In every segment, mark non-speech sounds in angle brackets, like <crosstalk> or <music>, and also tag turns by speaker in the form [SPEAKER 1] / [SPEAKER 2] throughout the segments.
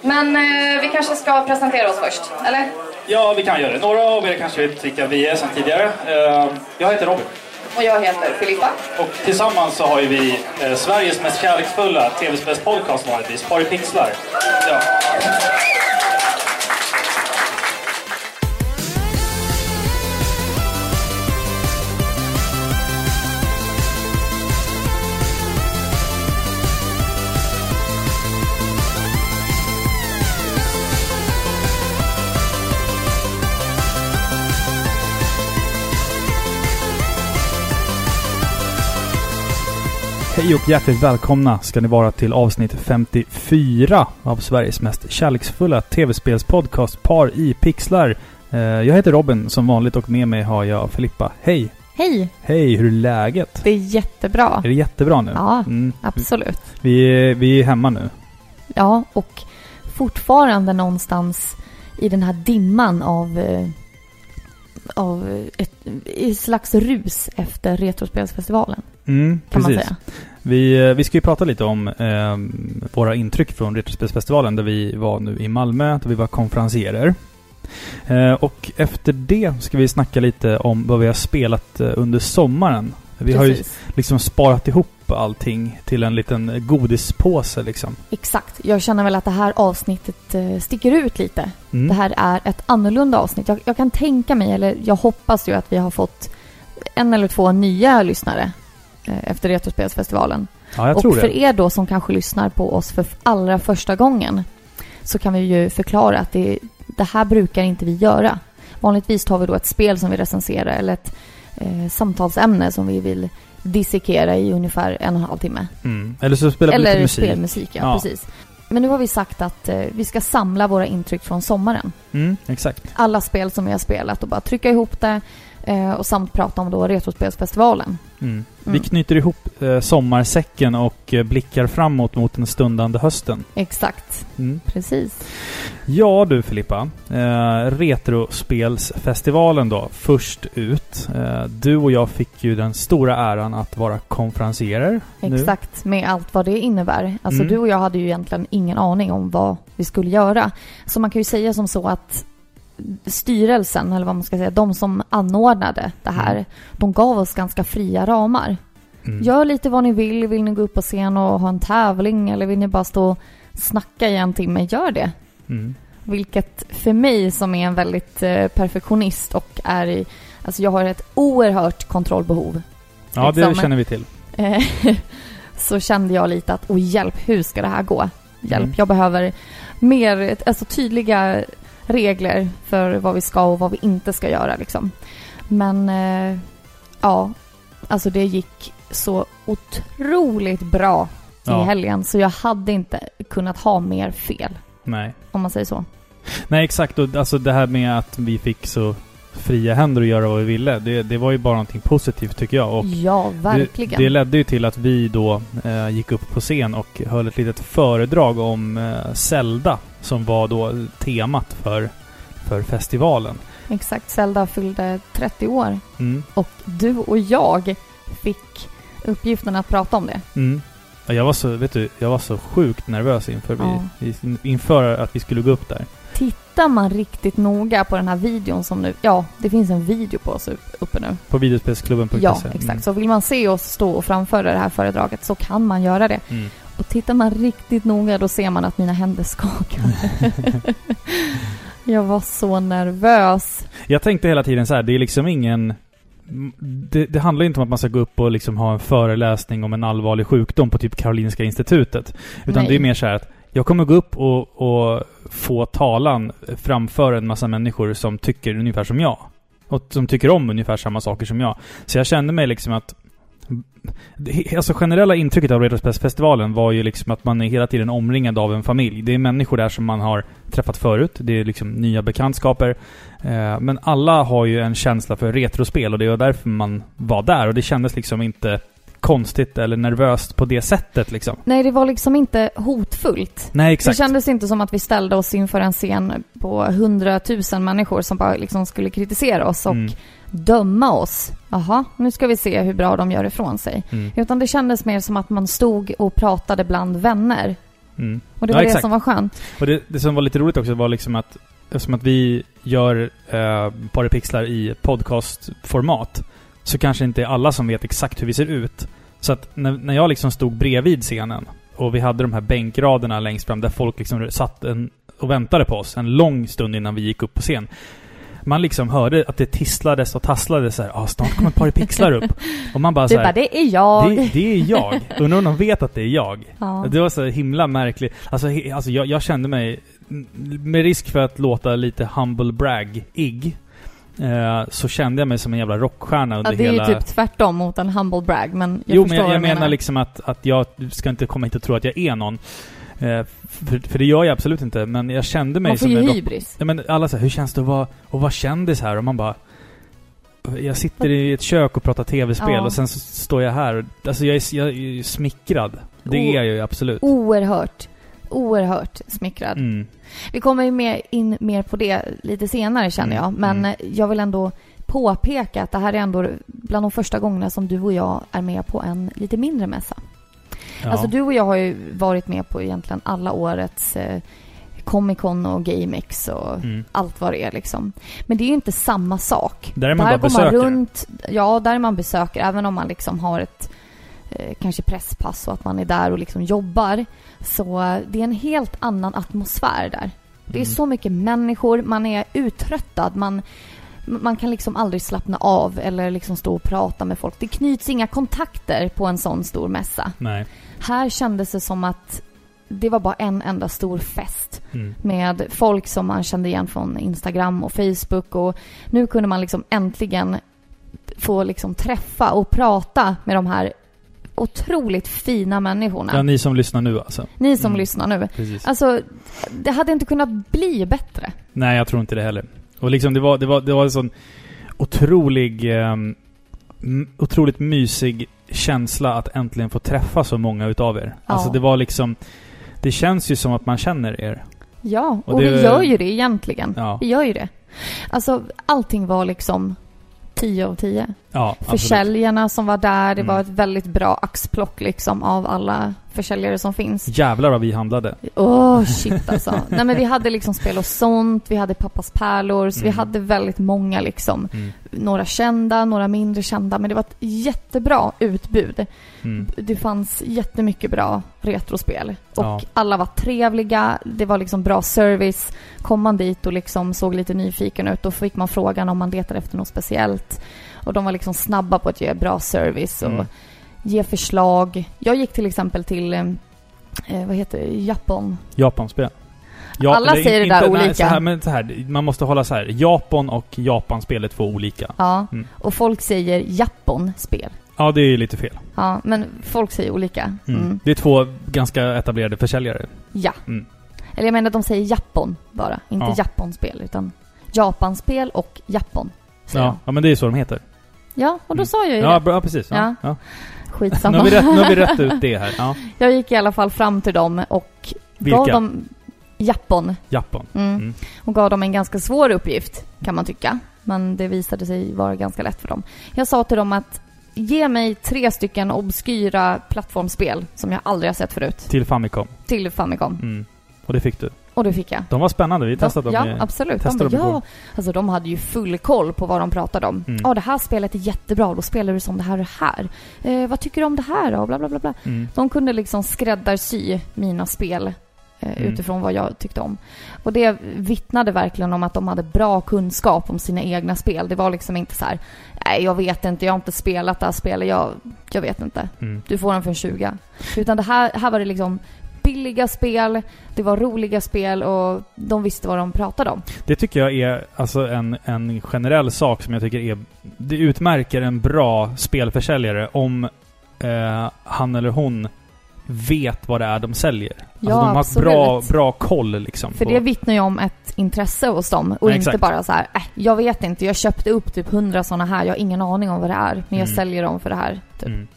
[SPEAKER 1] Men eh, vi kanske ska presentera oss först, eller?
[SPEAKER 2] Ja, vi kan göra det. Några av er kanske vet vilka vi är sedan tidigare. Eh, jag heter Robin.
[SPEAKER 1] Och jag heter Filippa.
[SPEAKER 2] Och tillsammans så har ju vi eh, Sveriges mest kärleksfulla tv-spelspodcast vanligtvis, Par i pixlar. Ja.
[SPEAKER 3] Hej och hjärtligt välkomna ska ni vara till avsnitt 54 av Sveriges mest kärleksfulla tv-spelspodcast Par i pixlar. Eh, Jag heter Robin som vanligt och med mig har jag Filippa. Hej!
[SPEAKER 4] Hej!
[SPEAKER 3] Hej, hur är läget?
[SPEAKER 4] Det är jättebra.
[SPEAKER 3] Är det jättebra nu?
[SPEAKER 4] Ja,
[SPEAKER 3] Mm.
[SPEAKER 4] absolut.
[SPEAKER 3] Vi, är, vi är hemma nu.
[SPEAKER 4] Ja, och fortfarande någonstans i den här dimman av, eh, av ett, i slags rus efter Retrospelsfestivalen,
[SPEAKER 3] Mm,
[SPEAKER 4] kan man
[SPEAKER 3] precis.
[SPEAKER 4] säga.
[SPEAKER 3] Vi, eh, vi ska ju prata lite om eh, våra intryck från Retrospelsfestivalen där vi var nu i Malmö, där vi var konferencierer. Eh, och efter det ska vi snacka lite om vad vi har spelat eh, under sommaren. Vi har ju
[SPEAKER 4] Precis.
[SPEAKER 3] liksom sparat ihop allting till en liten godispåse liksom.
[SPEAKER 4] Exakt. Jag känner väl att det här avsnittet eh, sticker ut lite.
[SPEAKER 3] Mm.
[SPEAKER 4] Det här är ett annorlunda avsnitt. Jag, jag kan tänka mig, eller jag hoppas ju att vi har fått en eller två nya lyssnare efter Retrospelsfestivalen.
[SPEAKER 3] ja, jag
[SPEAKER 4] och
[SPEAKER 3] tror
[SPEAKER 4] för
[SPEAKER 3] det.
[SPEAKER 4] er då som kanske lyssnar på oss för allra första gången så kan vi ju förklara att det, det här brukar inte vi göra. Vanligtvis tar vi då ett spel som vi recenserar eller ett eh, samtalsämne som vi vill dissekera i ungefär en och en halv timme.
[SPEAKER 3] Mm. Eller så spelar vi lite
[SPEAKER 4] eller
[SPEAKER 3] musik.
[SPEAKER 4] spelmusik, ja,
[SPEAKER 3] Ja.
[SPEAKER 4] precis. Men nu har vi sagt att eh, vi ska samla våra intryck från sommaren.
[SPEAKER 3] Mm, exakt.
[SPEAKER 4] Alla spel som vi har spelat och bara trycka ihop det eh, och samt prata om då Retrospelsfestivalen.
[SPEAKER 3] Mm. Vi
[SPEAKER 4] Mm.
[SPEAKER 3] knyter ihop eh, sommarsäcken och eh, blickar framåt mot den stundande hösten.
[SPEAKER 4] Exakt,
[SPEAKER 3] Mm.
[SPEAKER 4] precis.
[SPEAKER 3] Ja du Filippa. Eh, Retrospelsfestivalen då, först ut. Eh, du och jag fick ju den stora äran att vara konferencierer. nu.
[SPEAKER 4] Exakt, med allt vad det innebär. Alltså
[SPEAKER 3] Mm.
[SPEAKER 4] du och jag hade ju egentligen ingen aning om vad vi skulle göra. Så man kan ju säga som så att styrelsen, eller vad man ska säga, de som anordnade det här,
[SPEAKER 3] Mm.
[SPEAKER 4] de gav oss ganska fria ramar.
[SPEAKER 3] Mm.
[SPEAKER 4] Gör lite vad ni vill. Vill ni gå upp på scen och ha en tävling eller vill ni bara stå och snacka i en timme, gör det.
[SPEAKER 3] Mm.
[SPEAKER 4] Vilket för mig som är en väldigt eh, perfektionist och är i, alltså jag har ett oerhört kontrollbehov.
[SPEAKER 3] Ja, det
[SPEAKER 4] Liksom.
[SPEAKER 3] känner vi till. <laughs>
[SPEAKER 4] Så kände jag lite att, åh hjälp, hur ska det här gå? Hjälp,
[SPEAKER 3] Mm.
[SPEAKER 4] jag behöver mer, alltså tydliga regler för vad vi ska och vad vi inte ska göra liksom. Men eh, ja, alltså det gick så otroligt bra i
[SPEAKER 3] Ja.
[SPEAKER 4] helgen så jag hade inte kunnat ha mer fel,
[SPEAKER 3] Nej.
[SPEAKER 4] om man säger så.
[SPEAKER 3] Nej, exakt. Och alltså det här med att vi fick så fria händer att göra vad vi ville. Det, det var ju bara någonting positivt tycker jag. Och
[SPEAKER 4] ja, verkligen.
[SPEAKER 3] Det, det ledde ju till att vi då eh, gick upp på scen och höll ett litet föredrag om eh, Zelda som var då temat för, för festivalen.
[SPEAKER 4] Exakt, Zelda fyllde 30 år
[SPEAKER 3] Mm.
[SPEAKER 4] och du och jag fick uppgiften att prata om det.
[SPEAKER 3] Mm. Ja, Jag var så, vet du, jag var så sjukt nervös inför,
[SPEAKER 4] Ja.
[SPEAKER 3] vi, inför att vi skulle gå upp där.
[SPEAKER 4] Tittar man riktigt noga på den här videon som nu, ja, det finns en video på oss upp- uppe nu.
[SPEAKER 3] På videospelsklubben.se.
[SPEAKER 4] Ja, exakt. Så vill man se oss stå och framföra det här föredraget så kan man göra det.
[SPEAKER 3] Mm.
[SPEAKER 4] Och tittar man riktigt noga då ser man att mina händer skakar. <laughs> jag var så nervös.
[SPEAKER 3] Jag tänkte hela tiden så här, det är liksom ingen... Det, det handlar inte om att man ska gå upp och liksom ha en föreläsning om en allvarlig sjukdom på typ Karolinska institutet. Utan
[SPEAKER 4] Nej.
[SPEAKER 3] det är mer så här att jag kommer gå upp och, och få talan framför en massa människor som tycker ungefär som jag. Och som tycker om ungefär samma saker som jag. Så jag kände mig liksom att... Alltså generella intrycket av Retrospelsfestivalen var ju liksom att man är hela tiden omringad av en familj. Det är människor där som man har träffat förut. Det är liksom nya bekantskaper. Eh, Men alla har ju en känsla för retrospel och det var därför man var där. Och det kändes liksom inte konstigt eller nervöst på det sättet liksom.
[SPEAKER 4] Nej, det var liksom inte hotfullt.
[SPEAKER 3] Nej, exakt.
[SPEAKER 4] Det kändes inte som att vi ställde oss inför en scen på hundratusen människor som bara liksom skulle kritisera oss och
[SPEAKER 3] Mm.
[SPEAKER 4] Döma oss. Jaha, nu ska vi se hur bra de gör ifrån sig.
[SPEAKER 3] Mm.
[SPEAKER 4] Utan det kändes mer som att man stod och pratade bland vänner
[SPEAKER 3] Mm.
[SPEAKER 4] Och det
[SPEAKER 3] Ja,
[SPEAKER 4] var det
[SPEAKER 3] exakt.
[SPEAKER 4] som var skönt.
[SPEAKER 3] Och det, det som var lite roligt också var liksom att eftersom att vi gör eh, Paripixlar i podcastformat så kanske inte alla som vet exakt hur vi ser ut. Så att när, när jag liksom stod bredvid scenen och vi hade de här bänkraderna längst fram där folk liksom satt en, och väntade på oss en lång stund innan vi gick upp på scen. Man liksom hörde att det tisslades och tasslades så här. Ah, snart kommer ett par pixlar upp. Och man bara
[SPEAKER 4] Du
[SPEAKER 3] så här,
[SPEAKER 4] bara, det är jag.
[SPEAKER 3] det, det är jag. Undrar om de vet att det är jag.
[SPEAKER 4] ja.
[SPEAKER 3] Det var så himla märkligt. Alltså, he, alltså jag, jag kände mig, med risk för att låta lite humble brag-ig, eh, så kände jag mig som en jävla rockstjärna under
[SPEAKER 4] ja, det är
[SPEAKER 3] hela...
[SPEAKER 4] ju typ tvärtom mot en humble brag, men jag
[SPEAKER 3] jo, men jag, jag
[SPEAKER 4] du
[SPEAKER 3] menar liksom att, att jag ska inte komma hit och tro att jag är någon. Eh, för, för det gör jag absolut inte, men jag kände mig
[SPEAKER 4] Man får
[SPEAKER 3] som
[SPEAKER 4] ju
[SPEAKER 3] en
[SPEAKER 4] hybris.
[SPEAKER 3] Ja, men alla säger hur känns det att vara, att vara kändis här? Och man bara... Jag sitter i ett kök och pratar tv-spel
[SPEAKER 4] Ja.
[SPEAKER 3] och sen så står jag här. Alltså jag är, jag är smickrad. Det
[SPEAKER 4] O-
[SPEAKER 3] är jag ju absolut.
[SPEAKER 4] Oerhört, oerhört smickrad.
[SPEAKER 3] Mm.
[SPEAKER 4] Vi kommer ju mer in mer på det lite senare känner
[SPEAKER 3] Mm,
[SPEAKER 4] jag. Men
[SPEAKER 3] mm.
[SPEAKER 4] jag vill ändå påpeka att det här är ändå bland de första gångerna som du och jag är med på en lite mindre mässa.
[SPEAKER 3] Ja.
[SPEAKER 4] Alltså du och jag har ju varit med på egentligen alla årets eh, Comic Con och GameX och
[SPEAKER 3] Mm.
[SPEAKER 4] allt vad det är liksom. Men det är ju inte samma sak.
[SPEAKER 3] Där är man
[SPEAKER 4] där
[SPEAKER 3] bara
[SPEAKER 4] går man
[SPEAKER 3] besökare.
[SPEAKER 4] runt, ja där är man besökare även om man liksom har ett eh, kanske presspass och att man är där och liksom jobbar. Så eh, det är en helt annan atmosfär där. Det är
[SPEAKER 3] Mm.
[SPEAKER 4] så mycket människor, man är uttröttad, man, man kan liksom aldrig slappna av eller liksom stå och prata med folk. Det knyts inga kontakter på en sån stor mässa.
[SPEAKER 3] Nej.
[SPEAKER 4] Här kändes det som att det var bara en enda stor fest
[SPEAKER 3] Mm.
[SPEAKER 4] med folk som man kände igen från Instagram och Facebook och nu kunde man liksom äntligen få liksom träffa och prata med de här otroligt fina människorna.
[SPEAKER 3] Ja, ni som lyssnar nu alltså.
[SPEAKER 4] Ni som
[SPEAKER 3] Mm.
[SPEAKER 4] lyssnar nu.
[SPEAKER 3] Precis.
[SPEAKER 4] Alltså, det hade inte kunnat bli bättre.
[SPEAKER 3] Nej, jag tror inte det heller. Och liksom det var, det var, det var en sån otrolig, m- otroligt mysig känsla att äntligen få träffa så många utav er.
[SPEAKER 4] Ja.
[SPEAKER 3] Alltså det var liksom, det känns ju som att man känner er.
[SPEAKER 4] Ja, och,
[SPEAKER 3] Och det-
[SPEAKER 4] vi gör ju det egentligen.
[SPEAKER 3] Ja,
[SPEAKER 4] Vi gör ju det. Alltså, allting var liksom 10 av 10.
[SPEAKER 3] ja absolut.
[SPEAKER 4] Försäljarna som var där, det
[SPEAKER 3] Mm.
[SPEAKER 4] var ett väldigt bra axplock liksom av alla försäljare som finns.
[SPEAKER 3] Jävlar vad vi handlade.
[SPEAKER 4] Åh, shit <laughs> alltså. Nej men vi hade liksom spel och sånt, vi hade pappas pärlor, så vi
[SPEAKER 3] Mm.
[SPEAKER 4] hade väldigt många liksom.
[SPEAKER 3] Mm.
[SPEAKER 4] Några kända, några mindre kända, men det var ett jättebra utbud.
[SPEAKER 3] Mm.
[SPEAKER 4] Det fanns jättemycket bra retrospel. Och
[SPEAKER 3] Ja.
[SPEAKER 4] alla var trevliga, det var liksom bra service. Kom man dit och liksom såg lite nyfiken ut, då fick man frågan om man letade efter något speciellt. Och de var liksom snabba på att ge bra service och
[SPEAKER 3] Mm.
[SPEAKER 4] Ge förslag. Jag gick till exempel till, eh, eh, vad heter det, Japan.
[SPEAKER 3] Japanspel.
[SPEAKER 4] Alla
[SPEAKER 3] eller
[SPEAKER 4] säger det
[SPEAKER 3] inte-
[SPEAKER 4] där
[SPEAKER 3] nej,
[SPEAKER 4] olika.
[SPEAKER 3] Så här, men så här, man måste hålla så här. Japan och Japanspel är två olika.
[SPEAKER 4] Ja,
[SPEAKER 3] Mm.
[SPEAKER 4] och folk säger Japan-spel.
[SPEAKER 3] Ja, det är ju lite fel.
[SPEAKER 4] Ja, men folk säger olika.
[SPEAKER 3] Mm.
[SPEAKER 4] Mm.
[SPEAKER 3] Det är två ganska etablerade försäljare.
[SPEAKER 4] Ja.
[SPEAKER 3] Mm.
[SPEAKER 4] Eller jag menar att de säger Japan bara, inte
[SPEAKER 3] Ja.
[SPEAKER 4] Japanspel utan Japanspel och Japan.
[SPEAKER 3] Ja, ja, men det är så de heter.
[SPEAKER 4] ja, och då
[SPEAKER 3] Mm.
[SPEAKER 4] sa jag ju
[SPEAKER 3] Ja,
[SPEAKER 4] det.
[SPEAKER 3] bra, ja precis. Ja.
[SPEAKER 4] Ja.
[SPEAKER 3] Nu,
[SPEAKER 4] Skitsamma.
[SPEAKER 3] har vi rätt, nu har vi rätt ut <laughs> det här. Ja.
[SPEAKER 4] Jag gick i alla fall fram till dem och
[SPEAKER 3] Vilka?
[SPEAKER 4] gav dem Japan.
[SPEAKER 3] Japan.
[SPEAKER 4] Mm.
[SPEAKER 3] Mm.
[SPEAKER 4] Och gav dem en ganska svår uppgift, kan man tycka. Men det visade sig vara ganska lätt för dem. Jag sa till dem att ge mig tre stycken obskyra plattformsspel som jag aldrig har sett förut
[SPEAKER 3] Till Famicom.
[SPEAKER 4] till Famicom.
[SPEAKER 3] Mm. Och det fick du.
[SPEAKER 4] Och det fick jag.
[SPEAKER 3] De var spännande. Vi testade
[SPEAKER 4] ja,
[SPEAKER 3] dem. i-
[SPEAKER 4] absolut. De
[SPEAKER 3] testade dem
[SPEAKER 4] ja. Alltså de hade ju full koll på vad de pratade om. Ja,
[SPEAKER 3] Mm.
[SPEAKER 4] det här spelet är jättebra. Då spelar du som det här och det här. Eh, vad tycker du om det här då? Bla, bla, bla, bla.
[SPEAKER 3] Mm.
[SPEAKER 4] De kunde liksom skräddarsy mina spel eh,
[SPEAKER 3] Mm.
[SPEAKER 4] utifrån vad jag tyckte om. Och det vittnade verkligen om att de hade bra kunskap om sina egna spel. Det var liksom inte så här, nej jag vet inte, jag har inte spelat det här spelet, jag, jag vet inte.
[SPEAKER 3] Mm.
[SPEAKER 4] Du får den för en 20. Utan det här, här var det liksom billiga spel, det var roliga spel och de visste vad de pratade om.
[SPEAKER 3] Det tycker jag är alltså en, en generell sak som jag tycker är... Det utmärker en bra spelförsäljare om eh, han eller hon vet vad det är de säljer.
[SPEAKER 4] Ja,
[SPEAKER 3] alltså de har
[SPEAKER 4] absolut.
[SPEAKER 3] bra, bra koll liksom.
[SPEAKER 4] För
[SPEAKER 3] på-
[SPEAKER 4] det vittnar ju om ett intresse hos dem och
[SPEAKER 3] Ja,
[SPEAKER 4] inte bara så här, äh, jag vet inte, jag köpte upp typ hundra sådana här, jag har ingen aning om vad det är, men jag
[SPEAKER 3] Mm.
[SPEAKER 4] säljer dem för det här. Typ.
[SPEAKER 3] Mm.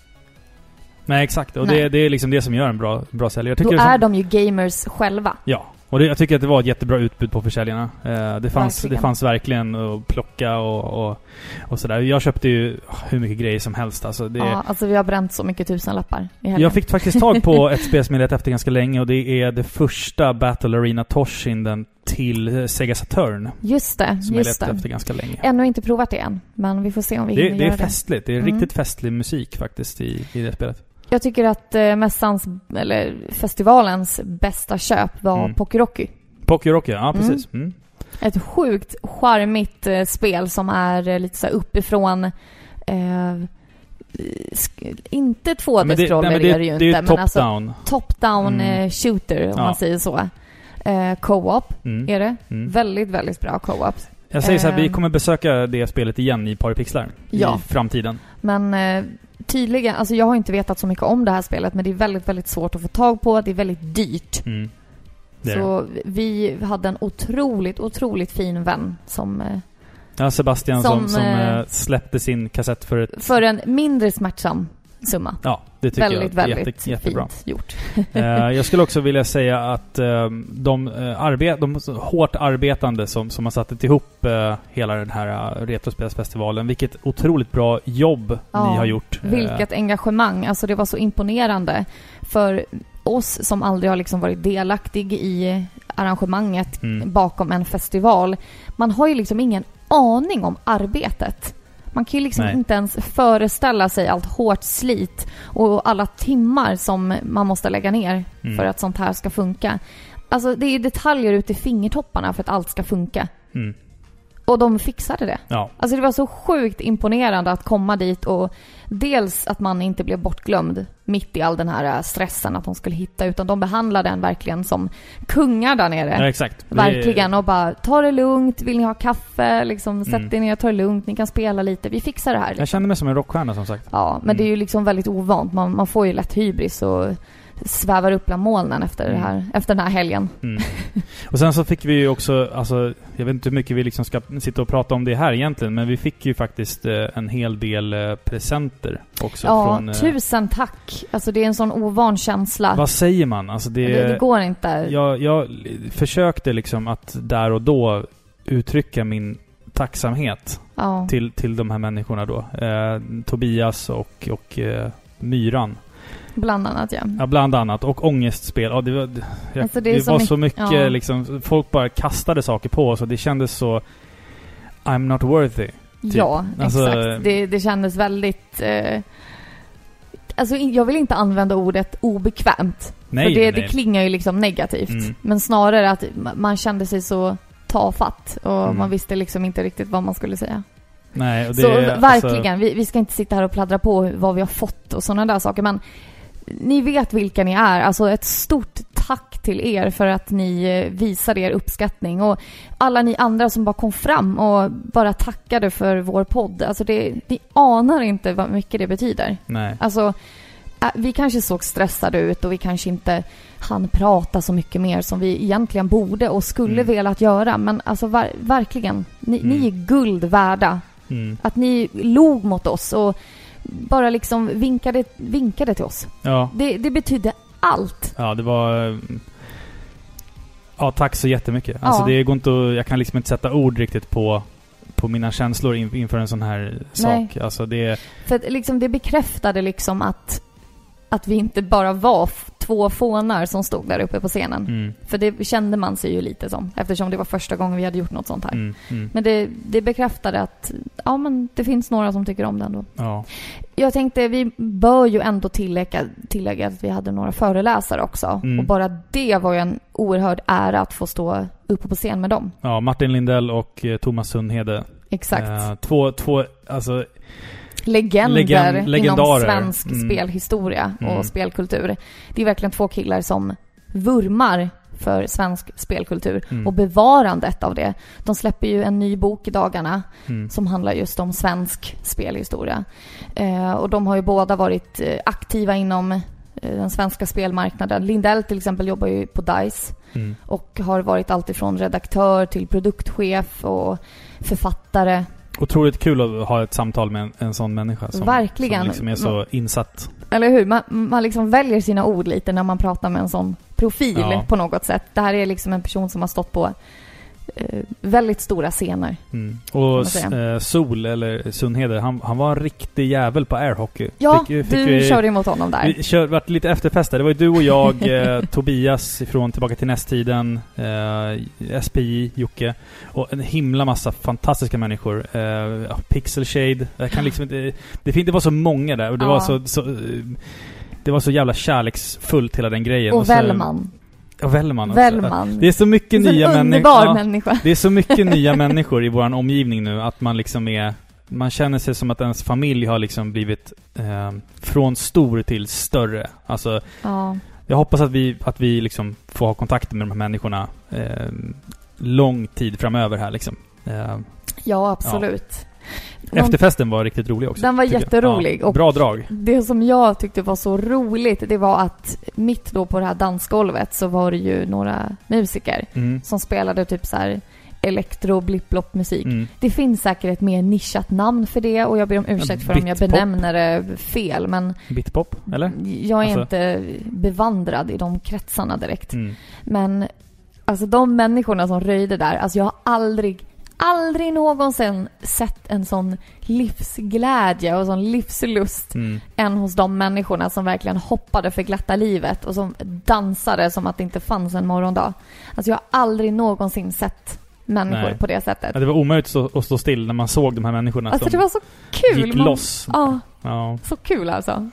[SPEAKER 3] Nej, exakt. Och
[SPEAKER 4] Nej.
[SPEAKER 3] det, det är liksom det som gör en bra, bra säljare. Jag
[SPEAKER 4] Då
[SPEAKER 3] det
[SPEAKER 4] är
[SPEAKER 3] som,
[SPEAKER 4] de ju gamers själva.
[SPEAKER 3] Ja, Och det, jag tycker att det var ett jättebra utbud på försäljarna. Eh, det, fanns,
[SPEAKER 4] Verkligen.
[SPEAKER 3] det fanns verkligen att plocka och, och, och sådär. Jag köpte ju hur mycket grejer som helst. Alltså det,
[SPEAKER 4] Ja, alltså vi har bränt så mycket tusenlappar i helgen.
[SPEAKER 3] jag fick faktiskt tag på <laughs> ett spel som jag letat efter ganska länge och det är det första Battle Arena Toshinden till Sega Saturn.
[SPEAKER 4] Just det,
[SPEAKER 3] Som jag
[SPEAKER 4] just
[SPEAKER 3] letat
[SPEAKER 4] det.
[SPEAKER 3] efter ganska länge.
[SPEAKER 4] Ännu inte provat det än, men vi får se om vi
[SPEAKER 3] Det,
[SPEAKER 4] hinner
[SPEAKER 3] det är
[SPEAKER 4] göra det.
[SPEAKER 3] festligt. Det är
[SPEAKER 4] Mm.
[SPEAKER 3] riktigt festlig musik faktiskt i, i det spelet.
[SPEAKER 4] Jag tycker att eh, mässans, eller festivalens bästa köp var
[SPEAKER 3] Mm.
[SPEAKER 4] Pokerocky.
[SPEAKER 3] Poker Rocky, ja precis. Mm.
[SPEAKER 4] Ett sjukt charmigt eh, spel som är eh, lite så här uppifrån eh, inte
[SPEAKER 3] Ja, men det,
[SPEAKER 4] 2D-scroller
[SPEAKER 3] nej, men
[SPEAKER 4] är
[SPEAKER 3] det,
[SPEAKER 4] det ju
[SPEAKER 3] det är
[SPEAKER 4] inte, men alltså
[SPEAKER 3] top-down.
[SPEAKER 4] top-down
[SPEAKER 3] Mm.
[SPEAKER 4] eh, shooter om
[SPEAKER 3] Ja.
[SPEAKER 4] man säger så. Eh, co-op
[SPEAKER 3] Mm.
[SPEAKER 4] är det.
[SPEAKER 3] Mm.
[SPEAKER 4] Väldigt, väldigt bra co-op.
[SPEAKER 3] Jag säger så här, vi kommer besöka det spelet igen i Paripixlar.
[SPEAKER 4] Ja.
[SPEAKER 3] I framtiden.
[SPEAKER 4] Men eh, tydligen, alltså jag har inte vetat så mycket om det här spelet men det är väldigt, väldigt svårt att få tag på. Det är väldigt dyrt.
[SPEAKER 3] Mm. Det är det.
[SPEAKER 4] Så vi hade en otroligt, otroligt fin vän som eh,
[SPEAKER 3] Ja, Sebastian som,
[SPEAKER 4] som,
[SPEAKER 3] som,
[SPEAKER 4] eh,
[SPEAKER 3] släppte sin kassett för ett...
[SPEAKER 4] för en mindre smärtsam summa.
[SPEAKER 3] Ja, det tycker
[SPEAKER 4] väldigt,
[SPEAKER 3] jag
[SPEAKER 4] väldigt
[SPEAKER 3] jätte, jättebra.
[SPEAKER 4] fint gjort. <laughs>
[SPEAKER 3] Eh, jag skulle också vilja säga att eh, de, eh, arbe- de hårt arbetande som, som har satt ihop hela den här Retrospelsfestivalen, vilket otroligt bra jobb
[SPEAKER 4] Ja,
[SPEAKER 3] ni har gjort.
[SPEAKER 4] Vilket engagemang. Alltså det var så imponerande. För oss som aldrig har liksom varit delaktig i arrangemanget
[SPEAKER 3] Mm.
[SPEAKER 4] bakom en festival. Man har ju liksom ingen aning om arbetet. Man kan ju liksom
[SPEAKER 3] Nej.
[SPEAKER 4] inte ens föreställa sig allt hårt slit och alla timmar som man måste lägga ner
[SPEAKER 3] Mm.
[SPEAKER 4] för att sånt här ska funka. Alltså det är detaljer ut i fingertopparna för att allt ska funka.
[SPEAKER 3] Mm.
[SPEAKER 4] Och de fixade det.
[SPEAKER 3] Ja.
[SPEAKER 4] Alltså det var så sjukt imponerande att komma dit och dels att man inte blev bortglömd mitt i all den här äh, stressen att de skulle hitta utan de behandlade en verkligen som kungar där nere.
[SPEAKER 3] ja, exakt.
[SPEAKER 4] Verkligen och bara ta det lugnt, vill ni ha kaffe, liksom sätt
[SPEAKER 3] Mm.
[SPEAKER 4] er ner, ta det lugnt, ni kan spela lite, vi fixar det här.
[SPEAKER 3] Jag
[SPEAKER 4] Liksom.
[SPEAKER 3] kände mig som en rockstjärna som sagt.
[SPEAKER 4] Ja, men
[SPEAKER 3] Mm.
[SPEAKER 4] det är ju liksom väldigt ovant. Man, man får ju lätt hybris och svävar upp bland molnen efter, det
[SPEAKER 3] Mm.
[SPEAKER 4] här, efter den här helgen.
[SPEAKER 3] Mm. <laughs> Och sen så fick vi ju också, alltså, jag vet inte hur mycket vi liksom ska sitta och prata om det här egentligen, men vi fick ju faktiskt eh, en hel del eh, presenter också
[SPEAKER 4] Ja,
[SPEAKER 3] från... eh,
[SPEAKER 4] tusen tack. Alltså det är en sån ovan känsla.
[SPEAKER 3] Vad säger man? Alltså det...
[SPEAKER 4] det, det går inte.
[SPEAKER 3] jag, jag försökte liksom att där och då uttrycka min tacksamhet
[SPEAKER 4] ja.
[SPEAKER 3] till, till de här människorna då. Tobias och, och Myran.
[SPEAKER 4] Bland annat ja.
[SPEAKER 3] Ja, bland annat. Och ångestspel. Ja, det var, jag,
[SPEAKER 4] Alltså,
[SPEAKER 3] det
[SPEAKER 4] det så
[SPEAKER 3] var
[SPEAKER 4] mycket-
[SPEAKER 3] så mycket
[SPEAKER 4] ja.
[SPEAKER 3] liksom, folk bara kastade saker på oss och det kändes så... I'm not worthy.
[SPEAKER 4] Ja,
[SPEAKER 3] Alltså,
[SPEAKER 4] exakt. Det, det kändes väldigt... Eh, alltså jag vill inte använda ordet obekvämt.
[SPEAKER 3] Nej,
[SPEAKER 4] för det,
[SPEAKER 3] nej.
[SPEAKER 4] det klingar ju liksom negativt.
[SPEAKER 3] Mm.
[SPEAKER 4] Men snarare att ma- man kände sig så tafatt och
[SPEAKER 3] Mm.
[SPEAKER 4] man visste liksom inte riktigt vad man skulle säga.
[SPEAKER 3] Nej, och det,
[SPEAKER 4] så
[SPEAKER 3] alltså-
[SPEAKER 4] verkligen, vi, vi ska inte sitta här och pladdra på vad vi har fått och sådana där saker. Men ni vet vilka ni är. Alltså ett stort tack till er för att ni eh, visade er uppskattning. Och alla ni andra som bara kom fram och bara tackade för vår podd. Alltså det, ni anar inte vad mycket det betyder.
[SPEAKER 3] Nej.
[SPEAKER 4] Alltså, äh, vi kanske såg stressade ut och vi kanske inte hann prata så mycket mer som vi egentligen borde och skulle
[SPEAKER 3] Mm.
[SPEAKER 4] velat göra. Men alltså ver- verkligen, ni,
[SPEAKER 3] Mm.
[SPEAKER 4] ni är guld värda.
[SPEAKER 3] Mm.
[SPEAKER 4] Att ni log mot oss och bara liksom vinkade, vinkade till oss.
[SPEAKER 3] Ja.
[SPEAKER 4] Det, det betydde allt.
[SPEAKER 3] Ja, det var... Ja, tack så jättemycket. Alltså
[SPEAKER 4] Ja.
[SPEAKER 3] det går inte att, Jag kan liksom inte sätta ord riktigt på, på mina känslor in, inför en sån här
[SPEAKER 4] Nej.
[SPEAKER 3] sak. Alltså det...
[SPEAKER 4] För att liksom det bekräftade liksom att, att vi inte bara var två fånar som stod där uppe på scenen.
[SPEAKER 3] Mm,
[SPEAKER 4] För det kände man sig ju lite som, eftersom det var första gången vi hade gjort något sånt här.
[SPEAKER 3] mm, mm,
[SPEAKER 4] Men det, det bekräftade att ja, men det finns några som tycker om den då.
[SPEAKER 3] ja.
[SPEAKER 4] Jag tänkte, vi bör ju ändå tillägga, tillägga att vi hade några föreläsare också.
[SPEAKER 3] Mm.
[SPEAKER 4] Och bara det var ju en oerhörd ära att få stå uppe på scen med dem.
[SPEAKER 3] ja, Martin Lindell och eh, Thomas Sundhede.
[SPEAKER 4] Exakt.
[SPEAKER 3] Eh, två, två, alltså...
[SPEAKER 4] Legender
[SPEAKER 3] Legend-
[SPEAKER 4] inom svensk
[SPEAKER 3] Mm.
[SPEAKER 4] spelhistoria och
[SPEAKER 3] Mm.
[SPEAKER 4] spelkultur. Det är verkligen två killar som vurmar för svensk spelkultur
[SPEAKER 3] Mm.
[SPEAKER 4] och bevarandet av det. De släpper ju en ny bok i dagarna
[SPEAKER 3] Mm,
[SPEAKER 4] som handlar just om svensk spelhistoria. Eh, och de har ju båda varit eh, aktiva inom eh, den svenska spelmarknaden. Lindell till exempel jobbar ju på DICE
[SPEAKER 3] mm,
[SPEAKER 4] och har varit alltifrån redaktör till produktchef och författare
[SPEAKER 3] otroligt kul att ha ett samtal med en, en sån människa som,
[SPEAKER 4] Verkligen.
[SPEAKER 3] som liksom är så insatt.
[SPEAKER 4] Eller hur? Man, man liksom väljer sina ord lite när man pratar med en sån profil
[SPEAKER 3] Ja.
[SPEAKER 4] på något sätt. Det här är liksom en person som har stått på väldigt stora scener.
[SPEAKER 3] Mm. Och eh, Sol, eller Sundheder, han, han var en riktig jävel på airhockey.
[SPEAKER 4] Ja,
[SPEAKER 3] Fick fick
[SPEAKER 4] du
[SPEAKER 3] vi-
[SPEAKER 4] körde emot honom där.
[SPEAKER 3] Vi kör, vart lite efterfester. Det var ju du och jag, <laughs> eh, Tobias ifrån Tillbaka till nästtiden, eh, SPI, Jocke och en himla massa fantastiska människor. Eh, Pixel Shade. Jag kan liksom inte... Det, det var så många där och det
[SPEAKER 4] Ja.
[SPEAKER 3] var så, så... eh, Det var så jävla kärleksfullt hela den grejen.
[SPEAKER 4] Och
[SPEAKER 3] så,
[SPEAKER 4] Wellman.
[SPEAKER 3] Ja, Wellman också.
[SPEAKER 4] Wellman.
[SPEAKER 3] Det är så mycket
[SPEAKER 4] Så
[SPEAKER 3] nya människor.
[SPEAKER 4] människa.
[SPEAKER 3] Det är så mycket <laughs> nya människor i vår omgivning nu att man liksom är... Man känner sig som att ens familj har liksom blivit eh, från stor till större. Alltså,
[SPEAKER 4] Ja.
[SPEAKER 3] jag hoppas att vi, att vi liksom får ha kontakt med de här människorna eh, lång tid framöver här liksom. Eh,
[SPEAKER 4] ja, absolut. Någon-
[SPEAKER 3] efterfesten var riktigt rolig också.
[SPEAKER 4] Den var jätterolig
[SPEAKER 3] Ja,
[SPEAKER 4] och-
[SPEAKER 3] bra drag.
[SPEAKER 4] Det som jag tyckte var så roligt, det var att mitt då på det här dansgolvet så var det ju några musiker
[SPEAKER 3] Mm.
[SPEAKER 4] som spelade typ så här elektro blipp musik.
[SPEAKER 3] Mm.
[SPEAKER 4] Det finns säkert ett mer nischat namn för det och jag ber om ursäkt för om jag benämner det fel men
[SPEAKER 3] Bitpop, eller?
[SPEAKER 4] jag är
[SPEAKER 3] Alltså-
[SPEAKER 4] inte bevandrad i de kretsarna direkt.
[SPEAKER 3] Mm.
[SPEAKER 4] Men alltså de människorna som röjde där, alltså jag har aldrig, aldrig någonsin sett en sån livsglädje och sån livslust
[SPEAKER 3] Mm.
[SPEAKER 4] än hos de människorna som verkligen hoppade för glatta livet och som dansade som att det inte fanns en morgondag. Alltså jag har aldrig någonsin sett människor
[SPEAKER 3] Nej.
[SPEAKER 4] på det sättet.
[SPEAKER 3] Ja, det var omöjligt att stå, still när man såg de här människorna
[SPEAKER 4] Alltså
[SPEAKER 3] som
[SPEAKER 4] det var så kul!
[SPEAKER 3] gick
[SPEAKER 4] Man-
[SPEAKER 3] loss.
[SPEAKER 4] Ja,
[SPEAKER 3] Ja.
[SPEAKER 4] så kul alltså.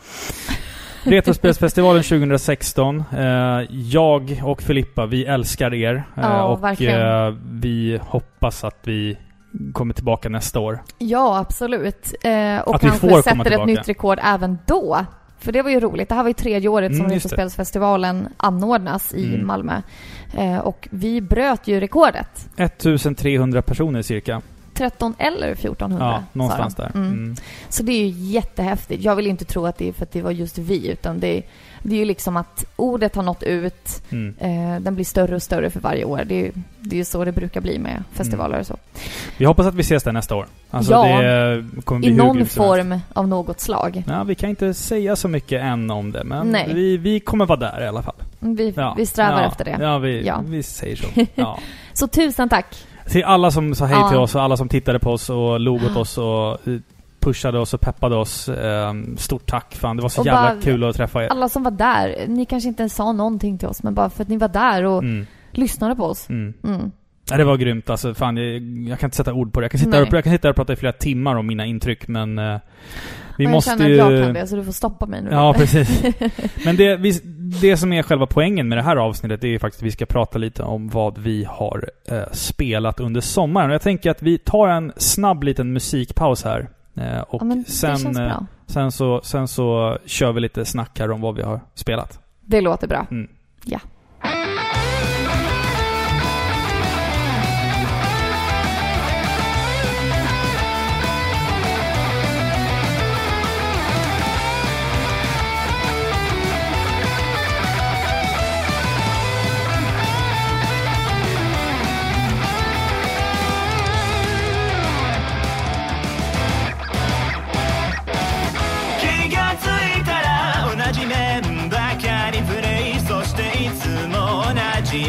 [SPEAKER 3] Retrospelsfestivalen 2016. Eh, jag och Filippa, vi älskar er. Eh,
[SPEAKER 4] Ja,
[SPEAKER 3] och
[SPEAKER 4] verkligen.
[SPEAKER 3] eh, vi hoppas att vi kommer tillbaka nästa år.
[SPEAKER 4] Ja, absolut. Och
[SPEAKER 3] Att vi
[SPEAKER 4] kanske sätter ett nytt rekord även då. För det var ju roligt. Det här var ju tredje året som
[SPEAKER 3] Mm.
[SPEAKER 4] Retrospelsfestivalen anordnas i
[SPEAKER 3] Mm.
[SPEAKER 4] Malmö. Och vi bröt ju rekordet.
[SPEAKER 3] 1300 personer cirka.
[SPEAKER 4] 13 eller 1400
[SPEAKER 3] Ja, någonstans där.
[SPEAKER 4] Mm.
[SPEAKER 3] Mm.
[SPEAKER 4] Så det är ju jättehäftigt. Jag vill inte tro att det är för att det var just vi, utan det, det är ju liksom att ordet har nått ut.
[SPEAKER 3] Mm.
[SPEAKER 4] Eh, den blir större och större för varje år. Det är ju det är så det brukar bli med festivaler och så.
[SPEAKER 3] Vi hoppas att vi ses där nästa år. Alltså
[SPEAKER 4] Ja. I någon
[SPEAKER 3] helst.
[SPEAKER 4] form av något slag.
[SPEAKER 3] Ja, vi kan inte säga så mycket än om det, men
[SPEAKER 4] Nej.
[SPEAKER 3] vi, vi kommer vara där i alla fall.
[SPEAKER 4] Vi,
[SPEAKER 3] Ja.
[SPEAKER 4] vi strävar
[SPEAKER 3] ja.
[SPEAKER 4] efter det.
[SPEAKER 3] Ja, vi,
[SPEAKER 4] Ja.
[SPEAKER 3] vi säger så. <laughs>
[SPEAKER 4] Så tusen tack!
[SPEAKER 3] Till alla som sa hej till oss och alla som tittade på oss och log åt oss och eh, pushade oss och peppade oss. Eh, Stort tack fan, det var så
[SPEAKER 4] Och
[SPEAKER 3] jävla
[SPEAKER 4] bara-
[SPEAKER 3] kul att träffa er.
[SPEAKER 4] Alla som var där, ni kanske inte ens sa någonting till oss, men bara för att ni var där och
[SPEAKER 3] Mm,
[SPEAKER 4] lyssnade på oss.
[SPEAKER 3] mm.
[SPEAKER 4] Mm.
[SPEAKER 3] Ja, det var grymt alltså. Fan, jag, jag kan inte sätta ord på det. Jag kan sitta, och, jag kan sitta och prata i flera timmar om mina intryck, men eh, vi
[SPEAKER 4] Och
[SPEAKER 3] måste
[SPEAKER 4] jag känner att jag kan det, så du får stoppa mig nu.
[SPEAKER 3] Ja, precis. <laughs> Men det, vi, det som är själva poängen med det här avsnittet, är faktiskt att vi ska prata lite om vad vi har eh, spelat under sommaren. Och jag tänker att vi tar en snabb liten musikpaus här. Eh, och
[SPEAKER 4] ja,
[SPEAKER 3] sen, eh, sen, så, sen så kör vi lite snack här om vad vi har spelat.
[SPEAKER 4] Det låter bra.
[SPEAKER 3] Mm.
[SPEAKER 4] Ja.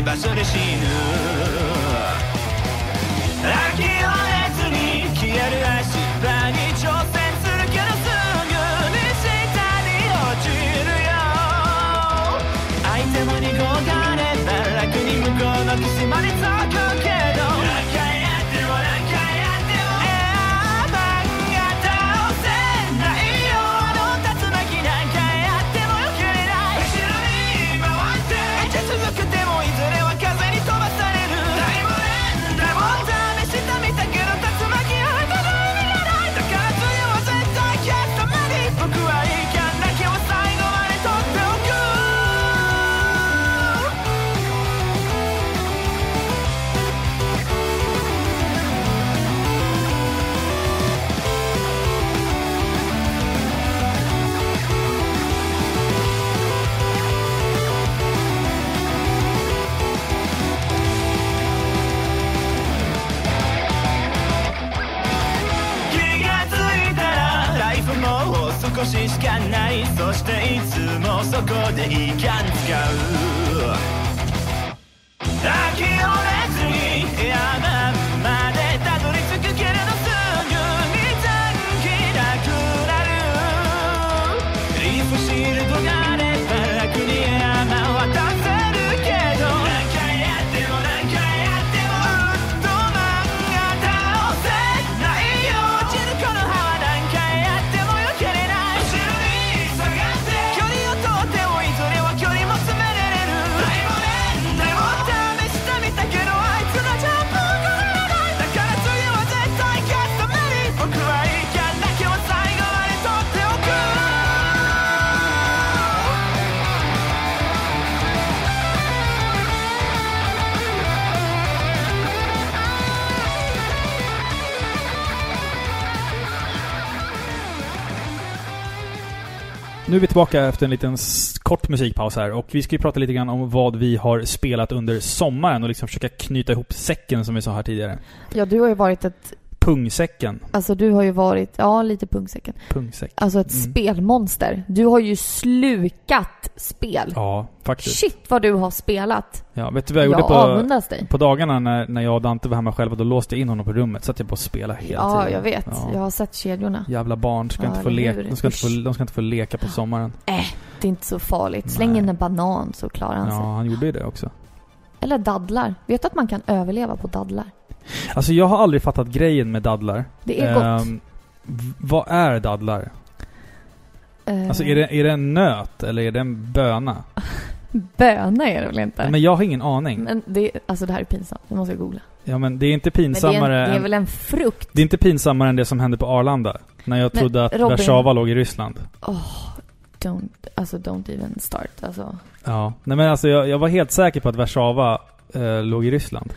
[SPEAKER 5] 場所で死ぬ 少ししかない。そしていつもそこでいかん使う。
[SPEAKER 3] Är vi tillbaka efter en liten kort musikpaus här och vi ska ju prata lite grann om vad vi har spelat under sommaren och liksom försöka knyta ihop säcken som vi sa här tidigare.
[SPEAKER 4] Ja, du har ju varit ett...
[SPEAKER 3] Pungsäcken.
[SPEAKER 4] Alltså du har ju varit, ja lite pungsäcken.
[SPEAKER 3] Pungsäck.
[SPEAKER 4] Alltså ett
[SPEAKER 3] Mm.
[SPEAKER 4] spelmonster. Du har ju slukat spel.
[SPEAKER 3] Ja, faktiskt.
[SPEAKER 4] Shit vad du har spelat.
[SPEAKER 3] Ja, vet du vad jag,
[SPEAKER 4] Jag
[SPEAKER 3] gjorde på,
[SPEAKER 4] dig.
[SPEAKER 3] på dagarna när, när jag och Dante var hemma själva? Då låste jag in honom på rummet. Satt jag på att spela hela
[SPEAKER 4] Ja,
[SPEAKER 3] tiden.
[SPEAKER 4] jag vet.
[SPEAKER 3] Ja.
[SPEAKER 4] Jag har sett kedjorna.
[SPEAKER 3] Jävla barn. Ska
[SPEAKER 4] Ja,
[SPEAKER 3] inte få leka. De ska inte få, de ska inte få leka på sommaren.
[SPEAKER 4] Äh, det är inte så farligt. Släng
[SPEAKER 3] Nej.
[SPEAKER 4] in en banan så klarar han
[SPEAKER 3] Ja,
[SPEAKER 4] sig.
[SPEAKER 3] han gjorde ju det också.
[SPEAKER 4] Eller dadlar. Vet du att man kan överleva på dadlar?
[SPEAKER 3] Alltså jag har aldrig fattat grejen med dadlar.
[SPEAKER 4] Det är gott.
[SPEAKER 3] Ehm, vad är dadlar?
[SPEAKER 4] Eh,
[SPEAKER 3] Alltså är det, är det en nöt eller är det en böna? <laughs>
[SPEAKER 4] Böna är det väl inte?
[SPEAKER 3] Men jag har ingen aning.
[SPEAKER 4] Men det, alltså det här är pinsamt. Det måste jag googla.
[SPEAKER 3] Ja men det är inte
[SPEAKER 4] Men det är,
[SPEAKER 3] pinsammare
[SPEAKER 4] en, det är
[SPEAKER 3] än,
[SPEAKER 4] väl en frukt?
[SPEAKER 3] det är inte pinsammare än det som hände på Arlanda. När jag
[SPEAKER 4] Men,
[SPEAKER 3] trodde att
[SPEAKER 4] Robin-
[SPEAKER 3] Warszawa låg i Ryssland.
[SPEAKER 4] Don't, alltså don't even start. Alltså.
[SPEAKER 3] Ja. Nej men alltså jag, jag var helt säker på att Warszawa eh, låg i Ryssland.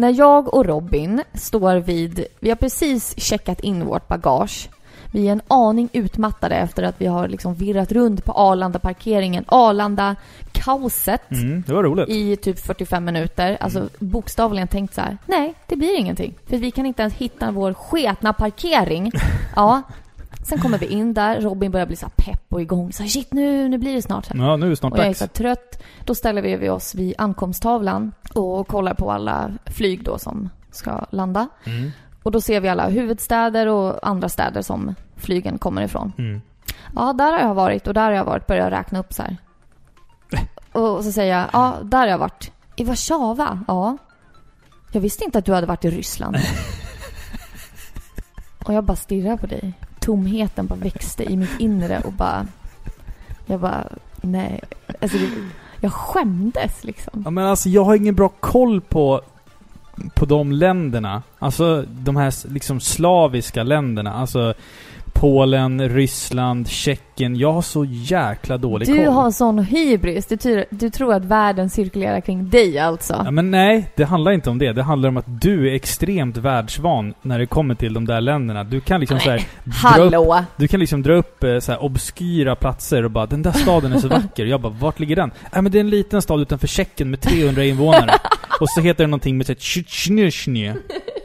[SPEAKER 4] När jag och Robin står vid... Vi har precis checkat in vårt bagage. Vi är en aning utmattade efter att vi har liksom virrat runt på Arlanda-parkeringen. Arlanda-kaoset.
[SPEAKER 3] Mm, det var roligt.
[SPEAKER 4] i typ 45 minuter. Alltså
[SPEAKER 3] Mm.
[SPEAKER 4] bokstavligen tänkt så här. Nej, det blir ingenting. För vi kan inte ens hitta vår sketna parkering. <laughs> Ja. Sen kommer vi in där. Robin börjar bli så pepp och igång. Så här, shit, nu, nu blir det snart.
[SPEAKER 3] Ja, nu är det snart
[SPEAKER 4] Och jag är så trött. Då ställer vi oss vid ankomsttavlan och kollar på alla flyg då som ska landa.
[SPEAKER 3] Mm.
[SPEAKER 4] Och då ser vi alla huvudstäder och andra städer som flygen kommer ifrån.
[SPEAKER 3] Mm.
[SPEAKER 4] Ja, där har jag varit och där har jag varit. Börjar räkna upp så här. Och så säger jag, ja, där har jag varit. I Warszawa? Ja. Jag visste inte att du hade varit i Ryssland. <laughs> och jag bara stirrar på dig. Tomheten bara växte i mitt inre och bara... Jag bara, nej. Alltså, det, jag skämdes liksom.
[SPEAKER 3] Ja men alltså jag har ingen bra koll på på de länderna. Alltså de här liksom slaviska länderna. Alltså Polen, Ryssland, Tjeckien. Jag har så jäkla dålig
[SPEAKER 4] Du
[SPEAKER 3] koll.
[SPEAKER 4] har sån hybris. Du, tror- du tror att världen cirkulerar kring dig alltså.
[SPEAKER 3] Ja, men nej, det handlar inte om det. Det handlar om att du är extremt världsvan när det kommer till de där länderna. Du kan liksom så här, dra upp,
[SPEAKER 4] Hallå!
[SPEAKER 3] Du kan liksom dra upp eh, så här obskyra platser och bara 'Den där staden är så <laughs> vacker' Jag bara 'Vart ligger den?' Nej men det är en liten stad utanför Tjeckien med 300 invånare. <laughs> och så heter det någonting med såhär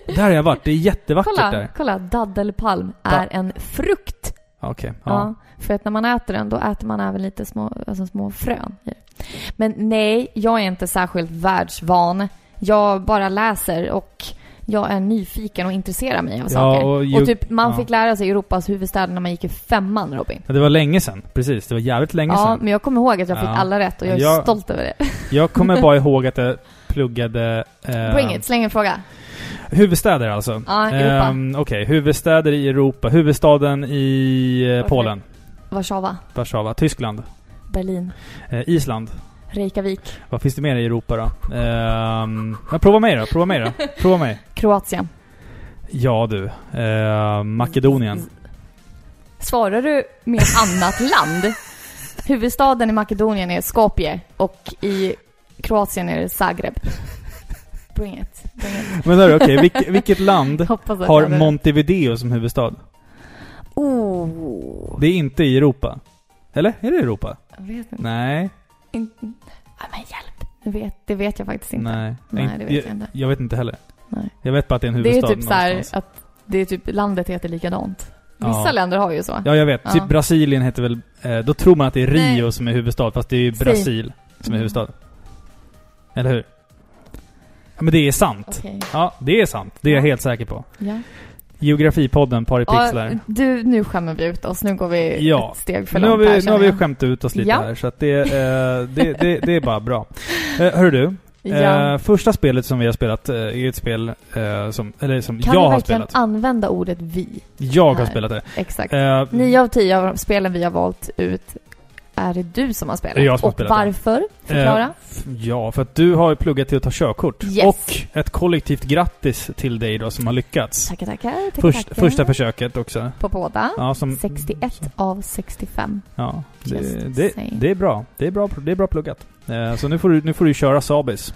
[SPEAKER 3] Där har jag varit, det är jättevackert
[SPEAKER 4] Kolla,
[SPEAKER 3] där.
[SPEAKER 4] kolla. Daddelpalm
[SPEAKER 3] Da-
[SPEAKER 4] är en frukt.
[SPEAKER 3] Okej,
[SPEAKER 4] Ja.
[SPEAKER 3] ja.
[SPEAKER 4] För att när man äter den, då äter man även lite små, alltså små frön. Men nej, jag är inte särskilt världsvan. Jag bara läser och jag är nyfiken och intresserar mig av
[SPEAKER 3] Ja,
[SPEAKER 4] saker.
[SPEAKER 3] och
[SPEAKER 4] Och,
[SPEAKER 3] ju-
[SPEAKER 4] typ, man
[SPEAKER 3] ja.
[SPEAKER 4] fick lära sig Europas huvudstäder när man gick i femman, Robin.
[SPEAKER 3] Ja, Det var länge sedan. Precis, det var jävligt länge
[SPEAKER 4] Ja,
[SPEAKER 3] sedan.
[SPEAKER 4] men jag kommer ihåg att jag fick
[SPEAKER 3] Ja.
[SPEAKER 4] alla rätt och jag är
[SPEAKER 3] Jag-
[SPEAKER 4] stolt över det.
[SPEAKER 3] Jag kommer bara <laughs> ihåg att jag pluggade... Eh,
[SPEAKER 4] Bring it, släng en fråga.
[SPEAKER 3] Huvudstäder alltså.
[SPEAKER 4] Ja, Europa.
[SPEAKER 3] Ehm, Okej, huvudstäder i Europa. Huvudstaden i eh. Polen.
[SPEAKER 4] Warszawa,
[SPEAKER 3] Warszawa. Tyskland.
[SPEAKER 4] Berlin,
[SPEAKER 3] Eh, Island.
[SPEAKER 4] Reykjavik,
[SPEAKER 3] Vad finns det mer i Europa då? Ehm, ja, prova mig då, prova mig då. Prova mig. <laughs>
[SPEAKER 4] Kroatien.
[SPEAKER 3] Ja du. Ehm, Makedonien.
[SPEAKER 4] Svarar du med ett annat <laughs> land? Huvudstaden i Makedonien är Skopje och i Kroatien är det Zagreb. Bring it. Bring it.
[SPEAKER 3] Men hörru, okej. vilk, vilket land <laughs> har
[SPEAKER 4] jag
[SPEAKER 3] Montevideo som huvudstad?
[SPEAKER 4] Oh.
[SPEAKER 3] Det är inte i Europa. Eller? Är det Europa?
[SPEAKER 4] Jag vet inte.
[SPEAKER 3] Nej.
[SPEAKER 4] inte. Ja, men hjälp. Det vet, det vet jag faktiskt inte.
[SPEAKER 3] Nej.
[SPEAKER 4] Nej, det vet jag inte.
[SPEAKER 3] Jag vet inte heller.
[SPEAKER 4] Nej.
[SPEAKER 3] Jag vet bara att det är en
[SPEAKER 4] Det är
[SPEAKER 3] huvudstad
[SPEAKER 4] typ så här
[SPEAKER 3] någonstans.
[SPEAKER 4] att det är typ, landet heter likadant. Vissa
[SPEAKER 3] Ja.
[SPEAKER 4] länder har ju så.
[SPEAKER 3] Ja, jag vet.
[SPEAKER 4] Ja.
[SPEAKER 3] Typ Brasilien heter väl... Eh, då tror man att det är Rio
[SPEAKER 4] Nej.
[SPEAKER 3] som är huvudstad, fast det är ju
[SPEAKER 4] Säg.
[SPEAKER 3] Brasil som är huvudstad. Eller hur? Ja, men det är sant.
[SPEAKER 4] Okej.
[SPEAKER 3] Ja, det är sant. Det är jag
[SPEAKER 4] Ja.
[SPEAKER 3] helt säker på.
[SPEAKER 4] Ja.
[SPEAKER 3] Geografipodden, Pari
[SPEAKER 4] Ja,
[SPEAKER 3] Pixlar.
[SPEAKER 4] du, nu skämmer vi ut oss. Nu går vi
[SPEAKER 3] Ja.
[SPEAKER 4] ett steg för
[SPEAKER 3] Nu har
[SPEAKER 4] långt här
[SPEAKER 3] vi, nu har vi skämt ut oss lite
[SPEAKER 4] Ja.
[SPEAKER 3] här, så att det, eh, det, det, det är bara bra. Eh, hör du, <laughs>
[SPEAKER 4] Ja.
[SPEAKER 3] eh, första spelet som vi har spelat eh, är ett spel eh, som, eller som
[SPEAKER 4] Kan
[SPEAKER 3] jag har
[SPEAKER 4] verkligen
[SPEAKER 3] spelat.
[SPEAKER 4] använda ordet vi?
[SPEAKER 3] Jag har
[SPEAKER 4] här?
[SPEAKER 3] spelat det.
[SPEAKER 4] Exakt.
[SPEAKER 3] Eh,
[SPEAKER 4] Nio av tio av spelen vi har valt ut är det du som har spelat.
[SPEAKER 3] Jag som har
[SPEAKER 4] Och
[SPEAKER 3] spelat
[SPEAKER 4] varför? Förklara.
[SPEAKER 3] Eh, ja, för att du har ju pluggat till att ta körkort.
[SPEAKER 4] Yes.
[SPEAKER 3] Och ett kollektivt grattis till dig då som har lyckats.
[SPEAKER 4] tackar, tackar. tackar,
[SPEAKER 3] Först,
[SPEAKER 4] tackar.
[SPEAKER 3] första försöket också.
[SPEAKER 4] På båda.
[SPEAKER 3] Ja, som,
[SPEAKER 4] 61 av 65.
[SPEAKER 3] Ja, det, det, det är bra. Det är bra, det är bra pluggat. Eh, så nu får, du, nu får du köra Sabis.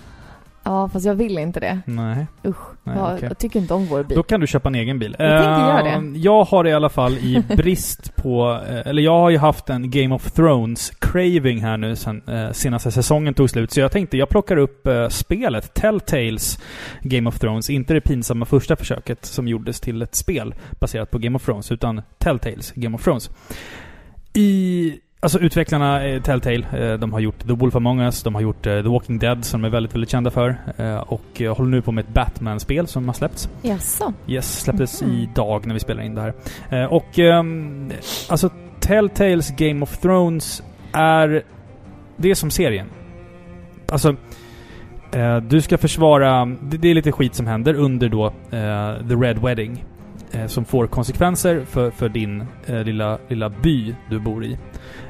[SPEAKER 4] Ja, fast jag vill inte det.
[SPEAKER 3] Nej.
[SPEAKER 4] Usch.
[SPEAKER 3] Nej,
[SPEAKER 4] jag,
[SPEAKER 3] okej.
[SPEAKER 4] jag tycker inte om vår bil.
[SPEAKER 3] Då kan du köpa en egen bil.
[SPEAKER 4] Jag tänkte göra det.
[SPEAKER 3] Eh, Jag har i alla fall i <laughs> brist på... eh, Eller jag har ju haft en Game of Thrones craving här nu sen eh, senaste säsongen tog slut. Så jag tänkte jag plockar upp spelet Telltales Game of Thrones. Inte det pinsamma första försöket som gjordes till ett spel baserat på Game of Thrones. Utan Telltales Game of Thrones. I... Alltså utvecklarna Telltale, eh, de har gjort The Wolf Among Us, de har gjort eh, The Walking Dead som de är väldigt, väldigt kända för. Eh, och håller nu på med ett Batman-spel som har släppts.
[SPEAKER 4] Jaså?
[SPEAKER 3] Yes, släpptes
[SPEAKER 4] Mhm.
[SPEAKER 3] idag när vi spelar in det här. Och ehm, alltså Telltales Game of Thrones är... Det är som serien. Alltså... Du ska försvara... Det, är lite skit som händer under då The Red Wedding. Eh, som får konsekvenser för, för din eh, lilla, lilla by du bor i.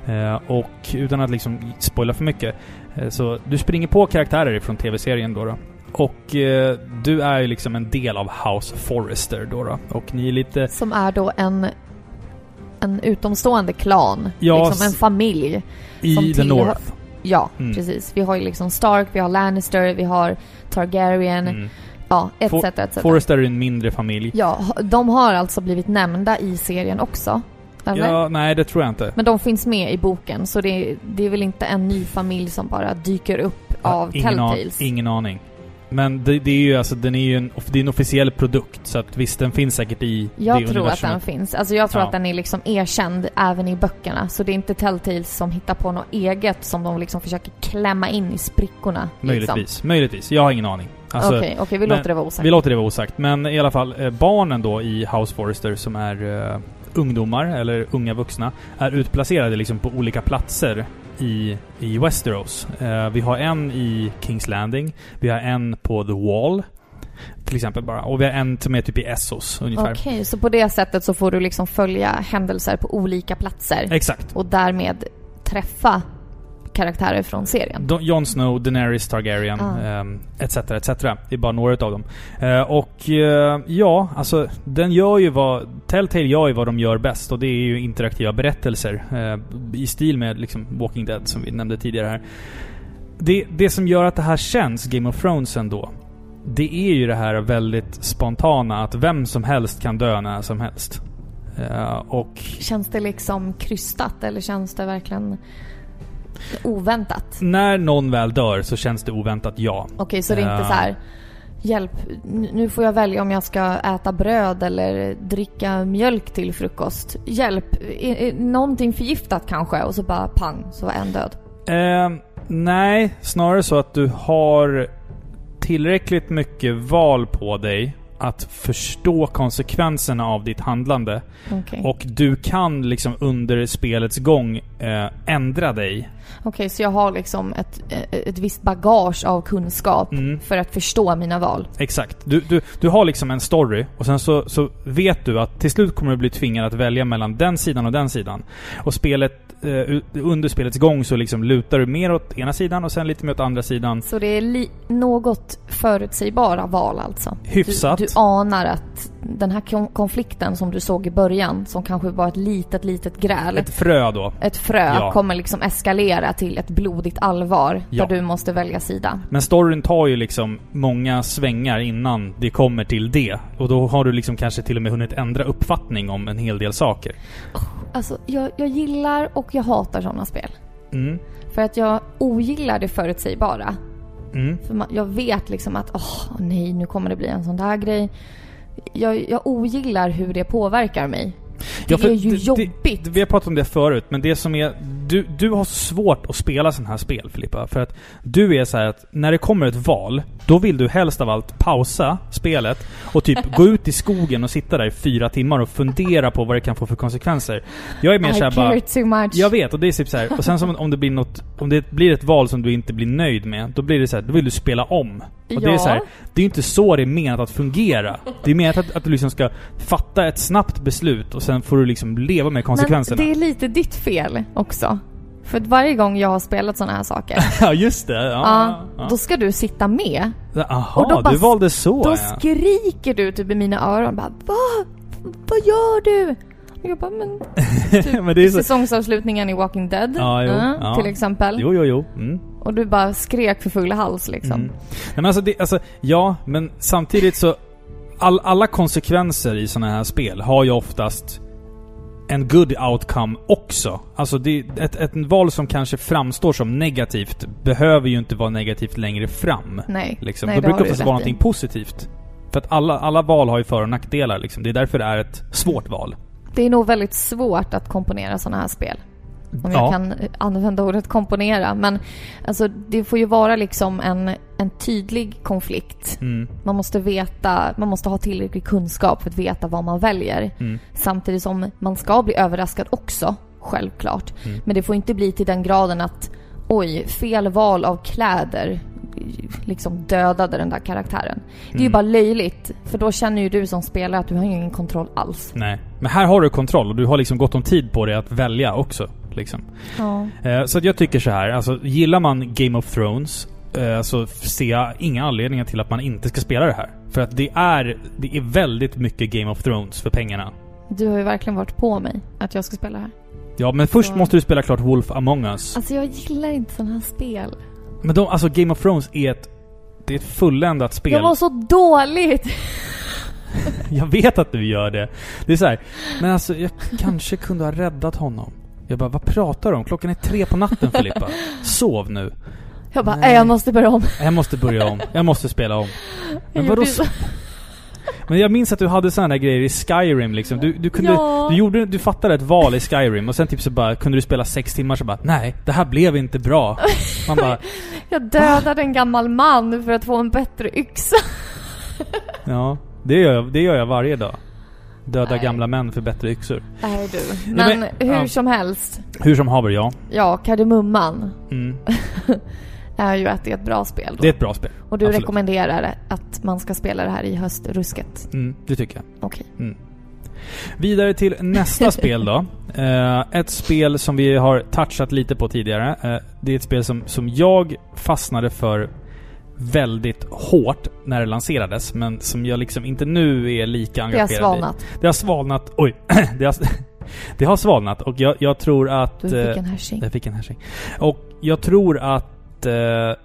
[SPEAKER 3] Eh, och utan att liksom spoila för mycket. Eh, så du springer på karaktärer från tv-serien då. då. Och eh, du är ju liksom en del av House Forrester då, då. Och ni är lite...
[SPEAKER 4] Som är då en, en utomstående klan.
[SPEAKER 3] Ja,
[SPEAKER 4] liksom en familj.
[SPEAKER 3] I
[SPEAKER 4] Som
[SPEAKER 3] the
[SPEAKER 4] tillhör-
[SPEAKER 3] North.
[SPEAKER 4] Ja,
[SPEAKER 3] Mm.
[SPEAKER 4] precis. Vi har ju liksom Stark, vi har Lannister, vi har Targaryen,
[SPEAKER 3] Mm.
[SPEAKER 4] Ja, etc.
[SPEAKER 3] For-
[SPEAKER 4] etc.
[SPEAKER 3] Forrester är en mindre familj.
[SPEAKER 4] Ja, de har alltså blivit nämnda i serien också. Eller?
[SPEAKER 3] Ja, nej det tror jag inte.
[SPEAKER 4] Men de finns med i boken, så det, det är väl inte en ny familj som bara dyker upp av
[SPEAKER 3] ingen, an,
[SPEAKER 4] Telltales?
[SPEAKER 3] ingen aning. Men det, det är ju alltså, den är ju en, det är en officiell produkt. Så att visst, den finns säkert i
[SPEAKER 4] Jag
[SPEAKER 3] det
[SPEAKER 4] tror att
[SPEAKER 3] universumet.
[SPEAKER 4] den finns. Alltså jag tror
[SPEAKER 3] Ja.
[SPEAKER 4] att den är liksom erkänd även i böckerna. Så det är inte Telltales som hittar på något eget som de liksom försöker klämma in i sprickorna.
[SPEAKER 3] Möjligtvis.
[SPEAKER 4] Liksom.
[SPEAKER 3] Möjligtvis. Jag har ingen aning. Alltså,
[SPEAKER 4] Okej, okej, vi
[SPEAKER 3] men
[SPEAKER 4] låter det vara osagt.
[SPEAKER 3] Vi låter det vara osagt. Men i alla fall, eh, barnen då i House Forrester som är eh, ungdomar, eller unga vuxna, är utplacerade liksom på olika platser i, i Westeros. Eh, vi har en i Kings Landing, vi har en på The Wall, till exempel bara. Och vi har en som är typ i Essos, ungefär.
[SPEAKER 4] Okej, så på det sättet så får du liksom följa händelser på olika platser
[SPEAKER 3] Exakt.
[SPEAKER 4] och därmed träffa karaktärer från serien.
[SPEAKER 3] Jon Snow, Daenerys Targaryen,
[SPEAKER 4] Ah.
[SPEAKER 3] ehm, etc. etc. Det är bara några utav dem. Eh, och eh, ja, alltså den gör ju vad... Telltale gör ju vad de gör bäst och det är ju interaktiva berättelser. eh, I stil med liksom Walking Dead som vi nämnde tidigare här. Det, det som gör att det här känns Game of Thrones ändå. Det är ju det här väldigt spontana att vem som helst kan dö när som helst. Eh, och
[SPEAKER 4] Känns det liksom krystat eller känns det verkligen oväntat?
[SPEAKER 3] när någon väl dör så känns det oväntat ja.
[SPEAKER 4] Okej, så det är inte
[SPEAKER 3] Ja.
[SPEAKER 4] så här Hjälp, nu får jag välja om jag ska äta bröd eller dricka mjölk till frukost. Hjälp, är, är någonting förgiftat kanske? Och så bara pang, så var en död.
[SPEAKER 3] Eh, nej, snarare så att du har tillräckligt mycket val på dig att förstå konsekvenserna av ditt handlande.
[SPEAKER 4] Okej,
[SPEAKER 3] Och du kan liksom under spelets gång eh, ändra dig.
[SPEAKER 4] Okej, så jag har liksom ett, ett visst bagage av kunskap
[SPEAKER 3] Mm.
[SPEAKER 4] för att förstå mina val.
[SPEAKER 3] Exakt. Du, du, du har liksom en story och sen så, så vet du att till slut kommer du bli tvingad att välja mellan den sidan och den sidan. Och spelet, eh, under spelets gång så liksom lutar du mer åt ena sidan och sen lite mer åt andra sidan.
[SPEAKER 4] Så det är li- något förutsägbara val alltså?
[SPEAKER 3] Hyfsat.
[SPEAKER 4] Du, du anar att den här kon- konflikten som du såg i början, som kanske var ett litet, litet gräl.
[SPEAKER 3] Ett frö då.
[SPEAKER 4] ett frö
[SPEAKER 3] Ja.
[SPEAKER 4] kommer liksom eskalera till ett blodigt allvar
[SPEAKER 3] Ja.
[SPEAKER 4] där du måste välja sida.
[SPEAKER 3] Men storyn tar ju liksom många svängar innan det kommer till det. Och då har du liksom kanske till och med hunnit ändra uppfattning om en hel del saker.
[SPEAKER 4] Alltså, jag, jag gillar och jag hatar sådana spel.
[SPEAKER 3] Mm.
[SPEAKER 4] För att jag ogillar det förutsägbara.
[SPEAKER 3] Mm.
[SPEAKER 4] För man, jag vet liksom att, åh nej, nu kommer det bli en sån där grej. Jag, jag ogillar hur det påverkar mig. Det
[SPEAKER 3] för
[SPEAKER 4] är ju
[SPEAKER 3] det-
[SPEAKER 4] jobbigt.
[SPEAKER 3] Det, vi har pratat om det förut, men det som är... Du, du har svårt att spela sådana här spel, Filippa. För att du är så här att när det kommer ett val, då vill du helst av allt pausa spelet och typ gå ut i skogen och sitta där i fyra timmar och fundera på vad det kan få för konsekvenser. Jag är mer såhär bara...
[SPEAKER 4] too much.
[SPEAKER 3] Jag vet, och det är typ så här. Och sen som om det blir något... Om det blir ett val som du inte blir nöjd med, då blir det så här, då vill du spela om. Och det är
[SPEAKER 4] Ja.
[SPEAKER 3] så här, det är ju inte så det är menat att fungera. Det är menat att, att du liksom ska fatta ett snabbt beslut och sen får du liksom leva med konsekvenserna.
[SPEAKER 4] Men det är lite ditt fel också. För att varje gång jag har spelat sådana här saker, <laughs>
[SPEAKER 3] Ja, just det. Ja,
[SPEAKER 4] ja,
[SPEAKER 3] ja.
[SPEAKER 4] då ska du sitta med.
[SPEAKER 3] Aha,
[SPEAKER 4] och då bara-
[SPEAKER 3] du valde så
[SPEAKER 4] Då
[SPEAKER 3] ja.
[SPEAKER 4] skriker du typ i mina öron bara Vad? Vad gör du? Och jag bara men... <laughs> Typ
[SPEAKER 3] Men det är så...
[SPEAKER 4] Säsongsavslutningen i Walking Dead.
[SPEAKER 3] Ja, jo,
[SPEAKER 4] ja,
[SPEAKER 3] ja.
[SPEAKER 4] Till exempel.
[SPEAKER 3] Jo, jo, jo. Mm.
[SPEAKER 4] Och du bara skrek för full hals liksom.
[SPEAKER 3] Mm. Nej, men alltså, det, alltså, ja, men samtidigt så... All, alla konsekvenser i sådana här spel har ju oftast en good outcome också. Alltså det, ett, ett val som kanske framstår som negativt behöver ju inte vara negativt längre fram.
[SPEAKER 4] Nej.
[SPEAKER 3] Liksom.
[SPEAKER 4] Nej,
[SPEAKER 3] Då
[SPEAKER 4] det
[SPEAKER 3] brukar det oftast vara
[SPEAKER 4] i.
[SPEAKER 3] någonting positivt. För att alla, alla val har ju för och nackdelar liksom. Det är därför det är ett svårt val.
[SPEAKER 4] Det är nog väldigt svårt att komponera sådana här spel. Om jag
[SPEAKER 3] Ja.
[SPEAKER 4] kan eh, använda ordet komponera. Men alltså det får ju vara liksom en, en tydlig konflikt.
[SPEAKER 3] Mm.
[SPEAKER 4] Man måste veta, man måste ha tillräcklig kunskap för att veta vad man väljer.
[SPEAKER 3] Mm.
[SPEAKER 4] Samtidigt som man ska bli överraskad också, självklart.
[SPEAKER 3] Mm.
[SPEAKER 4] Men det får inte bli till den graden att oj, fel val av kläder liksom dödade den där karaktären. Det är ju
[SPEAKER 3] Mm.
[SPEAKER 4] bara löjligt, för då känner ju du som spelare att du har ingen kontroll alls.
[SPEAKER 3] Nej. Men här har du kontroll och du har liksom gott om tid på dig att välja också. Liksom.
[SPEAKER 4] Ja.
[SPEAKER 3] Eh, så jag tycker så här, alltså gillar man Game of Thrones eh, så ser jag inga anledningar till att man inte ska spela det här. För att det är, det är väldigt mycket Game of Thrones för pengarna.
[SPEAKER 4] Du har ju verkligen varit på mig att jag ska spela det här.
[SPEAKER 3] Ja, men först
[SPEAKER 4] Så-
[SPEAKER 3] måste du spela klart Wolf Among Us.
[SPEAKER 4] Alltså jag gillar inte sådana här spel.
[SPEAKER 3] Men de, alltså Game of Thrones är ett, det är ett fulländat spel.
[SPEAKER 4] Det var så dåligt! <laughs>
[SPEAKER 3] Jag vet att du gör det. Det är så här, men alltså jag <laughs> kanske kunde ha räddat honom. Jag bara, vad pratar du om? Klockan är tre på natten Filippa. Sov nu.
[SPEAKER 4] Jag bara,
[SPEAKER 3] Nej.
[SPEAKER 4] jag måste börja om.
[SPEAKER 3] Jag måste börja om. Jag måste spela om. Men vadå? Men jag minns att du hade sådana grejer i Skyrim liksom. Du, du kunde...
[SPEAKER 4] Ja.
[SPEAKER 3] Du gjorde... Du fattade ett val i Skyrim och sen typ så bara kunde du spela sex timmar så bara Nej, det här blev inte bra. Man bara <laughs>
[SPEAKER 4] Jag dödade en gammal man för att få en bättre yxa. <laughs>
[SPEAKER 3] Ja, det gör jag, det gör jag varje dag. Döda
[SPEAKER 4] Nej.
[SPEAKER 3] gamla män för bättre yxor.
[SPEAKER 4] Nej du. Men,
[SPEAKER 3] men-
[SPEAKER 4] hur
[SPEAKER 3] ja.
[SPEAKER 4] som helst.
[SPEAKER 3] Hur som haver, ja.
[SPEAKER 4] Ja, Kardemumman
[SPEAKER 3] Mm. <laughs>
[SPEAKER 4] är ju att det är ett bra spel då.
[SPEAKER 3] Det är ett bra spel.
[SPEAKER 4] Och du
[SPEAKER 3] absolut.
[SPEAKER 4] rekommenderar att man ska spela det här i höstrusket.
[SPEAKER 3] Mm, det tycker jag.
[SPEAKER 4] Okej.
[SPEAKER 3] Vidare till nästa <laughs> spel då. Eh, ett spel som vi har touchat lite på tidigare. Eh, det är ett spel som, som jag fastnade för väldigt hårt när det lanserades, men som jag liksom inte nu är lika
[SPEAKER 4] Det har
[SPEAKER 3] engagerad
[SPEAKER 4] svalnat.
[SPEAKER 3] i. Det har svalnat. Oj! <clears throat> det, har, <laughs> det har svalnat och jag, jag tror att...
[SPEAKER 4] Du fick
[SPEAKER 3] eh,
[SPEAKER 4] en härsing.
[SPEAKER 3] jag fick en härsing. Och jag tror att... Eh,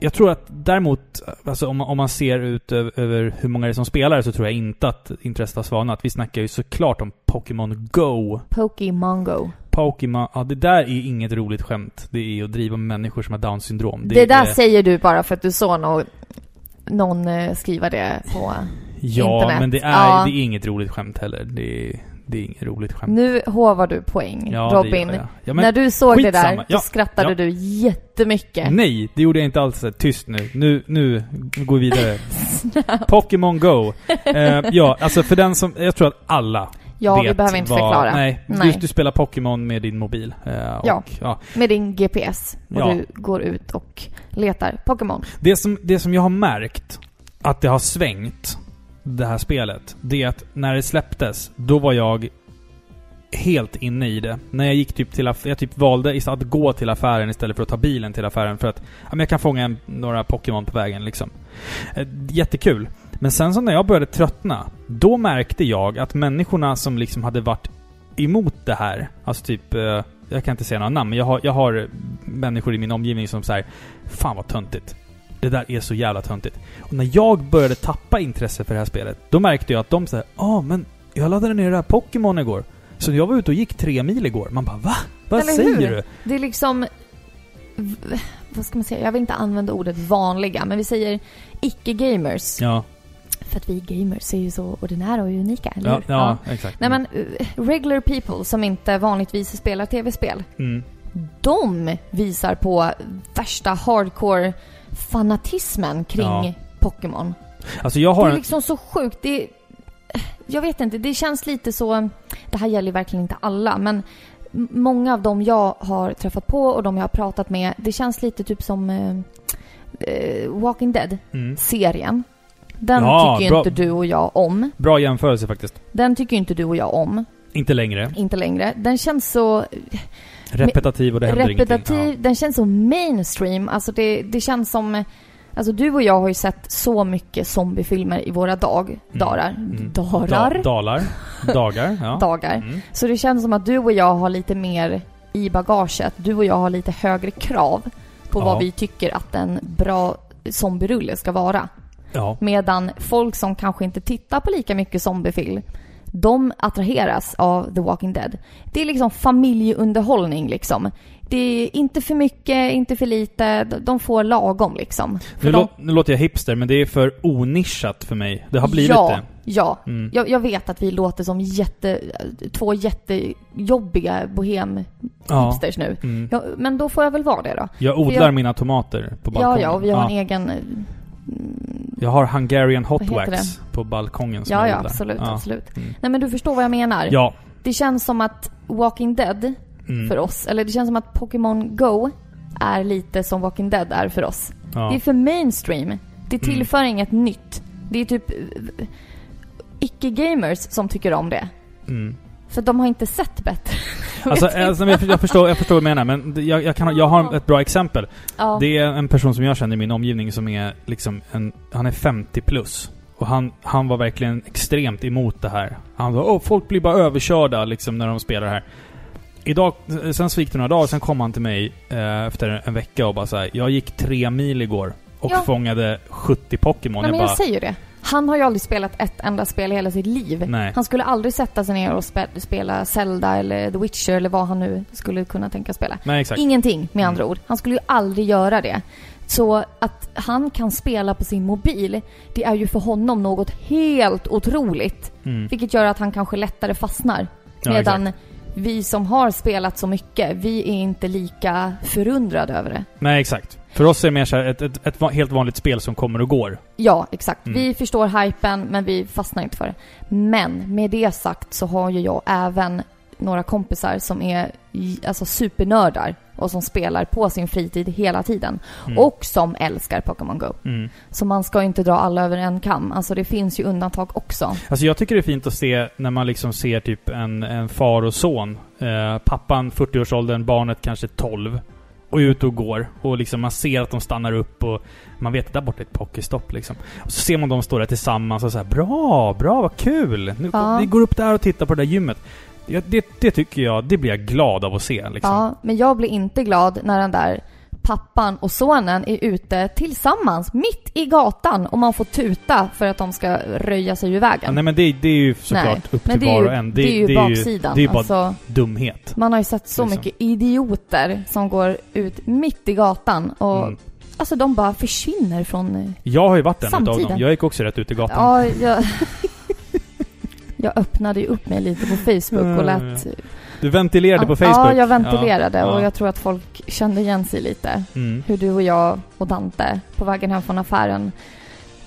[SPEAKER 3] jag tror att däremot, alltså om, man- om man ser ut över, över hur många det är som spelar så tror jag inte att intresset har svalnat. Vi snackar ju såklart om Pokémon Go.
[SPEAKER 4] Pokémongo.
[SPEAKER 3] Pokémon, ja det där är inget roligt skämt. Det är att driva med människor som har Downs syndrom.
[SPEAKER 4] Det, där
[SPEAKER 3] är,
[SPEAKER 4] säger du bara för att du såg någon, någon eh, skriva det på...
[SPEAKER 3] Ja,
[SPEAKER 4] internet.
[SPEAKER 3] men det är,
[SPEAKER 4] Ja.
[SPEAKER 3] det är inget roligt skämt heller. Det är, det är inget roligt skämt.
[SPEAKER 4] Nu hovar du poäng,
[SPEAKER 3] ja, det
[SPEAKER 4] Robin.
[SPEAKER 3] gör jag. Ja, men
[SPEAKER 4] När du såg det
[SPEAKER 3] skitsamma.
[SPEAKER 4] där, då
[SPEAKER 3] Ja,
[SPEAKER 4] skrattade
[SPEAKER 3] ja.
[SPEAKER 4] du jättemycket.
[SPEAKER 3] Nej, det gjorde jag inte alls. Tyst nu. Nu, nu går vi vidare. <laughs> Pokémon Go. Eh, ja, alltså för den som... Jag tror att alla
[SPEAKER 4] Ja,
[SPEAKER 3] vet
[SPEAKER 4] vi behöver inte
[SPEAKER 3] vad,
[SPEAKER 4] förklara.
[SPEAKER 3] Nej,
[SPEAKER 4] Nej.
[SPEAKER 3] Du, du spelar Pokémon med din mobil. Eh, och,
[SPEAKER 4] Ja.
[SPEAKER 3] ja.
[SPEAKER 4] Med din GPS. Och
[SPEAKER 3] Ja.
[SPEAKER 4] du går ut och letar Pokémon.
[SPEAKER 3] Det, som, det som jag har märkt att det har svängt, det här spelet, det är att när det släpptes, då var jag helt inne i det. När jag gick typ till jag typ valde att gå till affären istället för att ta bilen till affären för att ja, men jag kan fånga en, några Pokémon på vägen liksom. Eh, jättekul. Men sen så när jag började tröttna, då märkte jag att människorna som liksom hade varit emot det här, alltså typ, eh, jag kan inte säga några namn, men jag har, jag har människor i min omgivning som säger Fan vad töntigt. Det där är så jävla töntigt. Och när jag började tappa intresse för det här spelet, då märkte jag att de säger Ja, ah, men jag laddade ner det här Pokémon igår. Så jag var ute och gick tre mil igår. Man bara va? Vad
[SPEAKER 4] Eller
[SPEAKER 3] säger
[SPEAKER 4] hur?
[SPEAKER 3] du?
[SPEAKER 4] Det är liksom... Vad ska man säga? Jag vill inte använda ordet vanliga, men vi säger icke-gamers.
[SPEAKER 3] Ja.
[SPEAKER 4] För att vi gamers är ju så ordinära och unika, eller
[SPEAKER 3] Ja,
[SPEAKER 4] hur?
[SPEAKER 3] ja, exakt.
[SPEAKER 4] Nej men, eh, regular people som inte vanligtvis spelar tv-spel,
[SPEAKER 3] Mm.
[SPEAKER 4] de visar på värsta hardcore fanatismen kring
[SPEAKER 3] Ja.
[SPEAKER 4] Pokémon.
[SPEAKER 3] Alltså jag har
[SPEAKER 4] Det är liksom så sjukt. Det, jag vet inte, det känns lite så... Det här gäller verkligen inte alla, men många av dem jag har träffat på och de jag har pratat med, det känns lite typ som eh, Walking Dead,
[SPEAKER 3] Mm.
[SPEAKER 4] Den
[SPEAKER 3] Ja,
[SPEAKER 4] tycker ju inte du och jag om.
[SPEAKER 3] Bra jämförelse faktiskt.
[SPEAKER 4] Den tycker ju inte du och jag om.
[SPEAKER 3] Inte längre.
[SPEAKER 4] Inte längre. Den känns så
[SPEAKER 3] Repetitiv och det händer
[SPEAKER 4] repetitiv.
[SPEAKER 3] ingenting.
[SPEAKER 4] Den känns så mainstream. Alltså det, det känns som... Alltså du och jag har ju sett så mycket zombiefilmer i våra dag, dagar.
[SPEAKER 3] Mm.
[SPEAKER 4] Darar?
[SPEAKER 3] Da, dalar. Dagar. Ja. <laughs>
[SPEAKER 4] dagar.
[SPEAKER 3] Mm.
[SPEAKER 4] Så det känns som att du och jag har lite mer i bagaget. Du och jag har lite högre krav på
[SPEAKER 3] Ja.
[SPEAKER 4] vad vi tycker att en bra zombierulle ska vara.
[SPEAKER 3] Ja.
[SPEAKER 4] Medan folk som kanske inte tittar på lika mycket zombiefilm, de attraheras av The Walking Dead. Det är liksom familjeunderhållning liksom. Det är inte för mycket, inte för lite. De- får lagom liksom.
[SPEAKER 3] Nu,
[SPEAKER 4] de,
[SPEAKER 3] lå, nu låter jag hipster, men det är för onischat för mig. Det har blivit
[SPEAKER 4] ja,
[SPEAKER 3] det.
[SPEAKER 4] Ja,
[SPEAKER 3] Mm.
[SPEAKER 4] jag, jag vet att vi låter som jätte, två jättejobbiga bohem-hipsters
[SPEAKER 3] Ja.
[SPEAKER 4] nu.
[SPEAKER 3] Mm.
[SPEAKER 4] Ja, men då får jag väl vara det då.
[SPEAKER 3] Jag odlar
[SPEAKER 4] jag-
[SPEAKER 3] mina tomater på
[SPEAKER 4] Ja,
[SPEAKER 3] balkongen.
[SPEAKER 4] ja, och vi har en egen...
[SPEAKER 3] Jag har Hungarian Hot Wax på balkongen som
[SPEAKER 4] Ja, ja, absolut,
[SPEAKER 3] Ja.
[SPEAKER 4] absolut.
[SPEAKER 3] Mm.
[SPEAKER 4] Nej men du förstår vad jag menar.
[SPEAKER 3] Ja.
[SPEAKER 4] Det känns som att Walking Dead
[SPEAKER 3] Mm.
[SPEAKER 4] för oss, eller det känns som att Pokémon Go är lite som Walking Dead är för oss.
[SPEAKER 3] Ja. Mm.
[SPEAKER 4] Det är för mainstream. Det tillför inget nytt. Det är typ eh, icke-gamers som tycker om det.
[SPEAKER 3] Mm.
[SPEAKER 4] För de har inte sett bättre. Jag
[SPEAKER 3] Alltså,
[SPEAKER 4] vet inte.
[SPEAKER 3] alltså jag, jag, förstår, jag förstår vad du menar, men jag, jag, kan, jag har ett bra exempel.
[SPEAKER 4] ja.
[SPEAKER 3] Det är en person som jag känner i min omgivning som är liksom en... Han är 50 plus. Och han, han var verkligen extremt emot det här. Han sa åh, folk blir bara överkörda liksom när de spelar här. Idag, sen så gick det några dagar, sen kom han till mig eh, efter en vecka och bara så här, jag gick tre mil igår och
[SPEAKER 4] Ja.
[SPEAKER 3] fångade 70 Pokémon.
[SPEAKER 4] Nej, men
[SPEAKER 3] jag
[SPEAKER 4] jag
[SPEAKER 3] bara,
[SPEAKER 4] säger ju det. Han har ju aldrig spelat ett enda spel i hela sitt liv.
[SPEAKER 3] nej.
[SPEAKER 4] Han skulle aldrig sätta sig ner och spe spela Zelda eller The Witcher eller vad han nu skulle kunna tänka spela.
[SPEAKER 3] Nej.
[SPEAKER 4] Ingenting med andra
[SPEAKER 3] Mm.
[SPEAKER 4] ord. Han skulle ju aldrig göra det. Så att han kan spela på sin mobil, det är ju för honom något helt otroligt.
[SPEAKER 3] Mm.
[SPEAKER 4] Vilket gör att han kanske lättare fastnar.
[SPEAKER 3] Ja,
[SPEAKER 4] Medan
[SPEAKER 3] exakt.
[SPEAKER 4] vi som har spelat så mycket, vi är inte lika förundrade över det.
[SPEAKER 3] Nej, exakt. För oss är det mer så ett, ett, ett helt vanligt spel som kommer och går.
[SPEAKER 4] Ja, exakt.
[SPEAKER 3] Mm.
[SPEAKER 4] Vi förstår hypen, men vi fastnar inte för det. Men med det sagt så har ju jag även några kompisar som är alltså supernördar och som spelar på sin fritid hela tiden.
[SPEAKER 3] Mm.
[SPEAKER 4] Och som älskar Pokémon Go.
[SPEAKER 3] Mm.
[SPEAKER 4] Så man ska inte dra alla över en kam. Alltså det finns ju undantag också.
[SPEAKER 3] Alltså jag tycker det är fint att se när man liksom ser typ en, en far och son. Eh, pappan 40-årsåldern, barnet kanske 12. Och är ute och går. Och liksom man ser att de stannar upp och man vet att där borta är ett pokéstopp liksom. Och så ser man dem stå där tillsammans och så här, bra, bra, vad kul! Nu,
[SPEAKER 4] Ja.
[SPEAKER 3] Vi går upp där och tittar på det där gymmet. Det, det, det tycker jag, det blir jag glad av att se liksom.
[SPEAKER 4] Ja, men jag blir inte glad när den där pappan och sonen är ute tillsammans mitt i gatan och man får tuta för att de ska röja sig ur
[SPEAKER 3] Ja,
[SPEAKER 4] vägen.
[SPEAKER 3] nej men det, det är ju såklart
[SPEAKER 4] Nej,
[SPEAKER 3] upp till
[SPEAKER 4] det
[SPEAKER 3] var och en.
[SPEAKER 4] det, är ju
[SPEAKER 3] det
[SPEAKER 4] baksidan.
[SPEAKER 3] det är ju bara
[SPEAKER 4] alltså,
[SPEAKER 3] dumhet.
[SPEAKER 4] man har ju sett så
[SPEAKER 3] Liksom.
[SPEAKER 4] mycket idioter som går ut mitt i gatan och
[SPEAKER 3] Mm.
[SPEAKER 4] alltså de bara försvinner från... eh,
[SPEAKER 3] Jag har ju varit en utav dem. Jag gick också rätt ut i gatan.
[SPEAKER 4] Ja, jag... <laughs> jag öppnade ju upp mig lite på Facebook och lät...
[SPEAKER 3] Du ventilerade på Facebook?
[SPEAKER 4] Ja, jag ventilerade
[SPEAKER 3] Ja,
[SPEAKER 4] och
[SPEAKER 3] ja.
[SPEAKER 4] jag tror att folk kände igen sig lite.
[SPEAKER 3] Mm.
[SPEAKER 4] hur du och jag och Dante på vägen hem från affären,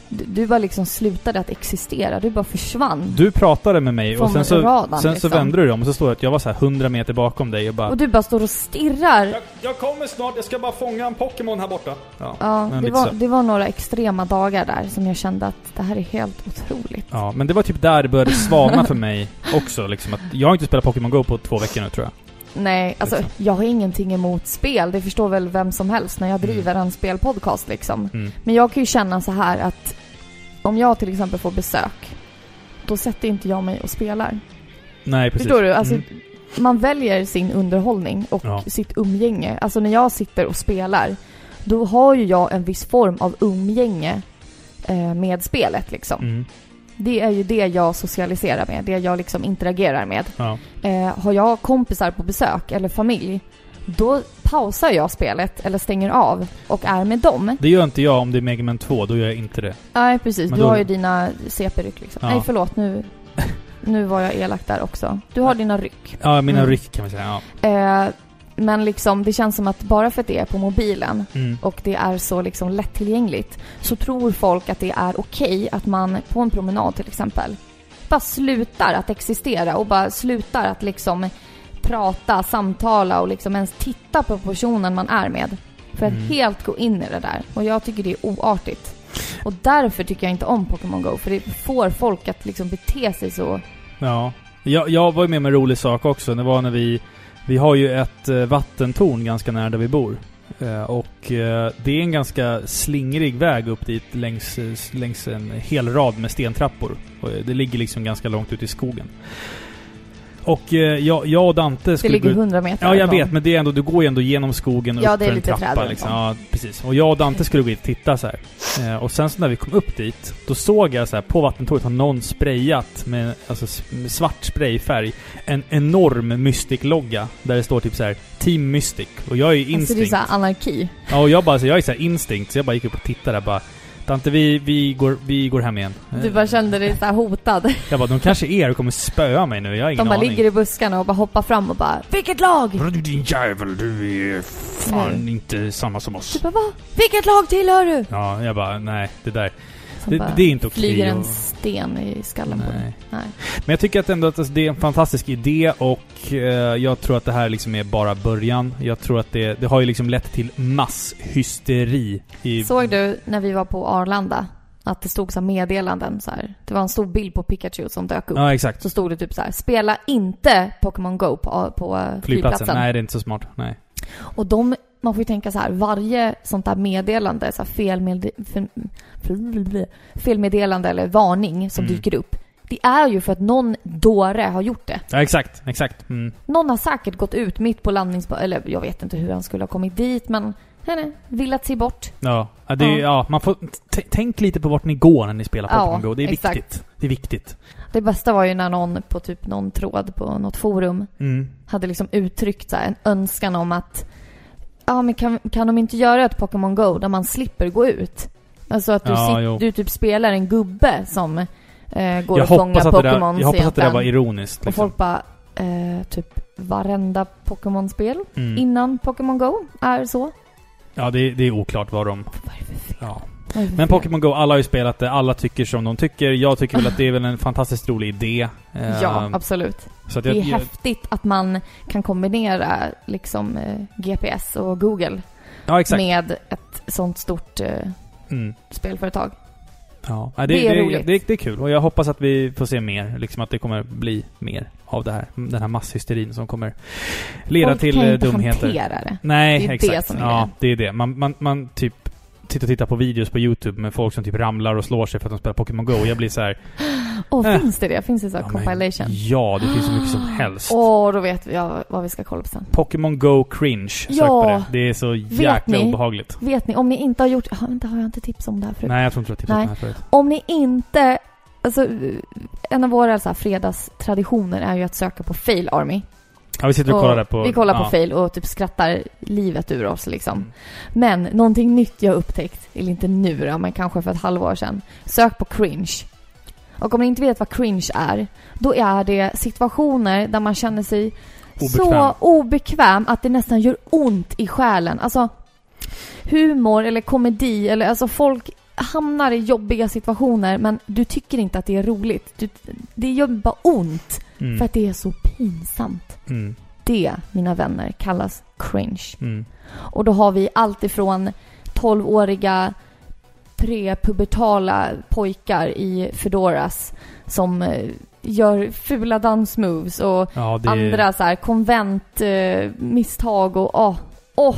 [SPEAKER 4] du, bara liksom slutade att existera. Du bara försvann.
[SPEAKER 3] Du pratade med mig och sen så,
[SPEAKER 4] radarn,
[SPEAKER 3] sen
[SPEAKER 4] liksom.
[SPEAKER 3] så vände du dig om och så står det att jag var så här 100 meter bakom dig och bara...
[SPEAKER 4] Och du bara står och stirrar.
[SPEAKER 3] jag, jag kommer snart, jag ska bara fånga en Pokémon här borta. Ja,
[SPEAKER 4] Ja,
[SPEAKER 3] men
[SPEAKER 4] det var, det var några extrema dagar där som jag kände att det här är helt otroligt.
[SPEAKER 3] ja, men det var typ där det började svalna för mig också. Liksom, att jag har inte spelat Pokémon Go på två veckor nu tror jag.
[SPEAKER 4] Nej, alltså
[SPEAKER 3] Liksom.
[SPEAKER 4] jag har ingenting emot spel. Det förstår väl vem som helst när jag driver en spelpodcast liksom.
[SPEAKER 3] Mm.
[SPEAKER 4] Men jag kan ju känna så här att om jag till exempel får besök, då sätter inte jag mig och spelar.
[SPEAKER 3] Nej, precis.
[SPEAKER 4] Förstår du? Alltså,
[SPEAKER 3] Mm.
[SPEAKER 4] Man väljer sin underhållning och
[SPEAKER 3] Ja.
[SPEAKER 4] sitt umgänge. Alltså när jag sitter och spelar, då har ju jag en viss form av umgänge eh, med spelet liksom. Det är ju det jag socialiserar med, det jag liksom interagerar med.
[SPEAKER 3] Ja.
[SPEAKER 4] Eh, har jag kompisar på besök eller familj, då pausar jag spelet eller stänger av och är med dem.
[SPEAKER 3] Det gör inte jag om det är Mega Man 2, då gör jag inte det.
[SPEAKER 4] Nej, precis.
[SPEAKER 3] Men
[SPEAKER 4] Du
[SPEAKER 3] då-
[SPEAKER 4] har ju dina CP-ryck liksom.
[SPEAKER 3] Ja.
[SPEAKER 4] Nej, förlåt. Nu, nu var jag elak där också. Du har dina ryck.
[SPEAKER 3] Ja, mina
[SPEAKER 4] Mm.
[SPEAKER 3] ryck kan man säga. Ja.
[SPEAKER 4] Eh, men liksom, det känns som att bara för att det är på mobilen
[SPEAKER 3] Mm.
[SPEAKER 4] och det är så liksom lättillgängligt så tror folk att det är okej att man på en promenad till exempel bara slutar att existera och bara slutar att liksom prata, samtala och liksom ens titta på personen man är med. För att
[SPEAKER 3] Mm.
[SPEAKER 4] helt gå in i det där. Och jag tycker det är oartigt. Och därför tycker jag inte om Pokémon Go. För det får folk att liksom bete sig så.
[SPEAKER 3] Ja. Jag, jag var ju med med en rolig sak också. Det var när vi... Vi har ju ett eh, vattentorn ganska nära där vi bor. Eh, och eh, det är en ganska slingrig väg upp dit längs, längs en hel rad med stentrappor. Och det ligger liksom ganska långt ut i skogen. Och eh, jag, jag och Dante
[SPEAKER 4] Det
[SPEAKER 3] skulle
[SPEAKER 4] ligger
[SPEAKER 3] gå ut...
[SPEAKER 4] 100 meter
[SPEAKER 3] Ja, jag vet, men det är ändå, du går ju ändå genom skogen och
[SPEAKER 4] Ja,
[SPEAKER 3] upp
[SPEAKER 4] det är
[SPEAKER 3] för en
[SPEAKER 4] lite träd
[SPEAKER 3] trappa
[SPEAKER 4] runt
[SPEAKER 3] liksom.
[SPEAKER 4] om.
[SPEAKER 3] Ja, precis. Och jag och Dante skulle gå dit och titta så här. Eh, och sen så när vi kom upp dit, då såg jag så här på vattentorget har någon sprayat med, alltså, s- med svart sprayfärg en enorm Mystic-logga. Där det står typ så här Team Mystic. Och jag är ju
[SPEAKER 4] Alltså det är
[SPEAKER 3] instinkt.
[SPEAKER 4] såhär anarki.
[SPEAKER 3] Ja, och jag bara, så jag är så här instinkt, så jag bara gick upp och tittade där bara Dante, vi, vi, går, vi går hem igen.
[SPEAKER 4] Du bara kände dig såhär hotad.
[SPEAKER 3] Jag bara, de kanske är och kommer spöa mig nu, jag har ingen
[SPEAKER 4] De bara
[SPEAKER 3] aning.
[SPEAKER 4] ligger i buskarna och bara hoppar fram och bara Vilket lag?
[SPEAKER 3] Du din jävel, du är fan
[SPEAKER 4] Nej.
[SPEAKER 3] inte samma som oss.
[SPEAKER 4] Du bara va? Vilket lag tillhör du?
[SPEAKER 3] Ja, jag bara, nej, det där.
[SPEAKER 4] Som
[SPEAKER 3] Det,
[SPEAKER 4] bara
[SPEAKER 3] det är inte okej.
[SPEAKER 4] flyger en
[SPEAKER 3] och-
[SPEAKER 4] sten i skallen på dig.
[SPEAKER 3] Nej.
[SPEAKER 4] Nej.
[SPEAKER 3] Men jag tycker att ändå att det är en fantastisk idé och eh, jag tror att det här liksom är bara början. Jag tror att det, det har ju liksom lett till masshysteri i...
[SPEAKER 4] Såg du när vi var på Arlanda att det stod så meddelanden så här. Det var en stor bild på Pikachu som dök upp.
[SPEAKER 3] Ja, exakt.
[SPEAKER 4] Så stod det typ så här. Spela inte Pokémon Go på, på eh,
[SPEAKER 3] Flygplatsen.
[SPEAKER 4] flygplatsen.
[SPEAKER 3] Nej, det är inte så smart. Nej.
[SPEAKER 4] Och de, man får ju tänka så här, varje sånt där meddelande, så här felmed, fel, felmeddelande eller varning som
[SPEAKER 3] Mm.
[SPEAKER 4] dyker upp. Det är ju för att någon dåre har gjort det.
[SPEAKER 3] Ja, exakt. Exakt. Mm.
[SPEAKER 4] Någon har säkert gått ut mitt på landningsbanan, eller jag vet inte hur han skulle ha kommit dit, men nej, nej, villat sig bort.
[SPEAKER 3] Ja, ja, det,
[SPEAKER 4] Ja.
[SPEAKER 3] ja. man får... Tänk lite på vart ni går när ni spelar
[SPEAKER 4] Ja,
[SPEAKER 3] Pokémon Go. Det är
[SPEAKER 4] exakt.
[SPEAKER 3] viktigt. Det är viktigt.
[SPEAKER 4] Det bästa var ju när någon på typ någon tråd på något forum
[SPEAKER 3] Mm.
[SPEAKER 4] hade liksom uttryckt så en önskan om att ja men kan, kan de inte göra ett Pokémon Go där man slipper gå ut? Alltså att du,
[SPEAKER 3] Ja,
[SPEAKER 4] sit, du typ spelar en gubbe som eh, går
[SPEAKER 3] Jag
[SPEAKER 4] och fångar Pokémon
[SPEAKER 3] jag hoppas att det där var ironiskt.
[SPEAKER 4] Och
[SPEAKER 3] Liksom.
[SPEAKER 4] folk bara, eh, typ varenda Pokémon-spel
[SPEAKER 3] Mm.
[SPEAKER 4] innan Pokémon Go är så.
[SPEAKER 3] Ja, det, är- det är oklart vad de...
[SPEAKER 4] Vad är det för fel?
[SPEAKER 3] Ja.
[SPEAKER 4] Det
[SPEAKER 3] Men? Pokémon Go, alla har ju spelat det, alla tycker som de tycker. Jag tycker väl att det är väl en fantastiskt rolig idé.
[SPEAKER 4] Ja,
[SPEAKER 3] Ehm,
[SPEAKER 4] absolut.
[SPEAKER 3] så
[SPEAKER 4] Det är
[SPEAKER 3] jag,
[SPEAKER 4] häftigt att man kan kombinera liksom eh, GPS och Google
[SPEAKER 3] Ja,
[SPEAKER 4] med ett sånt stort eh,
[SPEAKER 3] Mm.
[SPEAKER 4] spelföretag.
[SPEAKER 3] Ja, det,
[SPEAKER 4] Det är
[SPEAKER 3] det,
[SPEAKER 4] roligt.
[SPEAKER 3] det, det är kul. Och jag hoppas att vi får se mer. Liksom att det kommer bli mer av det här. Den här masshysterin som kommer leda
[SPEAKER 4] Folk
[SPEAKER 3] till
[SPEAKER 4] kan
[SPEAKER 3] eh,
[SPEAKER 4] inte
[SPEAKER 3] dumheter.
[SPEAKER 4] hantera det.
[SPEAKER 3] Nej,
[SPEAKER 4] Det är det
[SPEAKER 3] exakt.
[SPEAKER 4] som är
[SPEAKER 3] ja, det är det. Man, man, man typ sitter och tittar på videos på YouTube med folk som typ ramlar och slår sig för att de spelar Pokémon Go. Jag blir så här.
[SPEAKER 4] Åh,
[SPEAKER 3] Äh.
[SPEAKER 4] finns det det? Finns det så
[SPEAKER 3] ja, men
[SPEAKER 4] compilation?
[SPEAKER 3] Ja, det finns så mycket som <gasps> helst.
[SPEAKER 4] Åh, då vet vi ja, vad vi ska kolla på sen.
[SPEAKER 3] Pokémon Go cringe. Sök
[SPEAKER 4] Ja.
[SPEAKER 3] på det. Det är så jäkla
[SPEAKER 4] ni?
[SPEAKER 3] obehagligt.
[SPEAKER 4] Vet ni, om ni inte har gjort... Ja, vänta, har jag inte tips om det här förut?
[SPEAKER 3] Nej, jag tror inte har tipsat om det här förut.
[SPEAKER 4] Om ni inte... Alltså, en av våra så här, fredagstraditioner är ju att söka på Fail Army.
[SPEAKER 3] Ja, vi sitter och, kollar där på...
[SPEAKER 4] vi kollar på
[SPEAKER 3] ja.
[SPEAKER 4] Fail och typ skrattar livet ur oss liksom.
[SPEAKER 3] Mm.
[SPEAKER 4] Men någonting nytt jag upptäckt, eller inte nu då, men kanske för ett halvår sedan. Sök på cringe. Och om ni inte vet vad cringe är, då är det situationer där man känner sig
[SPEAKER 3] Obekväm.
[SPEAKER 4] så obekväm att det nästan gör ont i själen. Alltså, humor eller komedi eller alltså folk hamnar i jobbiga situationer men du tycker inte att det är roligt. Du, det gör bara ont
[SPEAKER 3] Mm.
[SPEAKER 4] för att det är så pinsamt.
[SPEAKER 3] Mm.
[SPEAKER 4] Det, mina vänner, kallas cringe.
[SPEAKER 3] Mm.
[SPEAKER 4] Och då har vi allt ifrån 12-åriga prepubertala pojkar i fedoras som eh, gör fula dansmoves och
[SPEAKER 3] Ja, det
[SPEAKER 4] andra så här konventmisstag eh, misstag och åh, åh,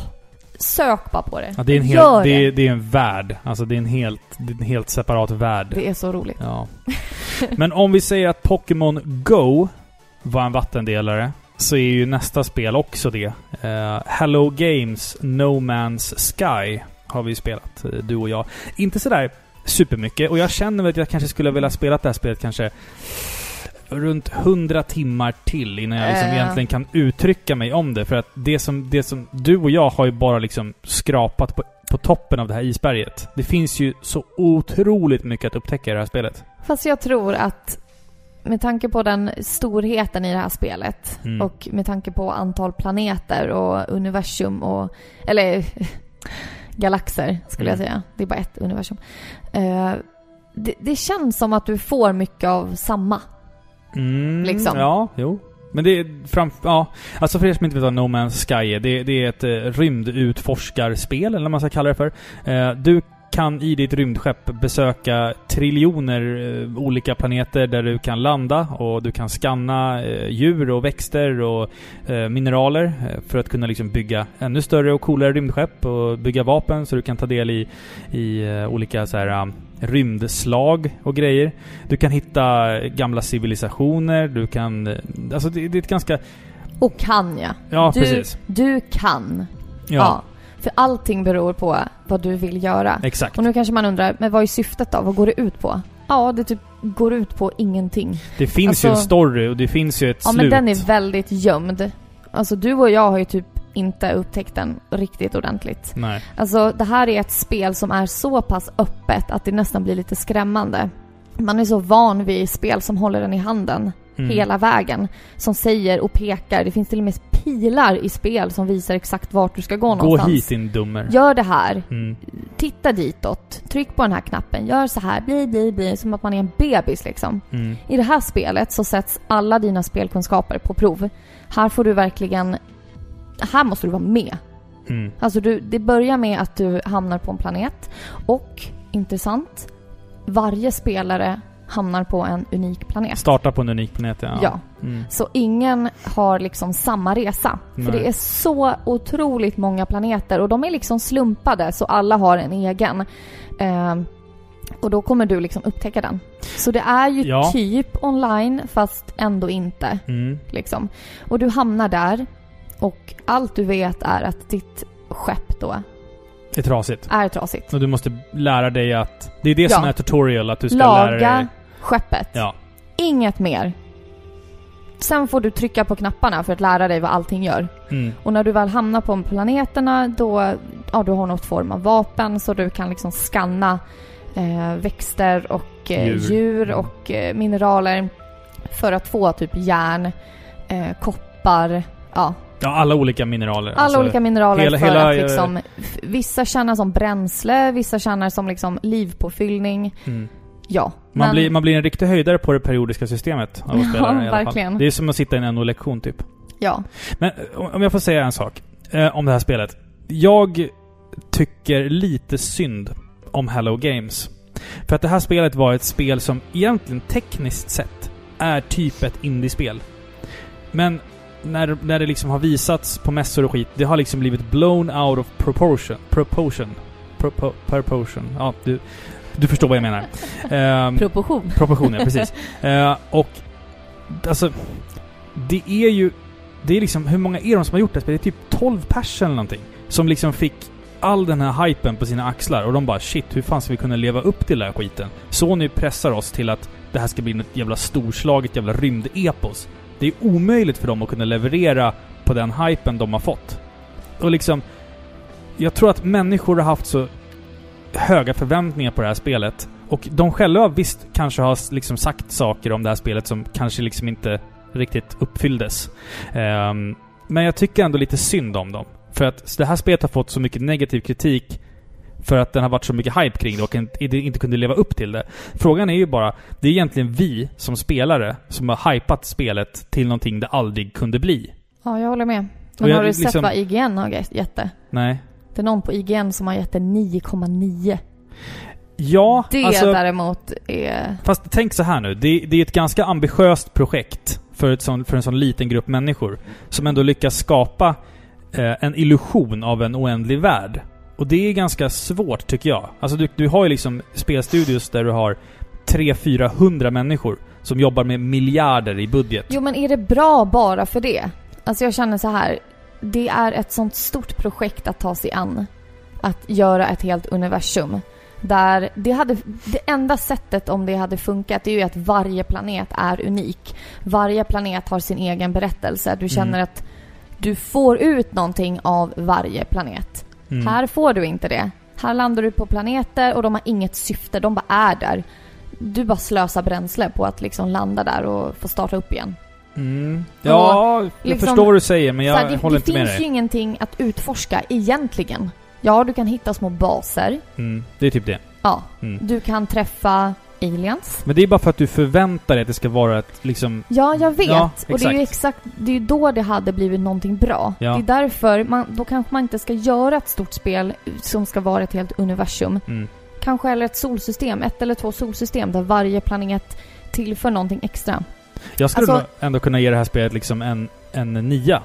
[SPEAKER 4] sök bara på det.
[SPEAKER 3] Ja, det är en
[SPEAKER 4] Gör
[SPEAKER 3] hel, det,
[SPEAKER 4] det.
[SPEAKER 3] är, det är en värld. Alltså det är en helt, är en helt separat värld.
[SPEAKER 4] Det är så roligt.
[SPEAKER 3] Ja. <laughs> Men om vi säger att Pokémon Go var en vattendelare, så är ju nästa spel också det. Eh, Hello Games No Man's Sky har vi spelat, eh, du och jag. Inte sådär supermycket, och jag känner väl att jag kanske skulle vilja spela det här spelet kanske runt 100 timmar till innan jag liksom
[SPEAKER 4] Eh.
[SPEAKER 3] egentligen kan uttrycka mig om det. För att det som, det som... Du och jag har ju bara liksom skrapat på, på toppen av det här isberget. Det finns ju så otroligt mycket att upptäcka i det här spelet.
[SPEAKER 4] Fast jag tror att med tanke på den storheten i det här spelet
[SPEAKER 3] Mm.
[SPEAKER 4] och med tanke på antal planeter och universum och... Eller <laughs> galaxer skulle
[SPEAKER 3] Mm.
[SPEAKER 4] jag säga. Det är bara ett universum. Eh, det, det känns som att du får mycket av samma.
[SPEAKER 3] Mm,
[SPEAKER 4] Liksom.
[SPEAKER 3] Ja, jo. Men det är fram... Ja. Alltså för er som inte vet vad No Man's Sky är. Det, det är ett eh, rymdutforskarspel, eller vad man ska kalla det för. Eh, du kan i ditt rymdskepp besöka triljoner eh, olika planeter där du kan landa och du kan scanna eh, djur och växter och eh, mineraler för att kunna liksom bygga ännu större och coolare rymdskepp och bygga vapen så du kan ta del i, i olika så här, um, rymdslag och grejer. Du kan hitta gamla civilisationer, du kan... eh, Alltså det, det är ett ganska...
[SPEAKER 4] Och kan ja.
[SPEAKER 3] Ja,
[SPEAKER 4] du,
[SPEAKER 3] precis.
[SPEAKER 4] Du kan.
[SPEAKER 3] Ja,
[SPEAKER 4] Ja. För allting beror på vad du vill göra.
[SPEAKER 3] exakt.
[SPEAKER 4] Och nu kanske man undrar, men vad är syftet då? Vad går det ut på? Ja, det typ går ut på ingenting.
[SPEAKER 3] Det finns ju en
[SPEAKER 4] alltså-
[SPEAKER 3] story och det finns ju ett
[SPEAKER 4] Ja,
[SPEAKER 3] slut.
[SPEAKER 4] men den är väldigt gömd. Alltså du och jag har ju typ inte upptäckt den riktigt ordentligt.
[SPEAKER 3] Nej.
[SPEAKER 4] Alltså det här är ett spel som är så pass öppet att det nästan blir lite skrämmande. Man är så van vid spel som håller den i handen
[SPEAKER 3] Mm.
[SPEAKER 4] hela vägen. Som säger och pekar. Det finns till och med pilar i spel som visar exakt vart du ska gå
[SPEAKER 3] Gå
[SPEAKER 4] någonstans.
[SPEAKER 3] hit din dummer.
[SPEAKER 4] Gör det här.
[SPEAKER 3] Mm.
[SPEAKER 4] Titta ditåt. Tryck på den här knappen. Gör så här. Bli, bli, bli. Som att man är en bebis liksom.
[SPEAKER 3] Mm.
[SPEAKER 4] I det här spelet så sätts alla dina spelkunskaper på prov. Här får du verkligen... Här måste du vara med.
[SPEAKER 3] Mm.
[SPEAKER 4] Alltså du, det börjar med att du hamnar på en planet. Och, intressant, varje spelare hamnar på en unik planet.
[SPEAKER 3] Starta på en unik planet, ja.
[SPEAKER 4] Ja.
[SPEAKER 3] Mm.
[SPEAKER 4] Så ingen har liksom samma resa.
[SPEAKER 3] Nej.
[SPEAKER 4] För det är så otroligt många planeter och de är liksom slumpade så alla har en egen. Ehm, och då kommer du liksom upptäcka den. Så det är ju
[SPEAKER 3] Ja.
[SPEAKER 4] typ online fast ändå inte.
[SPEAKER 3] Mm.
[SPEAKER 4] Liksom. Och du hamnar där och allt du vet är att ditt skepp då
[SPEAKER 3] är trasigt.
[SPEAKER 4] är trasigt.
[SPEAKER 3] Och du måste lära dig att... Det är det som
[SPEAKER 4] Ja.
[SPEAKER 3] är tutorial, att du ska lära dig...
[SPEAKER 4] Laga skeppet.
[SPEAKER 3] Ja.
[SPEAKER 4] Inget mer. Sen får du trycka på knapparna för att lära dig vad allting gör.
[SPEAKER 3] Mm.
[SPEAKER 4] Och när du väl hamnar på planeterna då, ja du har något form av vapen så du kan liksom scanna eh, växter och eh,
[SPEAKER 3] Djur.
[SPEAKER 4] djur,
[SPEAKER 3] Mm.
[SPEAKER 4] och eh, mineraler för att få typ järn, eh, koppar, ja
[SPEAKER 3] Ja, alla olika mineraler.
[SPEAKER 4] alla
[SPEAKER 3] Alltså,
[SPEAKER 4] olika mineraler
[SPEAKER 3] hela-
[SPEAKER 4] för
[SPEAKER 3] hela,
[SPEAKER 4] att
[SPEAKER 3] eh,
[SPEAKER 4] liksom, vissa tjänar som bränsle, vissa tjänar som liksom livpåfyllning.
[SPEAKER 3] Mm.
[SPEAKER 4] Ja.
[SPEAKER 3] Man,
[SPEAKER 4] men-
[SPEAKER 3] blir, man blir en riktig höjdare på det periodiska systemet av att
[SPEAKER 4] Ja,
[SPEAKER 3] spela det i alla
[SPEAKER 4] verkligen.
[SPEAKER 3] fall. Det är som att sitta i en NO-lektion typ.
[SPEAKER 4] Ja.
[SPEAKER 3] Men eh, om jag får säga en sak eh, om det här spelet. Jag tycker lite synd om Hello Games. För att det här spelet var ett spel som egentligen tekniskt sett är typ ett indiespel. Men när, när det liksom har visats på mässor och skit, det har liksom blivit blown out of proportion. Proportion. Propo, proportion. Ja, du, du förstår vad jag menar. <laughs> Ehm,
[SPEAKER 4] Proportion.
[SPEAKER 3] Proportioner, precis. <laughs> Eh, och alltså, det är ju... Det är liksom, hur många är de som har gjort det spelet? Det är typ 12 pers eller någonting. Som liksom fick all den här hypen på sina axlar och de bara shit, hur fan ska vi kunna leva upp till den här skiten? Sony pressar oss till att det här ska bli något jävla storslaget jävla rymdepos. Det är omöjligt för dem att kunna leverera på den hypen de har fått. Och liksom... Jag tror att människor har haft så höga förväntningar på det här spelet. Och de själva visst kanske har liksom sagt saker om det här spelet som kanske liksom inte riktigt uppfylldes. Um, men jag tycker ändå lite synd om dem. För att det här spelet har fått så mycket negativ kritik för att den har varit så mycket hype kring det och inte- inte kunde leva upp till det. Frågan är ju bara, det är egentligen vi som spelare som har hypat spelet till någonting det aldrig kunde bli.
[SPEAKER 4] Ja, jag håller med. Men
[SPEAKER 3] jag
[SPEAKER 4] har du
[SPEAKER 3] liksom-
[SPEAKER 4] sett vad IGN har gett det?
[SPEAKER 3] Nej.
[SPEAKER 4] Det är någon på IGN som har gett det 9,9.
[SPEAKER 3] Ja,
[SPEAKER 4] Det
[SPEAKER 3] alltså...
[SPEAKER 4] däremot är...
[SPEAKER 3] Fast tänk så här nu. Det, det är ett ganska ambitiöst projekt för, sån, för en sån liten grupp människor. Som ändå lyckas skapa eh, en illusion av en oändlig värld. Och det är ganska svårt tycker jag. Alltså du, du har ju liksom spelstudios där du har 300-400 människor som jobbar med miljarder i budget.
[SPEAKER 4] Jo, men är det bra bara för det? Alltså jag känner så här. Det är ett sånt stort projekt att ta sig an. Att göra ett helt universum. Där det, hade, det enda sättet om det hade funkat det är ju att varje planet är unik. Varje planet har sin egen berättelse. Du känner
[SPEAKER 3] Mm.
[SPEAKER 4] att du får ut någonting av varje planet.
[SPEAKER 3] Mm.
[SPEAKER 4] Här får du inte det. Här landar du på planeter och de har inget syfte. De bara är där. Du bara slösar bränsle på att liksom landa där och få starta upp igen.
[SPEAKER 3] Mm. Ja, jag
[SPEAKER 4] liksom-
[SPEAKER 3] förstår vad du säger men jag
[SPEAKER 4] här, det
[SPEAKER 3] håller
[SPEAKER 4] det
[SPEAKER 3] inte med
[SPEAKER 4] finns
[SPEAKER 3] dig.
[SPEAKER 4] ju ingenting att utforska egentligen. Ja, du kan hitta små baser.
[SPEAKER 3] Mm. Det är typ det.
[SPEAKER 4] Ja,
[SPEAKER 3] Mm.
[SPEAKER 4] du kan träffa aliens.
[SPEAKER 3] Men det är bara för att du förväntar dig att det ska vara ett liksom...
[SPEAKER 4] Ja, jag vet.
[SPEAKER 3] Ja,
[SPEAKER 4] och det är ju
[SPEAKER 3] exakt.
[SPEAKER 4] det är ju då det hade blivit någonting bra.
[SPEAKER 3] Ja.
[SPEAKER 4] Det är därför, man, då kanske man inte ska göra ett stort spel som ska vara ett helt universum.
[SPEAKER 3] Mm.
[SPEAKER 4] Kanske eller ett solsystem, ett eller två solsystem där varje planet tillför någonting extra.
[SPEAKER 3] Jag skulle
[SPEAKER 4] Alltså-
[SPEAKER 3] ändå kunna ge det här spelet liksom en, en nia.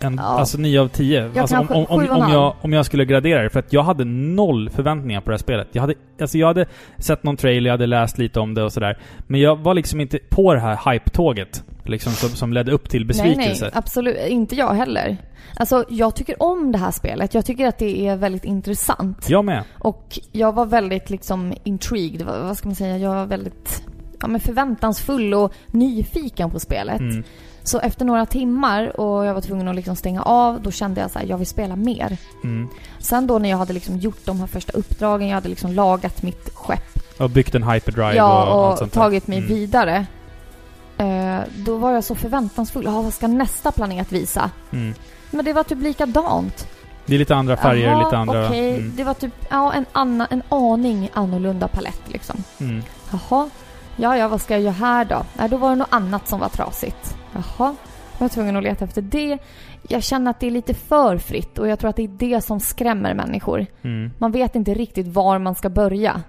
[SPEAKER 3] En,
[SPEAKER 4] Ja.
[SPEAKER 3] Alltså nio av tio.
[SPEAKER 4] Ja,
[SPEAKER 3] alltså om, om, om, om, jag, om jag skulle gradera det. För att jag hade noll förväntningar på det här spelet. Jag hade, alltså jag hade sett någon trailer, jag hade läst lite om det och sådär. Men jag var liksom inte på det här hype-tåget. Liksom som, som ledde upp till besvikelse.
[SPEAKER 4] Nej, nej, absolut. Inte jag heller. Alltså, jag tycker om det här spelet. Jag tycker att det är väldigt intressant.
[SPEAKER 3] Jag med.
[SPEAKER 4] Och jag var väldigt liksom intrigued, vad, vad ska man säga? Jag var väldigt ja, men förväntansfull och nyfiken på spelet.
[SPEAKER 3] Mm.
[SPEAKER 4] Så efter några timmar och jag var tvungen att liksom stänga av, då kände jag så här, jag vill spela mer.
[SPEAKER 3] Mm.
[SPEAKER 4] Sen då när jag hade liksom gjort de här första uppdragen, jag hade liksom lagat mitt skepp
[SPEAKER 3] Och byggt en hyperdrive
[SPEAKER 4] ja,
[SPEAKER 3] och, allt
[SPEAKER 4] och
[SPEAKER 3] sånt där.
[SPEAKER 4] tagit mig
[SPEAKER 3] Mm.
[SPEAKER 4] vidare. Eh, då var jag så förväntansfull. Ja, vad ska nästa planet visa?
[SPEAKER 3] Mm.
[SPEAKER 4] Men det var typ likadant.
[SPEAKER 3] Det är lite andra färger,
[SPEAKER 4] Jaha,
[SPEAKER 3] lite andra...
[SPEAKER 4] okej.
[SPEAKER 3] Mm.
[SPEAKER 4] Det var typ ja, en, annan, en aning annorlunda palett liksom.
[SPEAKER 3] Mm.
[SPEAKER 4] Jaha. Ja, ja, vad ska jag göra här då? Nej, då var det något annat som var trasigt. Jaha. Jag var tvungen att leta efter det. Jag känner att det är lite för fritt och jag tror att det är det som skrämmer människor.
[SPEAKER 3] Mm.
[SPEAKER 4] Man vet inte riktigt var man ska börja.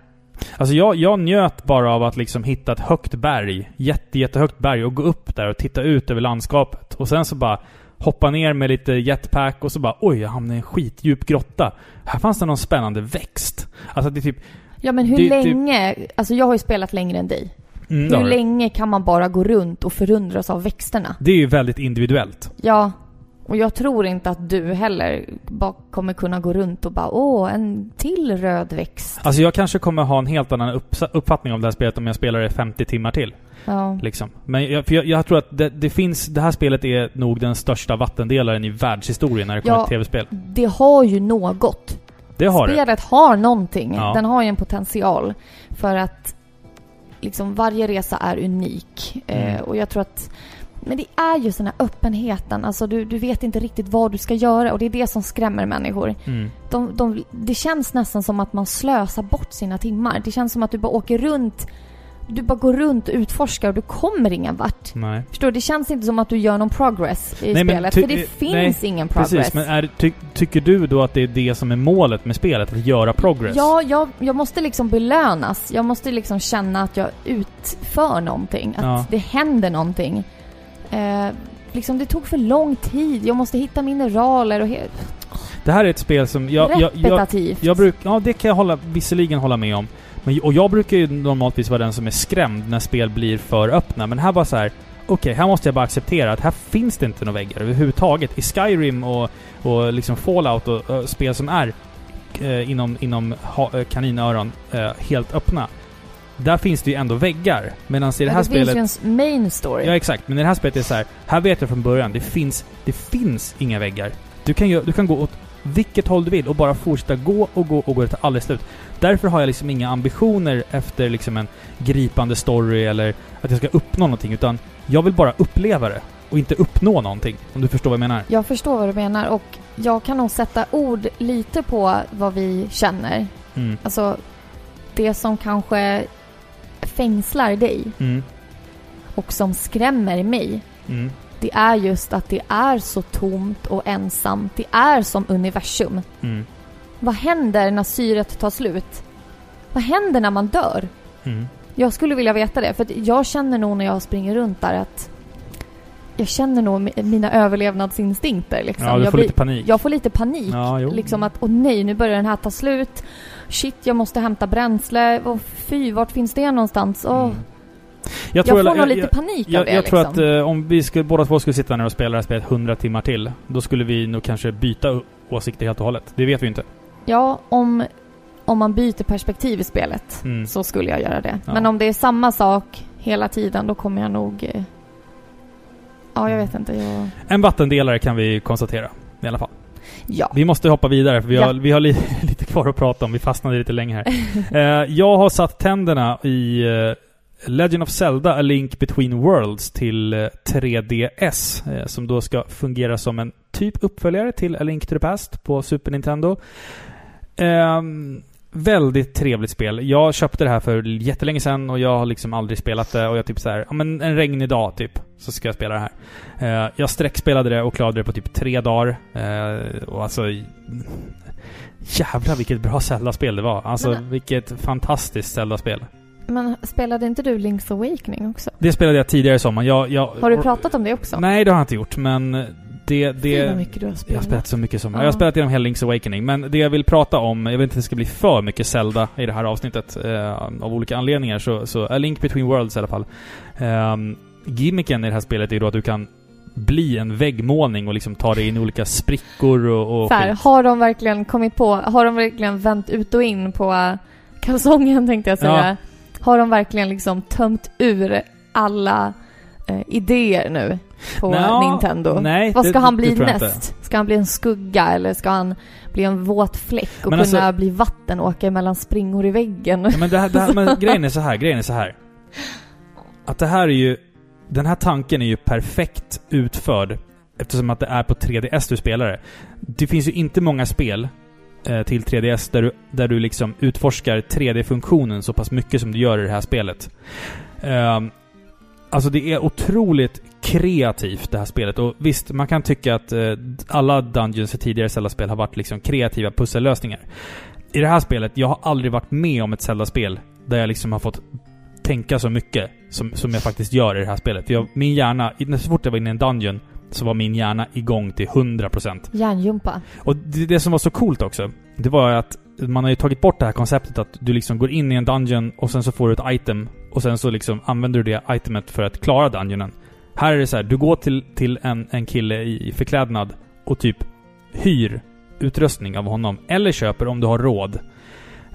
[SPEAKER 3] Alltså jag, jag njöt bara av att liksom hitta ett högt berg. Jätte, jättehögt berg och gå upp där och titta ut över landskapet. Och sen så bara hoppa ner med lite jetpack och så bara oj, jag hamnade i en skitdjup grotta. Här fanns det någon spännande växt. Alltså det är typ...
[SPEAKER 4] Ja, men hur
[SPEAKER 3] Det- det-
[SPEAKER 4] länge... Alltså jag har ju spelat längre än dig.
[SPEAKER 3] Mm, det
[SPEAKER 4] Hur länge kan man bara gå runt och förundras av växterna?
[SPEAKER 3] Det är ju väldigt individuellt.
[SPEAKER 4] Ja. Och jag tror inte att du heller bara kommer kunna gå runt och bara åh, en till röd växt.
[SPEAKER 3] Alltså jag kanske kommer ha en helt annan uppfattning om det här spelet om jag spelar det 50 timmar till.
[SPEAKER 4] Ja.
[SPEAKER 3] Liksom. Men jag, för jag, jag tror att det, det finns... Det här spelet är nog den största vattendelaren i världshistorien när det kommer
[SPEAKER 4] Ja.
[SPEAKER 3] till tv-spel.
[SPEAKER 4] Det har ju något.
[SPEAKER 3] Det har det.
[SPEAKER 4] Spelet har någonting.
[SPEAKER 3] Ja.
[SPEAKER 4] Den har ju en potential. För att liksom varje resa är unik.
[SPEAKER 3] Mm.
[SPEAKER 4] Eh, och jag tror att men det är ju den här öppenheten. Alltså du, du vet inte riktigt vad du ska göra och det är det som skrämmer människor.
[SPEAKER 3] Mm.
[SPEAKER 4] De, de, det känns nästan som att man slösar bort sina timmar. Det känns som att du bara åker runt. Du bara går runt och utforskar och du kommer ingen vart.
[SPEAKER 3] Nej.
[SPEAKER 4] Förstår du? Det känns inte som att du gör någon progress i
[SPEAKER 3] Nej,
[SPEAKER 4] spelet. för det
[SPEAKER 3] eh,
[SPEAKER 4] finns ingen progress.
[SPEAKER 3] Precis, men är, ty, tycker du då att det är det som är målet med spelet? Att göra progress?
[SPEAKER 4] Ja, jag, jag måste liksom belönas. Jag måste liksom känna att jag utför någonting. Att
[SPEAKER 3] Ja.
[SPEAKER 4] det händer någonting. Eh, liksom det tog för lång tid. Jag måste hitta mineraler och
[SPEAKER 3] Det här är ett spel som... Jag, jag, jag,
[SPEAKER 4] repetitivt.
[SPEAKER 3] jag bruk, Ja, det kan jag hålla, visserligen hålla med om. Men, och jag brukar ju normaltvis vara den som är skrämd när spel blir för öppna. Men här var så här. Okej, här måste jag bara acceptera att här finns det inte några väggar överhuvudtaget. I Skyrim och, och liksom Fallout och, och spel som är eh, inom, inom ha, eh, kaninöron eh, helt öppna. Där finns det ju ändå väggar. Medan i det
[SPEAKER 4] Ja,
[SPEAKER 3] här
[SPEAKER 4] det
[SPEAKER 3] spelet...
[SPEAKER 4] finns ju en main story.
[SPEAKER 3] Ja, exakt. Men i det här spelet är det så här. Här vet jag från början, det finns, det finns inga väggar. Du kan, ju, du kan gå åt vilket håll du vill och bara fortsätta gå och gå och gå till aldrig slut. Därför har jag liksom inga ambitioner efter liksom en gripande story eller att jag ska uppnå någonting. Utan jag vill bara uppleva det och inte uppnå någonting. Om du förstår vad jag menar.
[SPEAKER 4] Jag förstår vad du menar och jag kan nog sätta ord lite på vad vi känner.
[SPEAKER 3] Mm.
[SPEAKER 4] Alltså, det som kanske fängslar dig
[SPEAKER 3] Mm.
[SPEAKER 4] och som skrämmer mig
[SPEAKER 3] Mm.
[SPEAKER 4] Det är just att det är så tomt och ensamt. Det är som universum.
[SPEAKER 3] Mm.
[SPEAKER 4] Vad händer när syret tar slut? Vad händer när man dör?
[SPEAKER 3] Mm.
[SPEAKER 4] Jag skulle vilja veta det, för jag känner nog när jag springer runt där att jag känner nog mi- mina överlevnadsinstinkter liksom.
[SPEAKER 3] Ja, du
[SPEAKER 4] jag,
[SPEAKER 3] får lite panik.
[SPEAKER 4] jag får lite panik.
[SPEAKER 3] Ja.
[SPEAKER 4] Liksom att, åh nej, nu börjar den här ta slut. Shit, jag måste hämta bränsle. Och fy, vart finns det någonstans? Åh,
[SPEAKER 3] Mm.
[SPEAKER 4] Jag,
[SPEAKER 3] tror-
[SPEAKER 4] får nog
[SPEAKER 3] jag-
[SPEAKER 4] lite
[SPEAKER 3] jag-
[SPEAKER 4] panik
[SPEAKER 3] Jag,
[SPEAKER 4] av det
[SPEAKER 3] jag tror
[SPEAKER 4] liksom.
[SPEAKER 3] att eh, om vi skulle, båda två skulle sitta ner och spela det här spelet 100 timmar till, då skulle vi nog kanske byta åsikter helt och hållet. Det vet vi inte.
[SPEAKER 4] Ja, om, om man byter perspektiv i spelet
[SPEAKER 3] Mm.
[SPEAKER 4] så skulle jag göra det.
[SPEAKER 3] Ja.
[SPEAKER 4] Men om det är samma sak hela tiden då kommer jag nog... eh, Ja, jag vet inte. Jag...
[SPEAKER 3] En vattendelare kan vi konstatera. I alla fall.
[SPEAKER 4] Ja.
[SPEAKER 3] Vi måste hoppa vidare för vi har,
[SPEAKER 4] Ja.
[SPEAKER 3] vi har li, <laughs> lite kvar att prata om. Vi fastnade lite länge här. <laughs> Eh, jag har satt tänderna i eh, Legend of Zelda A Link Between Worlds till eh, 3DS. eh, som då ska fungera som en typ uppföljare till A Link to the Past på Super Nintendo. Ehm, väldigt trevligt spel. Jag köpte det här för jättelänge sedan och jag har liksom aldrig spelat det. Och jag typ så här, ja men en regnig dag typ, så ska jag spela det här. Eh, jag sträckspelade det och klarade det på typ tre dagar. Eh, och alltså... Jävlar vilket bra Zelda-spel det var. Alltså vilket fantastiskt Zelda-spel.
[SPEAKER 4] Men spelade inte du Link's Awakening också?
[SPEAKER 3] Det spelade jag tidigare i sommar. Jag, jag,
[SPEAKER 4] Har du pratat om det också?
[SPEAKER 3] Nej, det har jag inte gjort. Men det...
[SPEAKER 4] Fy vad
[SPEAKER 3] det
[SPEAKER 4] mycket du har
[SPEAKER 3] jag
[SPEAKER 4] spelat.
[SPEAKER 3] har spelat så mycket som...
[SPEAKER 4] Ja.
[SPEAKER 3] Jag har spelat genom hela Link's Awakening. Men det jag vill prata om, jag vet inte om det ska bli för mycket Zelda i det här avsnittet. Eh, av olika anledningar. Så, så A Link Between Worlds i alla fall. Um, gimmicken i det här spelet är ju då att du kan bli en väggmålning och liksom ta dig in i olika sprickor och... och
[SPEAKER 4] här, har de verkligen kommit på, har de verkligen vänt ut och in på äh, kalsongen tänkte jag säga. Har de verkligen liksom tömt ur alla eh, idéer nu på
[SPEAKER 3] Nå,
[SPEAKER 4] Nintendo?
[SPEAKER 3] Nej,
[SPEAKER 4] Vad ska
[SPEAKER 3] det-
[SPEAKER 4] han bli näst? Ska han bli en skugga eller ska han bli en våt fläck och
[SPEAKER 3] Men
[SPEAKER 4] kunna
[SPEAKER 3] alltså-
[SPEAKER 4] bli vatten och åka emellan springor i väggen?
[SPEAKER 3] Ja, men, det här, det här, men <laughs> grejen är så här, grejen är så här. Att det här är ju... Den här tanken är ju perfekt utförd eftersom att det är på 3DS du spelar det. Det finns ju inte många spel Eh, till 3DS där du, där du liksom utforskar 3D-funktionen så pass mycket som du gör i det här spelet. Ehm, alltså det är otroligt kreativt det här spelet och visst, man kan tycka att eh, alla Dungeons i tidigare Zelda-spel har varit liksom kreativa pussellösningar. I det här spelet, jag har aldrig varit med om ett Zelda-spel där jag liksom har fått tänka så mycket som, som jag faktiskt gör i det här spelet. Jag, min hjärna, så fort jag var inne i en dungeon så var min hjärna igång till 100%.
[SPEAKER 4] Järnjumpa.
[SPEAKER 3] Och det, det som var så coolt också, det var att man har ju tagit bort det här konceptet att du liksom går in i en dungeon och sen så får du ett item och sen så liksom använder du det itemet för att klara dungeonen. Här är det så här, du går till, till en, en kille i, förklädnad och typ hyr utrustning av honom. Eller köper om du har råd.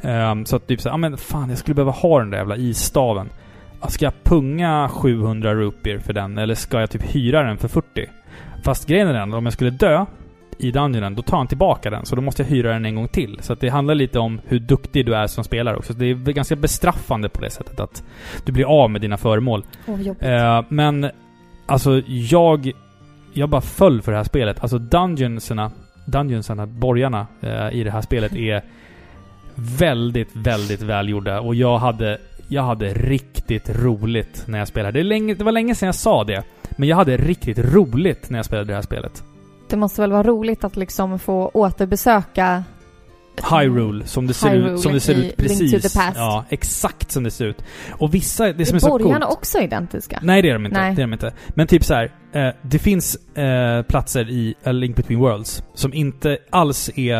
[SPEAKER 3] Ehm, så att typ så här, ja men fan jag skulle behöva ha den där jävla isstaven. Ja, Ska jag punga 700 rupier för den eller ska jag typ hyra den för 40? Fast grejen är den, om jag skulle dö i dungeonen, då tar han tillbaka den. Så då måste jag hyra den en gång till. Så det handlar lite om hur duktig du är som spelare också. Så det är ganska bestraffande på det sättet att du blir av med dina föremål.
[SPEAKER 4] Jobbigt.
[SPEAKER 3] Eh, men alltså jag... Jag bara föll för det här spelet. Alltså dungeonsarna, dungeonsarna, borgarna eh, i det här spelet <laughs> är väldigt, väldigt välgjorda. Och jag hade, jag hade riktigt roligt när jag spelade. Det, länge, det var länge sedan jag sa det. Men jag hade riktigt roligt när jag spelade det här spelet.
[SPEAKER 4] Det måste väl vara roligt att liksom få återbesöka
[SPEAKER 3] Hyrule, som det ser
[SPEAKER 4] Hyrule
[SPEAKER 3] ut, som det ser ut precis. Ja, exakt som det ser ut. Och vissa, det som är
[SPEAKER 4] är
[SPEAKER 3] så coolt...
[SPEAKER 4] också identiska?
[SPEAKER 3] Nej, det är de inte.
[SPEAKER 4] Nej.
[SPEAKER 3] Det är de inte. Men typ så här, eh, det finns eh, platser i A Link Between Worlds som inte alls är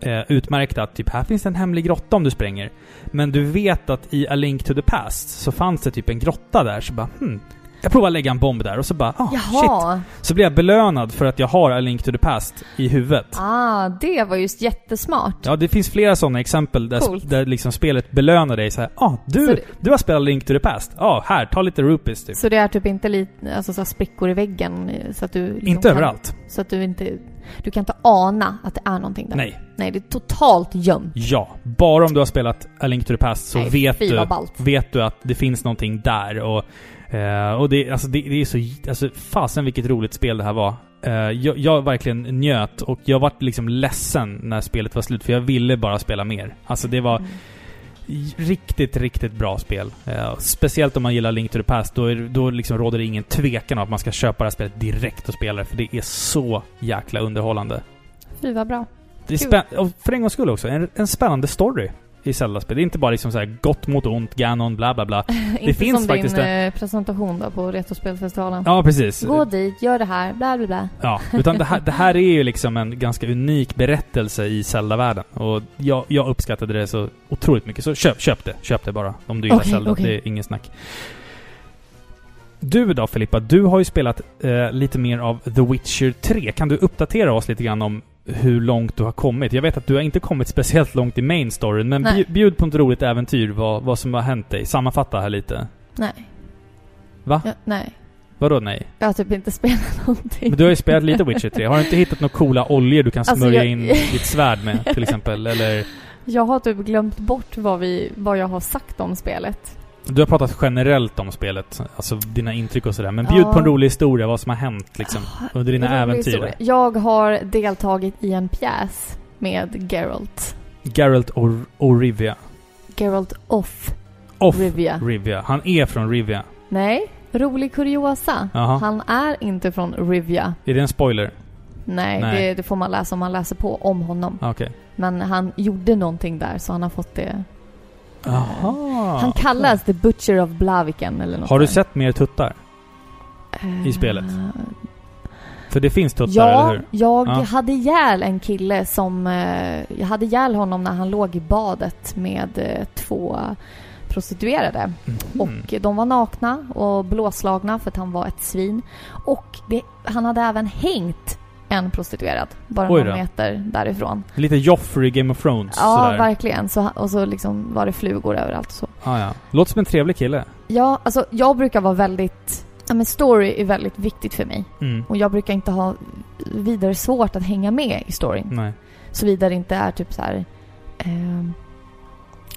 [SPEAKER 3] eh, utmärkta. att Typ, här finns det en hemlig grotta om du spränger. Men du vet att i A Link to the Past så fanns det typ en grotta där, så bara hmm. Jag provar att lägga en bomb där och så bara ah, shit.
[SPEAKER 4] Jaha!
[SPEAKER 3] Så blir jag belönad för att jag har A Link to the Past i huvudet.
[SPEAKER 4] Ah, det var just jättesmart.
[SPEAKER 3] Ja, det finns flera sådana exempel där,
[SPEAKER 4] Coolt.
[SPEAKER 3] där liksom spelet belönar dig så här. Ah, du,
[SPEAKER 4] Så det-
[SPEAKER 3] du har spelat Link to the Past. Ja, ah, här, ta lite rupees typ.
[SPEAKER 4] Så det är typ inte lite, alltså så sprickor i väggen eh, så att du... liksom
[SPEAKER 3] Inte
[SPEAKER 4] kan,
[SPEAKER 3] överallt.
[SPEAKER 4] Så att du inte... Du kan inte ana att det är någonting där.
[SPEAKER 3] Nej.
[SPEAKER 4] Nej, det är totalt gömt.
[SPEAKER 3] Ja. Bara om du har spelat A Link to the Past så
[SPEAKER 4] Nej,
[SPEAKER 3] vet, du,
[SPEAKER 4] ballt.
[SPEAKER 3] vet du att det finns någonting där. Och, eh, och det, alltså det, det är så... Alltså fasen vilket roligt spel det här var. Eh, jag, jag verkligen njöt och jag vart liksom ledsen när spelet var slut för jag ville bara spela mer. Alltså det var...
[SPEAKER 4] Mm.
[SPEAKER 3] Riktigt, riktigt bra spel. Eh, speciellt om man gillar Link to the Past. Då, är, då liksom råder det ingen tvekan om att man ska köpa det här spelet direkt och spela det. För det är så jäkla underhållande.
[SPEAKER 4] Fy vad bra.
[SPEAKER 3] Det är spä- och för en gångs skull också, en, en spännande story i Zelda-spel. Det är inte bara liksom så här gott mot ont, Ganon, bla bla bla. <laughs>
[SPEAKER 4] inte
[SPEAKER 3] finns
[SPEAKER 4] som
[SPEAKER 3] faktiskt
[SPEAKER 4] din eh, presentation då på Retrospelsfestivalen.
[SPEAKER 3] Ja, precis.
[SPEAKER 4] Gå dit, gör det här, bla bla bla.
[SPEAKER 3] Ja, utan det här, det här är ju liksom en ganska unik berättelse i Zelda-världen. Och jag, jag uppskattade det så otroligt mycket. Så köp, köp det. Köp det bara. Om du gillar
[SPEAKER 4] Okej,
[SPEAKER 3] Zelda.
[SPEAKER 4] okej.
[SPEAKER 3] Det är ingen snack. Du då Filippa, du har ju spelat eh, lite mer av The Witcher 3. Kan du uppdatera oss lite grann om hur långt du har kommit. Jag vet att du har inte kommit speciellt långt i main storyn, men
[SPEAKER 4] Nej.
[SPEAKER 3] bju- bjud på ett roligt äventyr vad, vad som har hänt dig. Sammanfatta här lite.
[SPEAKER 4] Nej.
[SPEAKER 3] Va?
[SPEAKER 4] Ja, nej.
[SPEAKER 3] Vadå nej?
[SPEAKER 4] Jag har typ inte spelat <laughs> någonting.
[SPEAKER 3] Men du har ju spelat lite Witcher 3. Har du inte hittat några coola oljor du kan
[SPEAKER 4] Alltså,
[SPEAKER 3] smörja
[SPEAKER 4] jag-
[SPEAKER 3] in <laughs> ditt svärd med till exempel? Eller...
[SPEAKER 4] Jag har typ glömt bort vad, vi, vad jag har sagt om spelet.
[SPEAKER 3] Du har pratat generellt om spelet, alltså dina intryck och sådär. Men bjud
[SPEAKER 4] Ja.
[SPEAKER 3] på en rolig historia, vad som har hänt liksom, under dina äventyr.
[SPEAKER 4] historia. Jag har deltagit i en pjäs med Geralt.
[SPEAKER 3] Geralt och Rivia.
[SPEAKER 4] Geralt of
[SPEAKER 3] Off
[SPEAKER 4] Rivia.
[SPEAKER 3] Rivia. Han är från Rivia.
[SPEAKER 4] Nej, rolig kuriosa.
[SPEAKER 3] Jaha.
[SPEAKER 4] Han är inte från Rivia.
[SPEAKER 3] Är det en spoiler?
[SPEAKER 4] Nej,
[SPEAKER 3] Nej.
[SPEAKER 4] Det, det får man läsa om man läser på om honom.
[SPEAKER 3] Ah, Okej.
[SPEAKER 4] Men han gjorde någonting där så han har fått det.
[SPEAKER 3] Jaha.
[SPEAKER 4] han kallas The Butcher of Blaviken eller något
[SPEAKER 3] Har du
[SPEAKER 4] där.
[SPEAKER 3] sett mer tuttar?
[SPEAKER 4] Eh,
[SPEAKER 3] i spelet? För det finns tuttar,
[SPEAKER 4] Ja,
[SPEAKER 3] eller hur?
[SPEAKER 4] jag
[SPEAKER 3] Ja.
[SPEAKER 4] hade ihjäl en kille som... Eh, jag hade ihjäl honom när han låg i badet med eh, två prostituerade.
[SPEAKER 3] Mhm.
[SPEAKER 4] Och de var nakna och blåslagna för att han var ett svin. Och det, han hade även hängt en prostituerad bara
[SPEAKER 3] Oj
[SPEAKER 4] några meter därifrån.
[SPEAKER 3] Lite Joffrey Game of Thrones,
[SPEAKER 4] Ja,
[SPEAKER 3] sådär.
[SPEAKER 4] verkligen. Så, och så liksom var det flugor överallt och så.
[SPEAKER 3] Ah, ja. Låter som en trevlig kille.
[SPEAKER 4] Ja, alltså jag brukar vara väldigt... Ja, men story är väldigt viktigt för mig.
[SPEAKER 3] Mm.
[SPEAKER 4] Och jag brukar inte ha vidare svårt att hänga med i storyn.
[SPEAKER 3] Nej.
[SPEAKER 4] Såvida det inte är typ så här... ehm,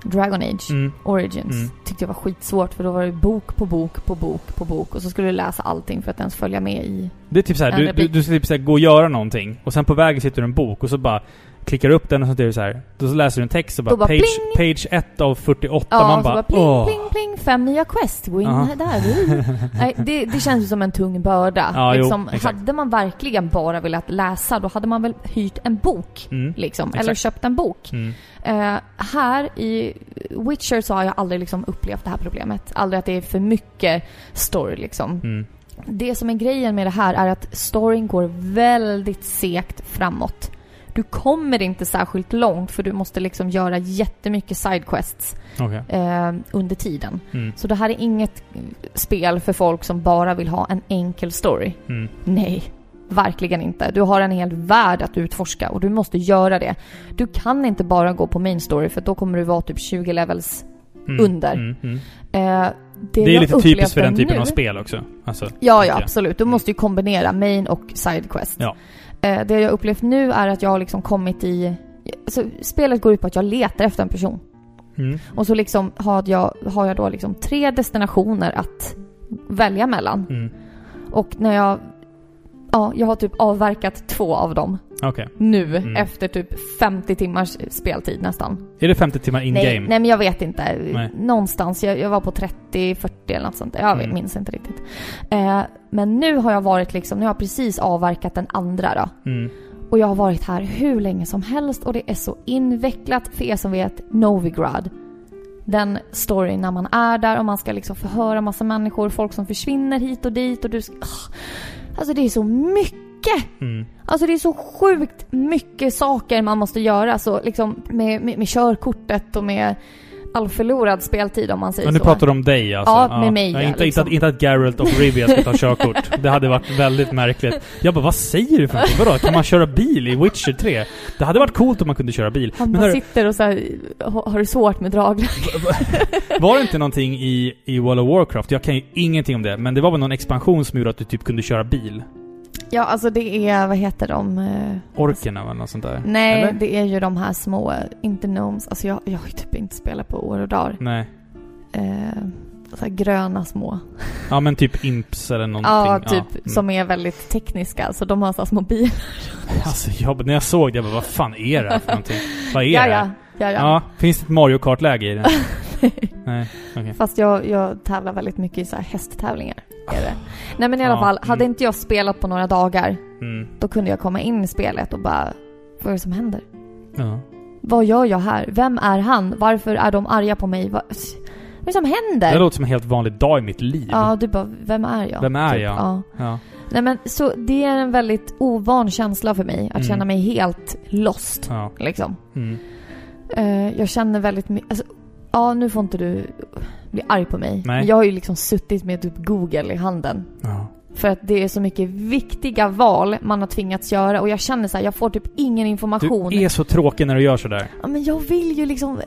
[SPEAKER 4] Dragon Age
[SPEAKER 3] Mm.
[SPEAKER 4] Origins
[SPEAKER 3] Mm.
[SPEAKER 4] tyckte jag var skitsvårt för då var det bok på bok på bok på bok och så skulle du läsa allting för att ens följa med i...
[SPEAKER 3] Det är typ såhär, du, du, du ska typ såhär gå och göra någonting och sen på vägen sitter du en bok och så bara klickar upp den och så är det så här. Då så läser du en text och bara,
[SPEAKER 4] bara
[SPEAKER 3] page,
[SPEAKER 4] pling!
[SPEAKER 3] page 1 av 48.
[SPEAKER 4] Ja,
[SPEAKER 3] man bara,
[SPEAKER 4] bara pling,
[SPEAKER 3] åh.
[SPEAKER 4] pling, pling, fem nya quest, gå in
[SPEAKER 3] Ja.
[SPEAKER 4] här där. <laughs> Nej, det, det känns ju som en tung börda.
[SPEAKER 3] Ja, jo,
[SPEAKER 4] liksom,
[SPEAKER 3] exakt.
[SPEAKER 4] hade man verkligen bara velat läsa, då hade man väl hyrt en bok.
[SPEAKER 3] Mm.
[SPEAKER 4] Liksom,
[SPEAKER 3] Exakt.
[SPEAKER 4] eller köpt en bok.
[SPEAKER 3] Mm.
[SPEAKER 4] Eh, här i Witcher så har jag aldrig liksom upplevt det här problemet. Aldrig att det är för mycket story liksom.
[SPEAKER 3] Mm.
[SPEAKER 4] Det som är grejen med det här är att storyn går väldigt segt framåt. Du kommer inte särskilt långt för du måste liksom göra jättemycket sidequests
[SPEAKER 3] Okej.
[SPEAKER 4] eh, under tiden.
[SPEAKER 3] Mm.
[SPEAKER 4] Så det här är inget spel för folk som bara vill ha en enkel story.
[SPEAKER 3] Mm.
[SPEAKER 4] Nej, verkligen inte. Du har en hel värld att utforska och du måste göra det. Du kan inte bara gå på main story för då kommer du vara typ 20 levels.
[SPEAKER 3] Mm.
[SPEAKER 4] Under.
[SPEAKER 3] Mm. Mm.
[SPEAKER 4] Eh,
[SPEAKER 3] Det är
[SPEAKER 4] jag
[SPEAKER 3] lite typiskt för den typen
[SPEAKER 4] nu,
[SPEAKER 3] av spel också. Alltså,
[SPEAKER 4] Ja, ja, absolut. Du
[SPEAKER 3] Mm.
[SPEAKER 4] måste ju kombinera main och sidequest.
[SPEAKER 3] Ja.
[SPEAKER 4] Eh, det jag upplevt nu är att jag har liksom kommit i... Alltså, spelet går ut på att jag letar efter en person.
[SPEAKER 3] Mm.
[SPEAKER 4] Och så liksom har jag, har jag då liksom tre destinationer att välja mellan.
[SPEAKER 3] Mm.
[SPEAKER 4] Och när jag... Ja, jag har typ avverkat två av dem
[SPEAKER 3] Okej.
[SPEAKER 4] nu
[SPEAKER 3] Mm.
[SPEAKER 4] efter typ 50 timmars speltid nästan.
[SPEAKER 3] Är det 50 timmar in
[SPEAKER 4] Nej, nej, men jag vet inte.
[SPEAKER 3] Nej.
[SPEAKER 4] Någonstans. Jag, jag var på 30-40 eller något sånt. Jag
[SPEAKER 3] Mm.
[SPEAKER 4] minns inte riktigt. Eh, men nu har jag varit liksom, nu har jag precis avverkat den andra då.
[SPEAKER 3] Mm.
[SPEAKER 4] Och jag har varit här hur länge som helst och det är så invecklat. För er som vet, Novigrad. Den storyn när man är där och man ska liksom förhöra massa människor, folk som försvinner hit och dit och du ska... Ah. Alltså det är så mycket!
[SPEAKER 3] Mm.
[SPEAKER 4] Alltså det är så sjukt mycket saker man måste göra så liksom med, med, med körkortet och med all förlorad speltid om man säger
[SPEAKER 3] Och nu
[SPEAKER 4] så.
[SPEAKER 3] pratar du om dig alltså?
[SPEAKER 4] Ja, med mig,
[SPEAKER 3] Ja, inte,
[SPEAKER 4] liksom.
[SPEAKER 3] inte, att, inte att Geralt och Rivia ska ta körkort. <laughs> Det hade varit väldigt märkligt. Jag bara, vad säger du för någonting? Vadå? Kan man köra bil i Witcher 3? Det hade varit coolt om man kunde köra bil.
[SPEAKER 4] Han
[SPEAKER 3] Men
[SPEAKER 4] bara
[SPEAKER 3] hörru,
[SPEAKER 4] sitter och så här, har det svårt med draglar.
[SPEAKER 3] var det inte någonting i, i World of Warcraft? Jag kan ju ingenting om det, men det var väl någon expansion som gjorde att du typ kunde köra bil?
[SPEAKER 4] Ja, alltså det är, vad heter de? eh,
[SPEAKER 3] Orkerna eller något sånt där?
[SPEAKER 4] Nej,
[SPEAKER 3] Eller?
[SPEAKER 4] det är ju de här små, inte gnomes. Alltså jag, jag har ju typ inte spelat på år och dagar.
[SPEAKER 3] Nej.
[SPEAKER 4] Eh, så här gröna små.
[SPEAKER 3] Ja men typ imps eller <laughs> någonting.
[SPEAKER 4] Ja, typ.
[SPEAKER 3] mm.
[SPEAKER 4] Som är väldigt tekniska. Så de har så här små bilar. <laughs>
[SPEAKER 3] Alltså jag, när jag såg det, jag bara, vad fan är det här för någonting? Vad är
[SPEAKER 4] Ja,
[SPEAKER 3] det?
[SPEAKER 4] ja.
[SPEAKER 3] här?
[SPEAKER 4] Ja, ja.
[SPEAKER 3] Ja, finns det ett Mario Kart-läge i den? <laughs> Nej, okej.
[SPEAKER 4] Fast jag, jag tävlar väldigt mycket i så här hästtävlingar. Det. Nej men i alla
[SPEAKER 3] Ja,
[SPEAKER 4] fall, hade
[SPEAKER 3] mm.
[SPEAKER 4] inte jag spelat på några dagar,
[SPEAKER 3] Mm.
[SPEAKER 4] då kunde jag komma in i spelet och bara, vad är det som händer?
[SPEAKER 3] Ja.
[SPEAKER 4] Vad gör jag här? Vem är han? Varför är de arga på mig? Vad, vad är det som händer?
[SPEAKER 3] Det låter som en helt vanlig dag i mitt liv.
[SPEAKER 4] Ja, du bara, vem är jag?
[SPEAKER 3] Vem är
[SPEAKER 4] Typ,
[SPEAKER 3] jag?
[SPEAKER 4] Ja.
[SPEAKER 3] Ja.
[SPEAKER 4] Nej men så det är en väldigt ovan känsla för mig, att
[SPEAKER 3] Mm.
[SPEAKER 4] känna mig helt lost. Liksom. Eh, jag känner väldigt mycket, alltså, ja nu får inte du bli arg på mig.
[SPEAKER 3] Nej.
[SPEAKER 4] Men jag har ju liksom suttit med typ Google i handen.
[SPEAKER 3] ja.
[SPEAKER 4] För att det är så mycket viktiga val man har tvingats göra och jag känner så här, jag får typ ingen information.
[SPEAKER 3] Du är så tråkig när du gör sådär.
[SPEAKER 4] Ja, men jag vill ju liksom,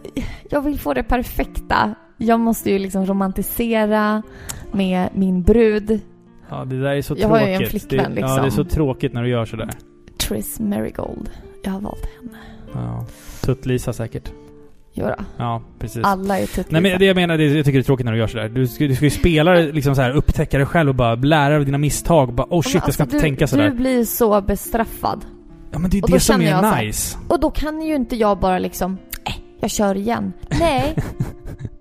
[SPEAKER 4] jag vill få det perfekta. Jag måste ju liksom romantisera med min brud,
[SPEAKER 3] Ja, det där är så
[SPEAKER 4] Jag har
[SPEAKER 3] tråkigt.
[SPEAKER 4] ju en flickvän,
[SPEAKER 3] det, Ja, det är
[SPEAKER 4] liksom.
[SPEAKER 3] så tråkigt när du gör sådär.
[SPEAKER 4] Triss Marigold. Jag har valt henne.
[SPEAKER 3] Ja. Tutt-Lisa säkert.
[SPEAKER 4] Jodå,
[SPEAKER 3] Ja, precis.
[SPEAKER 4] alla är tuttlisa.
[SPEAKER 3] Nej men det jag menar, det, jag tycker det är tråkigt när du gör sådär. Du ska, du ska ju spela liksom så här, upptäcka dig själv och bara lära dig av dina misstag. Och bara, oh
[SPEAKER 4] Ja,
[SPEAKER 3] shit,
[SPEAKER 4] men
[SPEAKER 3] jag ska
[SPEAKER 4] alltså,
[SPEAKER 3] inte
[SPEAKER 4] du,
[SPEAKER 3] tänka sådär.
[SPEAKER 4] Du blir så bestraffad.
[SPEAKER 3] Ja men det är
[SPEAKER 4] och
[SPEAKER 3] det som är
[SPEAKER 4] här-
[SPEAKER 3] nice.
[SPEAKER 4] Och då kan ju inte jag bara liksom, eh, jag kör igen. Nej.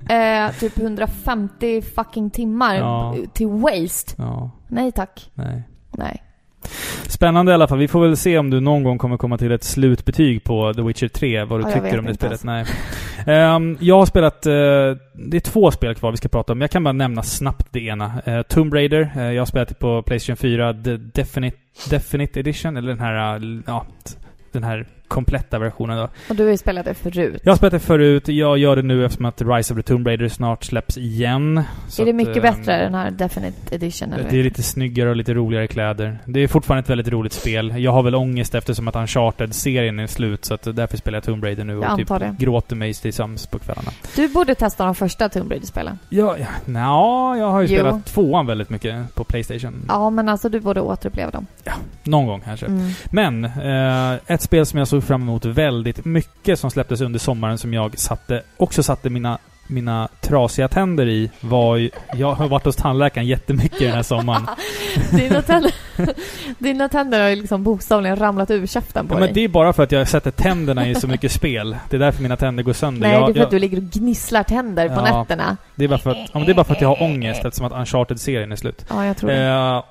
[SPEAKER 4] <laughs> eh, typ 150 fucking timmar
[SPEAKER 3] Ja.
[SPEAKER 4] till waste.
[SPEAKER 3] Ja,
[SPEAKER 4] Nej tack.
[SPEAKER 3] nej.
[SPEAKER 4] Nej.
[SPEAKER 3] Spännande i alla fall. Vi får väl se om du någon gång kommer komma till ett slutbetyg på The Witcher 3. Vad du
[SPEAKER 4] Ja,
[SPEAKER 3] tycker om det spelet. Nej. Ehm, jag har spelat... eh, det är två spel kvar vi ska prata om. Jag kan bara nämna snabbt det ena. Uh, Tomb Raider. Eh, jag har spelat det på Playstation 4. The Definite, Definite Edition. Eller den här... ja, den här kompletta versionen då.
[SPEAKER 4] Och du har ju spelat det förut.
[SPEAKER 3] Jag har spelat det förut. Jag gör det nu eftersom att Rise of the Tomb Raider snart släpps igen. Så
[SPEAKER 4] är det
[SPEAKER 3] att,
[SPEAKER 4] mycket
[SPEAKER 3] ehm,
[SPEAKER 4] bättre den här Definite Edition eller?
[SPEAKER 3] det är lite snyggare och lite roligare kläder. Det är fortfarande ett väldigt roligt spel. Jag har väl ångest eftersom att Uncharted-serien är slut, så att därför spelar jag Tomb Raider nu och typ
[SPEAKER 4] det.
[SPEAKER 3] gråter mig till sams på kvällarna.
[SPEAKER 4] Du borde testa de första Tomb Raider-spelen.
[SPEAKER 3] Ja, ja, nja, jag har ju
[SPEAKER 4] Jo.
[SPEAKER 3] spelat tvåan väldigt mycket på Playstation.
[SPEAKER 4] Ja, men alltså du borde återuppleva dem.
[SPEAKER 3] Någon gång kanske.
[SPEAKER 4] Mm.
[SPEAKER 3] Men, eh, ett spel som jag såg fram emot väldigt mycket som släpptes under sommaren som jag satte, också satte mina mina trasiga tänder i var ju, Jag har varit hos tandläkaren jättemycket den här sommaren. <laughs>
[SPEAKER 4] Dina tänder, dina tänder har ju liksom bokstavligen ramlat ur käften på
[SPEAKER 3] Ja,
[SPEAKER 4] dig.
[SPEAKER 3] men det är bara för att jag sätter tänderna i så mycket spel. Det är därför mina tänder går sönder.
[SPEAKER 4] Nej,
[SPEAKER 3] jag,
[SPEAKER 4] det är för
[SPEAKER 3] jag,
[SPEAKER 4] att du ligger och gnisslar tänder på
[SPEAKER 3] Ja.
[SPEAKER 4] nätterna.
[SPEAKER 3] det, är bara för att, ja, det är bara för att jag har ångest eftersom att Uncharted-serien är slut.
[SPEAKER 4] Ja, jag tror det.
[SPEAKER 3] Eh,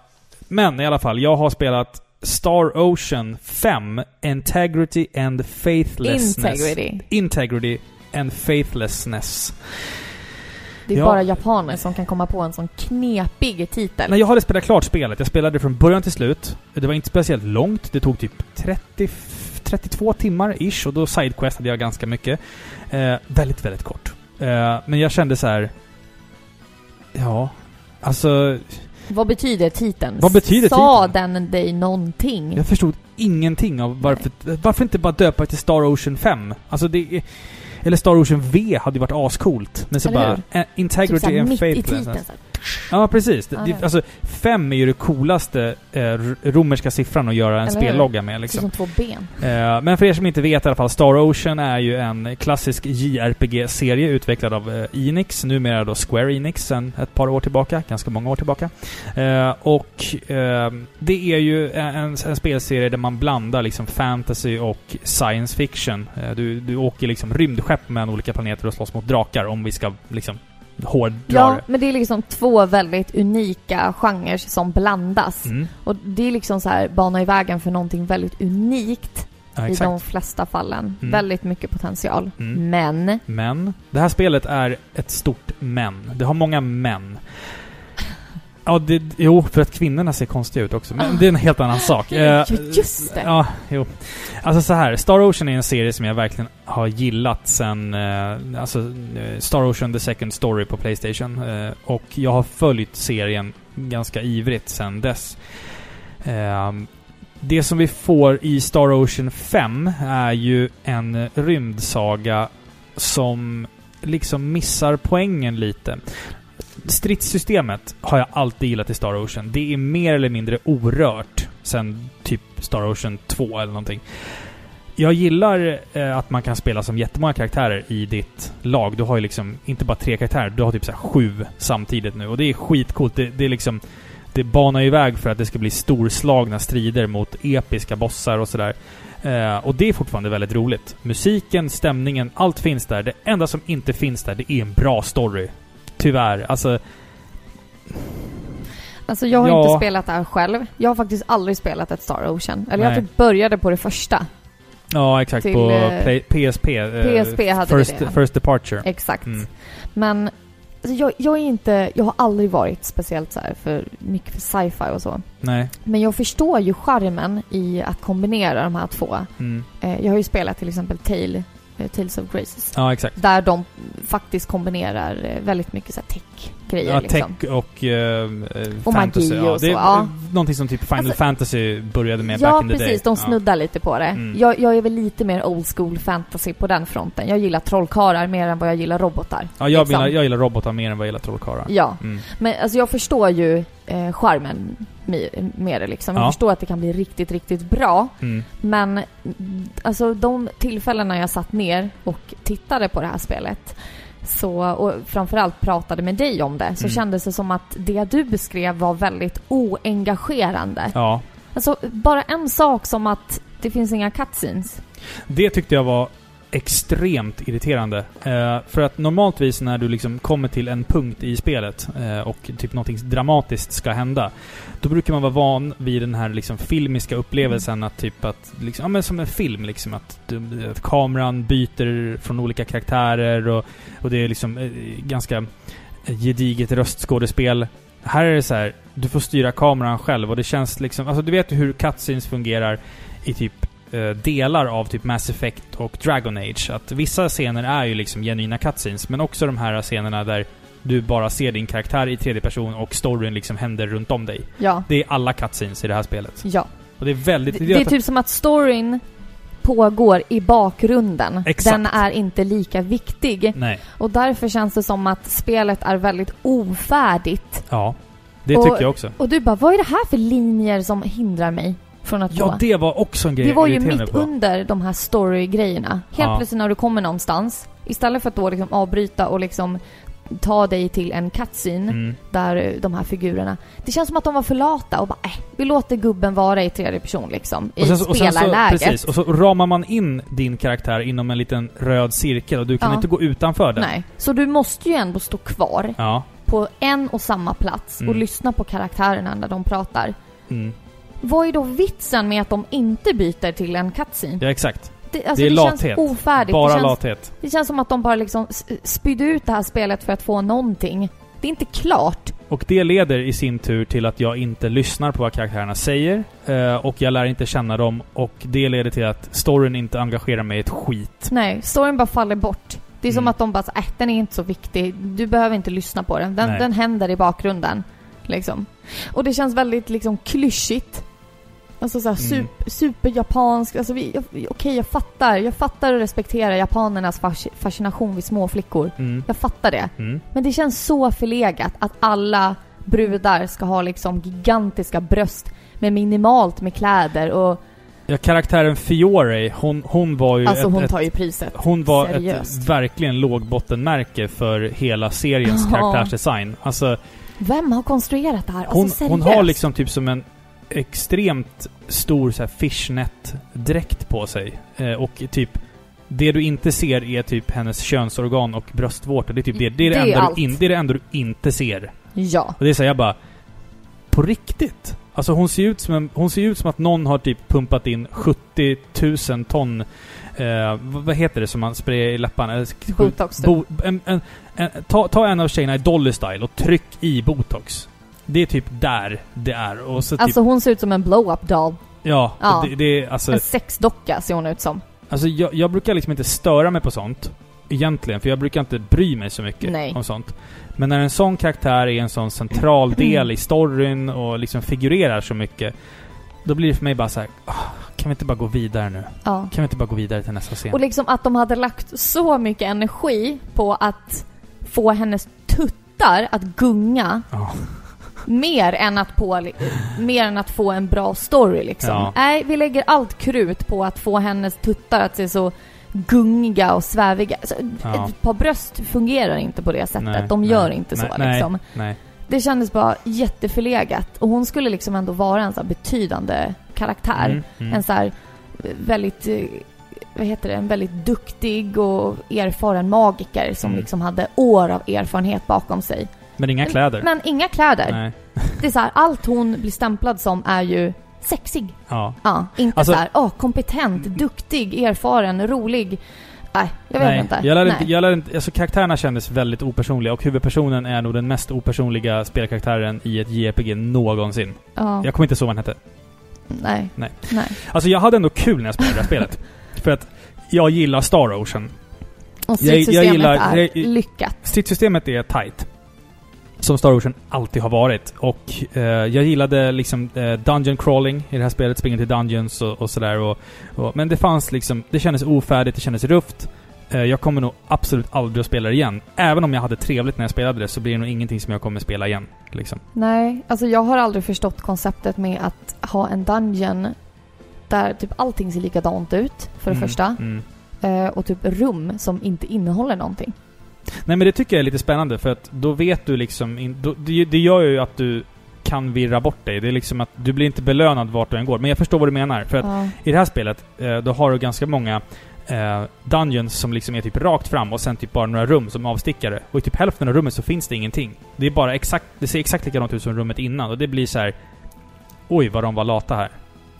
[SPEAKER 3] men i alla fall, jag har spelat Star Ocean 5, Integrity and Faithlessness.
[SPEAKER 4] Integrity.
[SPEAKER 3] Integrity and Faithlessness.
[SPEAKER 4] Det är
[SPEAKER 3] Ja.
[SPEAKER 4] bara japaner som kan komma på en sån knepig titel.
[SPEAKER 3] Nej, jag hade spelat klart spelet. Jag spelade det från början till slut. Det var inte speciellt långt. Det tog typ 30, 32 timmar ish och då sidequestade jag ganska mycket. Eh, väldigt, väldigt kort. Eh, men jag kände så här. Ja, alltså...
[SPEAKER 4] Vad betyder titeln?
[SPEAKER 3] Vad betyder
[SPEAKER 4] Sa
[SPEAKER 3] titeln?
[SPEAKER 4] den dig någonting?
[SPEAKER 3] Jag förstod ingenting av varför... Varför inte bara döpa till Star Ocean 5? Alltså det är... Eller Star Ocean V hade ju varit ascoolt. Men så
[SPEAKER 4] Eller
[SPEAKER 3] bara...
[SPEAKER 4] hur? typ
[SPEAKER 3] Integrity
[SPEAKER 4] såhär
[SPEAKER 3] and
[SPEAKER 4] mitt
[SPEAKER 3] Ja, precis.
[SPEAKER 4] Ja,
[SPEAKER 3] det,
[SPEAKER 4] det.
[SPEAKER 3] alltså, fem är ju det coolaste eh, romerska siffran att göra en
[SPEAKER 4] Eller
[SPEAKER 3] spellogga med.
[SPEAKER 4] Det är
[SPEAKER 3] Liksom.
[SPEAKER 4] som två ben.
[SPEAKER 3] Eh, men för er som inte vet i alla fall, Star Ocean är ju en klassisk JRPG-serie utvecklad av eh, Enix, numera då Square Enix sen ett par år tillbaka, ganska många år tillbaka. Eh, och eh, det är ju en, en spelserie där man blandar liksom fantasy och science fiction. Eh, du, du åker liksom rymdskepp mellan olika planeter och slåss mot drakar om vi ska liksom hårdra
[SPEAKER 4] Ja, men det är liksom två väldigt unika genrer som blandas.
[SPEAKER 3] Mm.
[SPEAKER 4] Och det är liksom så här bana i vägen för någonting väldigt unikt
[SPEAKER 3] Ja,
[SPEAKER 4] i de flesta fallen.
[SPEAKER 3] Mm.
[SPEAKER 4] Väldigt mycket potential.
[SPEAKER 3] Mm.
[SPEAKER 4] Men,
[SPEAKER 3] Men, det här spelet är ett stort men. Det har många men. Ja, det, jo, för att kvinnorna ser konstiga ut också. Men det är en helt annan sak. Eh,
[SPEAKER 4] just det.
[SPEAKER 3] Ja, jo. Alltså så här, Star Ocean är en serie som jag verkligen har gillat sen... Eh, alltså, eh, Star Ocean The Second Story på Playstation. Eh, och jag har följt serien ganska ivrigt sen dess. Det som vi får i Star Ocean 5 är ju en rymdsaga som liksom missar poängen lite. Stridssystemet har jag alltid gillat i Star Ocean. Det är mer eller mindre orört sen typ Star Ocean 2 eller någonting. Jag gillar eh, att man kan spela som jättemånga karaktärer i ditt lag. Du har ju liksom inte bara tre karaktärer, du har typ så här sju samtidigt nu. Och det är skitcoolt. Det, det är liksom... Det banar ju väg för att det ska bli storslagna strider mot episka bossar och sådär. Eh, och det är fortfarande väldigt roligt. Musiken, stämningen, allt finns där. Det enda som inte finns där, det är en bra story. Tyvärr. Alltså,
[SPEAKER 4] Alltså jag har
[SPEAKER 3] Ja.
[SPEAKER 4] inte spelat det här själv. Jag har faktiskt aldrig spelat ett Star Ocean. Eller jag
[SPEAKER 3] Nej.
[SPEAKER 4] typ började på det första.
[SPEAKER 3] ja exakt.
[SPEAKER 4] Till,
[SPEAKER 3] på
[SPEAKER 4] eh,
[SPEAKER 3] play, PSP. eh,
[SPEAKER 4] PSP hade vi
[SPEAKER 3] first,
[SPEAKER 4] det.
[SPEAKER 3] First Departure.
[SPEAKER 4] Exakt.
[SPEAKER 3] Mm.
[SPEAKER 4] Men alltså jag, jag är inte... Jag har aldrig varit speciellt så här för mycket för sci-fi och så.
[SPEAKER 3] Nej.
[SPEAKER 4] Men jag förstår ju charmen i att kombinera de här två.
[SPEAKER 3] Mm.
[SPEAKER 4] Eh, jag har ju spelat till exempel Tale, eh, Tales of Graces.
[SPEAKER 3] Ja, exakt.
[SPEAKER 4] Där de faktiskt kombinerar eh, väldigt mycket så här tech tech-grejer
[SPEAKER 3] Ja,
[SPEAKER 4] liksom.
[SPEAKER 3] tech och, eh,
[SPEAKER 4] Och
[SPEAKER 3] fantasy.
[SPEAKER 4] magi
[SPEAKER 3] ja.
[SPEAKER 4] och
[SPEAKER 3] det är
[SPEAKER 4] så, ja.
[SPEAKER 3] någonting som typ Final
[SPEAKER 4] Alltså-
[SPEAKER 3] Fantasy började med
[SPEAKER 4] Ja,
[SPEAKER 3] back in the
[SPEAKER 4] precis.
[SPEAKER 3] day.
[SPEAKER 4] De snuddar lite på det.
[SPEAKER 3] Mm.
[SPEAKER 4] Jag, jag är väl lite mer old school fantasy på den fronten. Jag gillar trollkarlar mer än vad jag gillar robotar.
[SPEAKER 3] Ja, jag,
[SPEAKER 4] liksom.
[SPEAKER 3] gillar, jag gillar robotar mer än vad jag gillar trollkarlar.
[SPEAKER 4] Ja,
[SPEAKER 3] Mm.
[SPEAKER 4] men alltså jag förstår ju eh, charmen med, det liksom. Jag
[SPEAKER 3] Ja.
[SPEAKER 4] förstår att det kan bli riktigt, riktigt bra.
[SPEAKER 3] Mm.
[SPEAKER 4] Men alltså de tillfällena jag satt ner och tittade på det här spelet så, och framförallt pratade med dig om det, så
[SPEAKER 3] Mm.
[SPEAKER 4] kändes det som att det du beskrev var väldigt oengagerande.
[SPEAKER 3] Ja.
[SPEAKER 4] Alltså bara en sak som att det finns inga cutscenes.
[SPEAKER 3] Det tyckte jag var extremt irriterande. Eh, för att normaltvis när du liksom kommer till en punkt i spelet eh, och typ någonting dramatiskt ska hända. Då brukar man vara van vid den här liksom filmiska upplevelsen att typ att, liksom, ja men som en film liksom att, du, att kameran byter från olika karaktärer och, och det är liksom eh, ganska eh, gediget röstskådespel. Här är det så här, du får styra kameran själv och det känns liksom, alltså du vet ju hur cutscenes fungerar i typ eh, delar av typ Mass Effect och Dragon Age. Att vissa scener är ju liksom genuina cutscenes, men också de här scenerna där du bara ser din karaktär i tredje person och storyn liksom händer runt om dig.
[SPEAKER 4] Ja.
[SPEAKER 3] Det är alla cutscenes i det här spelet.
[SPEAKER 4] Ja.
[SPEAKER 3] Och det är väldigt...
[SPEAKER 4] Det, det är typ som att storyn pågår i bakgrunden.
[SPEAKER 3] Exakt.
[SPEAKER 4] Den är inte lika viktig.
[SPEAKER 3] Nej.
[SPEAKER 4] Och därför känns det som att spelet är väldigt ofärdigt.
[SPEAKER 3] Ja. Det
[SPEAKER 4] Och-
[SPEAKER 3] tycker jag också.
[SPEAKER 4] Och du bara, vad är det här för linjer som hindrar mig från att
[SPEAKER 3] Ja,
[SPEAKER 4] gå?
[SPEAKER 3] det var också en grej
[SPEAKER 4] Det var ju mitt
[SPEAKER 3] på.
[SPEAKER 4] under de här story-grejerna. Helt
[SPEAKER 3] Ja.
[SPEAKER 4] plötsligt när du kommer någonstans, istället för att då liksom avbryta och liksom ta dig till en cutscene
[SPEAKER 3] Mm.
[SPEAKER 4] där eh, de här figurerna... Det känns som att de var för lata och bara äh, vi låter gubben vara i tredje person liksom. I
[SPEAKER 3] Och sen, så- och så,
[SPEAKER 4] spelarläget.
[SPEAKER 3] precis, och så ramar man in din karaktär inom en liten röd cirkel och du kan
[SPEAKER 4] Ja.
[SPEAKER 3] inte gå utanför den.
[SPEAKER 4] Nej. Så du måste ju ändå stå kvar
[SPEAKER 3] Ja.
[SPEAKER 4] på en och samma plats och
[SPEAKER 3] Mm.
[SPEAKER 4] lyssna på karaktärerna när de pratar.
[SPEAKER 3] Mm.
[SPEAKER 4] Vad är då vitsen med att de inte byter till en cutscene?
[SPEAKER 3] Ja, exakt.
[SPEAKER 4] Det, alltså,
[SPEAKER 3] det är
[SPEAKER 4] det känns ofärdigt.
[SPEAKER 3] Bara
[SPEAKER 4] det, känns,
[SPEAKER 3] lathet.
[SPEAKER 4] det känns som att de bara liksom spydde ut det här spelet för att få någonting. Det är inte klart.
[SPEAKER 3] Och det leder i sin tur till att jag inte lyssnar på vad karaktärerna säger. eh, Och jag lär inte känna dem. Och det leder till att storyn inte engagerar mig ett skit.
[SPEAKER 4] Nej, storyn bara faller bort. Det är som
[SPEAKER 3] Mm.
[SPEAKER 4] att de bara äh, den är inte så viktig. Du behöver inte lyssna på den. Den, den händer i bakgrunden. Liksom. Och det känns väldigt liksom klyschigt. Alltså såhär
[SPEAKER 3] Mm.
[SPEAKER 4] super, superjapansk. Alltså vi, jag- vi- okej jag fattar. Jag fattar och respekterar japanernas fas- fascination vid små flickor.
[SPEAKER 3] Mm.
[SPEAKER 4] Jag fattar det.
[SPEAKER 3] Mm.
[SPEAKER 4] Men det känns så förlegat att alla brudar ska ha liksom gigantiska bröst med minimalt med kläder och
[SPEAKER 3] Ja, karaktären Fiore, hon, hon var ju
[SPEAKER 4] alltså
[SPEAKER 3] ett,
[SPEAKER 4] hon tar ju priset.
[SPEAKER 3] hon var
[SPEAKER 4] seriöst.
[SPEAKER 3] ett verkligen lågbottenmärke för hela seriens
[SPEAKER 4] Ja.
[SPEAKER 3] karaktärsdesign. Alltså,
[SPEAKER 4] Vem har konstruerat det här? Alltså
[SPEAKER 3] hon,
[SPEAKER 4] seriöst.
[SPEAKER 3] hon har liksom typ som en extremt stor så här fishnet-dräkt på sig. Eh, och typ det du inte ser är typ hennes könsorgan och bröstvårtor. Det är typ det. Det är det,
[SPEAKER 4] Det är
[SPEAKER 3] enda, du in, det är det enda du inte ser.
[SPEAKER 4] Ja.
[SPEAKER 3] Och det är så här, jag bara... På riktigt? Alltså hon ser ut som en, Hon ser ut som att någon har typ pumpat in 70 000 ton... Eh, vad, heter det som man sprayar i läpparna? Eh,
[SPEAKER 4] Botox typ.
[SPEAKER 3] Bo, en, en, ta, ta en av tjejerna i Dolly Style och tryck i botox. Det är typ där det är. Och så typ,
[SPEAKER 4] Alltså hon ser ut som en blow-up doll.
[SPEAKER 3] ja,
[SPEAKER 4] ja.
[SPEAKER 3] Det, det är alltså...
[SPEAKER 4] En sexdocka ser hon ut som.
[SPEAKER 3] Alltså jag, jag brukar liksom inte störa mig på sånt. Egentligen, för jag brukar inte bry mig så mycket
[SPEAKER 4] Nej.
[SPEAKER 3] om sånt. Men när en sån karaktär är en sån central del i <clears throat> storyn och liksom figurerar så mycket. Då blir det för mig bara så här, "Ah, kan vi inte bara gå vidare nu?
[SPEAKER 4] Ja.
[SPEAKER 3] Kan vi inte bara gå vidare till nästa scen?
[SPEAKER 4] Och liksom att de hade lagt så mycket energi på att få hennes tuttar att gunga
[SPEAKER 3] Ja.
[SPEAKER 4] Mer än att, på, mer än att få en bra story liksom.
[SPEAKER 3] Ja.
[SPEAKER 4] Nej, vi lägger allt krut på att få hennes tuttar att se så gungiga och sväviga. Alltså,
[SPEAKER 3] Ja.
[SPEAKER 4] Ett par bröst fungerar inte på det sättet.
[SPEAKER 3] Nej,
[SPEAKER 4] de gör
[SPEAKER 3] nej,
[SPEAKER 4] inte så
[SPEAKER 3] nej,
[SPEAKER 4] liksom. Det kändes bara jätteförlegat. Och hon skulle liksom ändå vara en så betydande karaktär.
[SPEAKER 3] Mm, mm.
[SPEAKER 4] En så här väldigt, vad heter det, en väldigt duktig och erfaren magiker som
[SPEAKER 3] Mm.
[SPEAKER 4] liksom hade år av erfarenhet bakom sig.
[SPEAKER 3] Men inga kläder.
[SPEAKER 4] Men inga kläder.
[SPEAKER 3] Nej.
[SPEAKER 4] Det är så här, allt hon blir stämplad som är ju sexig.
[SPEAKER 3] Ja.
[SPEAKER 4] Ja, inte
[SPEAKER 3] Alltså-
[SPEAKER 4] så här, åh, kompetent, duktig, erfaren, rolig. Nej, jag vet
[SPEAKER 3] Nej,
[SPEAKER 4] inte.
[SPEAKER 3] Jag lär
[SPEAKER 4] Nej.
[SPEAKER 3] inte, jag lär inte, alltså karaktärerna kändes väldigt opersonliga och huvudpersonen är nog den mest opersonliga spelkaraktären i ett JRPG någonsin.
[SPEAKER 4] Ja,
[SPEAKER 3] Jag kommer inte ihåg vad han hette.
[SPEAKER 4] nej.
[SPEAKER 3] Nej.
[SPEAKER 4] nej.
[SPEAKER 3] Alltså jag hade ändå kul när jag spelade det här spelet. <laughs> För att jag gillar Star Ocean.
[SPEAKER 4] Och
[SPEAKER 3] Jag- jag
[SPEAKER 4] stridssystemet
[SPEAKER 3] gillar-
[SPEAKER 4] är
[SPEAKER 3] jag-
[SPEAKER 4] lyckat.
[SPEAKER 3] Stridssystemet är tight. Som Star Ocean alltid har varit. Och eh, jag gillade liksom eh, Dungeon crawling i det här spelet. Springa till Dungeons och, och sådär. Och, och, men det fanns liksom... Det kändes ofärdigt, det kändes rufft. Eh, jag kommer nog absolut aldrig att spela det igen. Även om jag hade trevligt när jag spelade det så blir det nog ingenting som jag kommer spela igen. Liksom.
[SPEAKER 4] Nej, alltså jag har aldrig förstått konceptet med att ha en dungeon där typ allting ser likadant ut, för det
[SPEAKER 3] Mm,
[SPEAKER 4] första.
[SPEAKER 3] Mm.
[SPEAKER 4] Eh, och typ rum som inte innehåller någonting.
[SPEAKER 3] Nej men det tycker jag är lite spännande för att då vet du liksom... In, då, det, det gör ju att du kan virra bort dig. Det är liksom att du blir inte belönad vart du än går. Men jag förstår vad du menar. För att
[SPEAKER 4] Ja.
[SPEAKER 3] i det här spelet, eh, då har du ganska många eh, dungeons som liksom är typ rakt fram och sen typ bara några rum som avstickare. Och i typ hälften av rummet så finns det ingenting. Det är bara exakt... Det ser exakt likadant ut som rummet innan och det blir så här. Oj, vad de var lata här.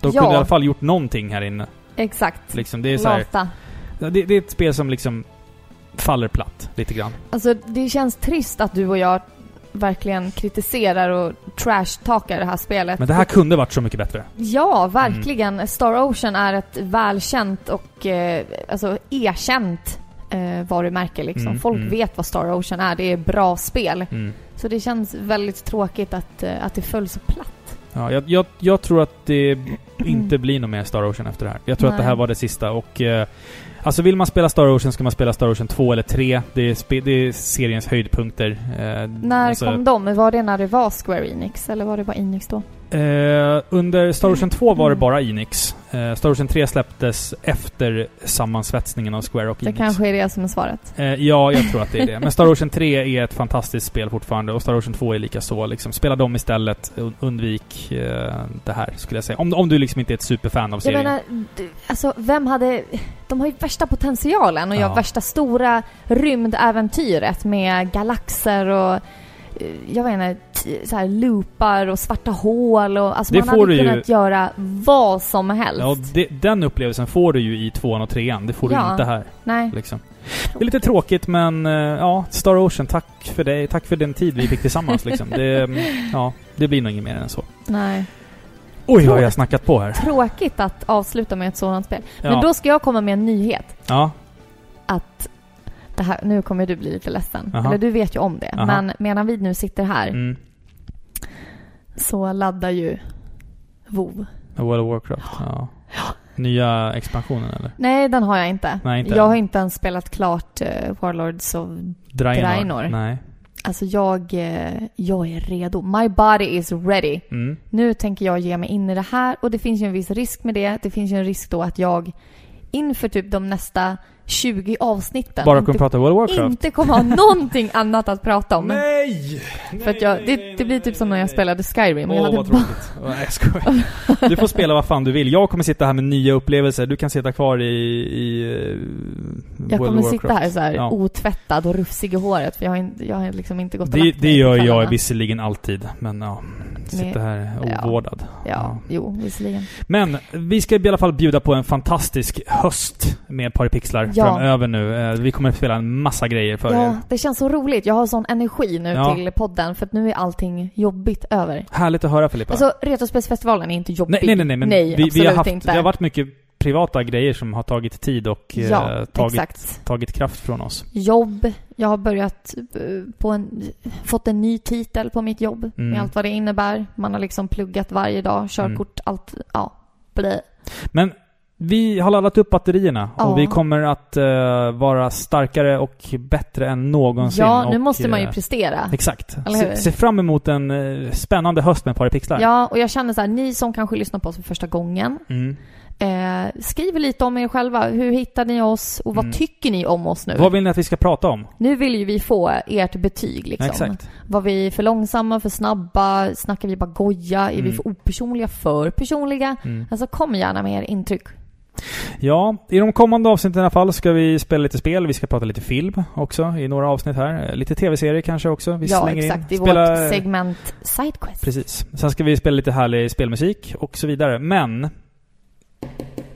[SPEAKER 3] De
[SPEAKER 4] Ja.
[SPEAKER 3] kunde i alla fall gjort någonting här inne.
[SPEAKER 4] Exakt.
[SPEAKER 3] Liksom, det är så här,
[SPEAKER 4] Lata.
[SPEAKER 3] det, det är ett spel som liksom faller platt lite grann.
[SPEAKER 4] Alltså det känns trist att du och jag verkligen kritiserar och trash-talkar det här spelet.
[SPEAKER 3] Men det här kunde varit så mycket bättre.
[SPEAKER 4] Ja, verkligen. Star Ocean är ett välkänt och eh, alltså erkänt eh, varumärke liksom.
[SPEAKER 3] Mm,
[SPEAKER 4] Folk
[SPEAKER 3] mm.
[SPEAKER 4] vet vad Star Ocean är. Det är bra spel.
[SPEAKER 3] Mm.
[SPEAKER 4] Så det känns väldigt tråkigt att, eh, att det föll så platt.
[SPEAKER 3] Ja, jag, jag, jag tror att det inte blir något mer Star Ocean efter det här. Jag tror att det här
[SPEAKER 4] Nej.
[SPEAKER 3] var det sista och... Eh, alltså vill man spela Star Ocean ska man spela Star Ocean 2 eller 3. Det är, det är seriens höjdpunkter. Eh,
[SPEAKER 4] När
[SPEAKER 3] alltså,
[SPEAKER 4] kom de? Var det när det var Square Enix? Eller var det bara Enix då?
[SPEAKER 3] Eh, under Star Ocean 2 var det bara Enix. Eh, Star Ocean 3 släpptes efter sammansvetsningen av Square och
[SPEAKER 4] Det
[SPEAKER 3] Enix.
[SPEAKER 4] kanske är det som är svaret.
[SPEAKER 3] Eh, ja, jag tror att det är det. Men Star Ocean 3 är ett fantastiskt spel fortfarande och Star Ocean 2 är lika så. Liksom, spela dem istället. Un- Undvik eh, det här, skulle jag säga. Om, om du liksom inte är ett superfan av
[SPEAKER 4] Jag
[SPEAKER 3] serien.
[SPEAKER 4] menar, du, alltså vem hade... De har ju värsta potentialen och
[SPEAKER 3] Ja.
[SPEAKER 4] gör värsta stora rymdäventyret med galaxer och jag vet inte, så här loopar och svarta hål och alltså
[SPEAKER 3] Det
[SPEAKER 4] man hade
[SPEAKER 3] du ju-
[SPEAKER 4] kunnat göra vad som helst.
[SPEAKER 3] Ja, det, den upplevelsen får du ju i tvåan och trean. Det får
[SPEAKER 4] Ja.
[SPEAKER 3] du inte här.
[SPEAKER 4] Nej.
[SPEAKER 3] Liksom. Det är lite tråkigt men eh, ja, Star Ocean, tack för dig. Tack för den tid vi fick tillsammans liksom. Det, mm, <laughs> ja, det blir nog inget mer än så.
[SPEAKER 4] Nej.
[SPEAKER 3] Oj, vad jag snackat på här.
[SPEAKER 4] Tråkigt att avsluta med ett sådant spel.
[SPEAKER 3] Ja.
[SPEAKER 4] Men då ska jag komma med en nyhet.
[SPEAKER 3] Ja,
[SPEAKER 4] Att det här, nu kommer du bli lite ledsen.
[SPEAKER 3] Aha.
[SPEAKER 4] Eller du vet ju om det.
[SPEAKER 3] Aha.
[SPEAKER 4] Men medan vi nu sitter här
[SPEAKER 3] mm.
[SPEAKER 4] så laddar ju WoW.
[SPEAKER 3] World of Warcraft. Ja. Nya expansionen eller?
[SPEAKER 4] Nej, den har jag inte.
[SPEAKER 3] Nej, inte
[SPEAKER 4] jag
[SPEAKER 3] än.
[SPEAKER 4] har inte ens spelat klart uh, Warlords of...
[SPEAKER 3] Draenor?
[SPEAKER 4] Draenor.
[SPEAKER 3] Nej.
[SPEAKER 4] Alltså jag, eh, jag är redo. My body is ready.
[SPEAKER 3] Mm.
[SPEAKER 4] Nu tänker jag ge mig in i det här och det finns ju en viss risk med det. Det finns ju en risk då att jag inför typ de nästa 20 avsnitten
[SPEAKER 3] Bara kommer prata World of Warcraft?
[SPEAKER 4] inte kommer ha någonting <laughs> annat att prata om.
[SPEAKER 3] Nej!
[SPEAKER 4] För att jag, det, det blir typ som när jag spelade Skyrim. jag
[SPEAKER 3] Åh,
[SPEAKER 4] hade
[SPEAKER 3] vad tråkigt. Nej, jag skojar. Du får spela vad fan du vill. Jag kommer sitta här med nya upplevelser. Du kan sitta kvar i... i eh,
[SPEAKER 4] jag
[SPEAKER 3] World
[SPEAKER 4] kommer
[SPEAKER 3] of
[SPEAKER 4] sitta här så här
[SPEAKER 3] Ja.
[SPEAKER 4] otvättad och rufsig i håret för jag har, inte, jag har liksom inte gått och
[SPEAKER 3] Det, det gör jag visserligen alltid, men ja. Sitta här
[SPEAKER 4] Ja.
[SPEAKER 3] ovårdad.
[SPEAKER 4] Ja, jo, visserligen.
[SPEAKER 3] Men vi ska i alla fall bjuda på en fantastisk höst med Paripixlar
[SPEAKER 4] Ja.
[SPEAKER 3] framöver nu. Eh, Vi kommer att spela en massa grejer för
[SPEAKER 4] Ja,
[SPEAKER 3] er.
[SPEAKER 4] det känns så roligt. Jag har sån energi nu
[SPEAKER 3] Ja.
[SPEAKER 4] till podden för att nu är allting jobbigt över.
[SPEAKER 3] Härligt att höra Filippa.
[SPEAKER 4] Alltså, Retrospelsfestivalen är inte jobbig.
[SPEAKER 3] nej, nej, nej, nej, men
[SPEAKER 4] nej,
[SPEAKER 3] vi, vi har haft,
[SPEAKER 4] inte.
[SPEAKER 3] det har varit mycket privata grejer som har tagit tid och eh,
[SPEAKER 4] ja,
[SPEAKER 3] tagit,
[SPEAKER 4] exakt.
[SPEAKER 3] tagit kraft från oss.
[SPEAKER 4] Jobb. Jag har börjat eh, på en, fått en ny titel på mitt jobb
[SPEAKER 3] Mm.
[SPEAKER 4] med allt vad det innebär. Man har liksom pluggat varje dag, körkort, allt, ja, blä.
[SPEAKER 3] Men vi har laddat upp batterierna
[SPEAKER 4] Ja.
[SPEAKER 3] och vi kommer att eh, vara starkare och bättre än någonsin.
[SPEAKER 4] Ja, nu
[SPEAKER 3] och,
[SPEAKER 4] måste man ju
[SPEAKER 3] eh,
[SPEAKER 4] prestera.
[SPEAKER 3] Exakt. Se, se fram emot en eh, spännande höst med Paripixlar.
[SPEAKER 4] Ja, och jag känner så här, ni som kanske lyssnar på oss för första gången,
[SPEAKER 3] Mm.
[SPEAKER 4] eh, skriv lite om er själva. Hur hittar ni oss och vad
[SPEAKER 3] Mm.
[SPEAKER 4] tycker ni om oss nu?
[SPEAKER 3] Vad vill ni att vi ska prata om?
[SPEAKER 4] Nu vill ju vi få ert betyg liksom.
[SPEAKER 3] Exakt.
[SPEAKER 4] Var vi för långsamma, för snabba? Snackar vi bara goja? Är vi
[SPEAKER 3] Mm.
[SPEAKER 4] för opersonliga, för personliga?
[SPEAKER 3] Mm.
[SPEAKER 4] Alltså kom gärna med er intryck.
[SPEAKER 3] Ja, i de kommande avsnitten i alla fall ska vi spela lite spel. Vi ska prata lite film också i några avsnitt här. Lite tv-serier kanske också. Vi
[SPEAKER 4] ja,
[SPEAKER 3] slänger
[SPEAKER 4] exakt.
[SPEAKER 3] in.
[SPEAKER 4] I
[SPEAKER 3] Spela-
[SPEAKER 4] vårt segment Sidequest.
[SPEAKER 3] Precis. Sen ska vi spela lite härlig spelmusik och så vidare. Men...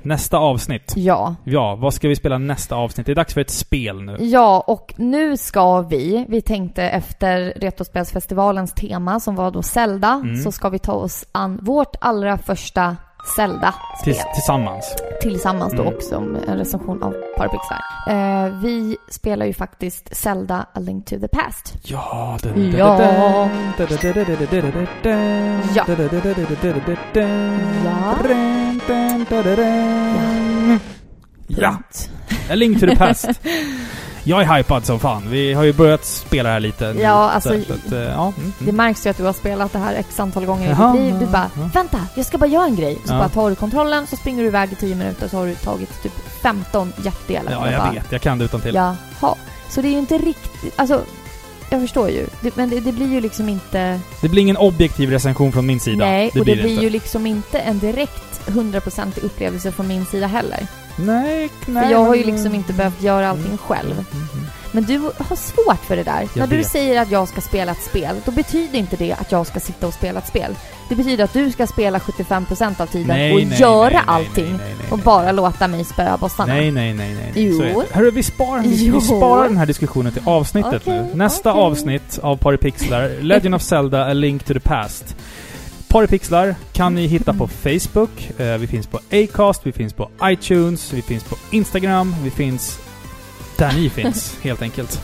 [SPEAKER 3] Nästa avsnitt.
[SPEAKER 4] Ja.
[SPEAKER 3] Ja, vad ska vi spela nästa avsnitt? Det är dags för ett spel nu.
[SPEAKER 4] Ja, och nu ska vi, vi tänkte efter Retrospelsfestivalens tema som var då Zelda,
[SPEAKER 3] Mm.
[SPEAKER 4] så ska vi ta oss an vårt allra första Zelda-spel.
[SPEAKER 3] Tills, tillsammans.
[SPEAKER 4] Tillsammans då
[SPEAKER 3] Mm.
[SPEAKER 4] också en recension av Parapixlar. Eh, vi spelar ju faktiskt Zelda A Link to the Past.
[SPEAKER 3] Ja.
[SPEAKER 4] Ja.
[SPEAKER 3] Ja.
[SPEAKER 4] Punkt.
[SPEAKER 3] A Link to the Past. Jag är hypad som fan. Vi har ju börjat spela här lite. nu.
[SPEAKER 4] Ja, alltså,
[SPEAKER 3] Så, att, eh, ja. Mm,
[SPEAKER 4] Det
[SPEAKER 3] mm.
[SPEAKER 4] märks ju att du har spelat det här x antal gånger i ditt liv. Du bara,
[SPEAKER 3] ja.
[SPEAKER 4] vänta, jag ska bara göra en grej. Så
[SPEAKER 3] Ja.
[SPEAKER 4] bara tar du kontrollen, så springer du iväg i 10 minuter så har du tagit typ 15 hjärtdelar.
[SPEAKER 3] Ja, jag
[SPEAKER 4] bara,
[SPEAKER 3] vet. Jag kan det utan till.
[SPEAKER 4] Jaha. Så det är ju inte riktigt, alltså, jag förstår ju. Det, men det, det blir ju liksom inte...
[SPEAKER 3] Det blir ingen objektiv recension från min sida.
[SPEAKER 4] nej,
[SPEAKER 3] det
[SPEAKER 4] och
[SPEAKER 3] blir
[SPEAKER 4] det blir
[SPEAKER 3] inte.
[SPEAKER 4] ju liksom inte en direkt 100% upplevelse från min sida heller.
[SPEAKER 3] Nej, nej.
[SPEAKER 4] För jag har ju liksom inte behövt göra allting
[SPEAKER 3] Mm.
[SPEAKER 4] själv.
[SPEAKER 3] Mm, mm.
[SPEAKER 4] Men du har svårt för det där. När du
[SPEAKER 3] vet.
[SPEAKER 4] säger att jag ska spela ett spel, då betyder inte det att jag ska sitta och spela ett spel. Det betyder att du ska spela 75% av tiden
[SPEAKER 3] Nej,
[SPEAKER 4] och
[SPEAKER 3] nej,
[SPEAKER 4] göra
[SPEAKER 3] nej, nej,
[SPEAKER 4] allting.
[SPEAKER 3] nej, nej, nej,
[SPEAKER 4] och
[SPEAKER 3] nej.
[SPEAKER 4] bara låta mig spöa bossarna.
[SPEAKER 3] Nej, nej, nej, nej.
[SPEAKER 4] Jo.
[SPEAKER 3] Är det. Hörru, vi sparar, vi,
[SPEAKER 4] Jo.
[SPEAKER 3] vi sparar den här diskussionen till avsnittet
[SPEAKER 4] Okej,
[SPEAKER 3] nu. Nästa
[SPEAKER 4] okej.
[SPEAKER 3] avsnitt av Paripixlar, Legend of Zelda, A Link to the Past. Paripixlar kan ni hitta på Facebook, eh, vi finns på Acast, vi finns på iTunes, vi finns på Instagram, vi finns där ni finns, <laughs> helt enkelt.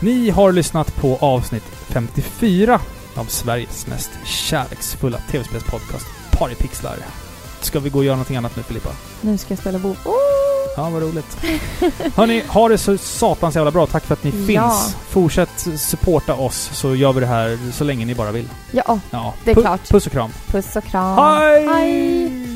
[SPEAKER 3] Ni har lyssnat på avsnitt 54 av Sveriges mest kärleksfulla tv-spelspodcast, Paripixlar. Ska vi gå och göra någonting annat nu, Filippa?
[SPEAKER 4] Nu ska jag spela WoW. Oh!
[SPEAKER 3] Ja, vad roligt. Hörni, ha det så satans jävla bra. Tack för att ni
[SPEAKER 4] Ja.
[SPEAKER 3] finns. Fortsätt supporta oss så gör vi det här så länge ni bara vill.
[SPEAKER 4] Ja,
[SPEAKER 3] Ja.
[SPEAKER 4] Det är
[SPEAKER 3] Pu-
[SPEAKER 4] klart.
[SPEAKER 3] Puss och kram.
[SPEAKER 4] puss och kram.
[SPEAKER 3] Hej!
[SPEAKER 4] Hej!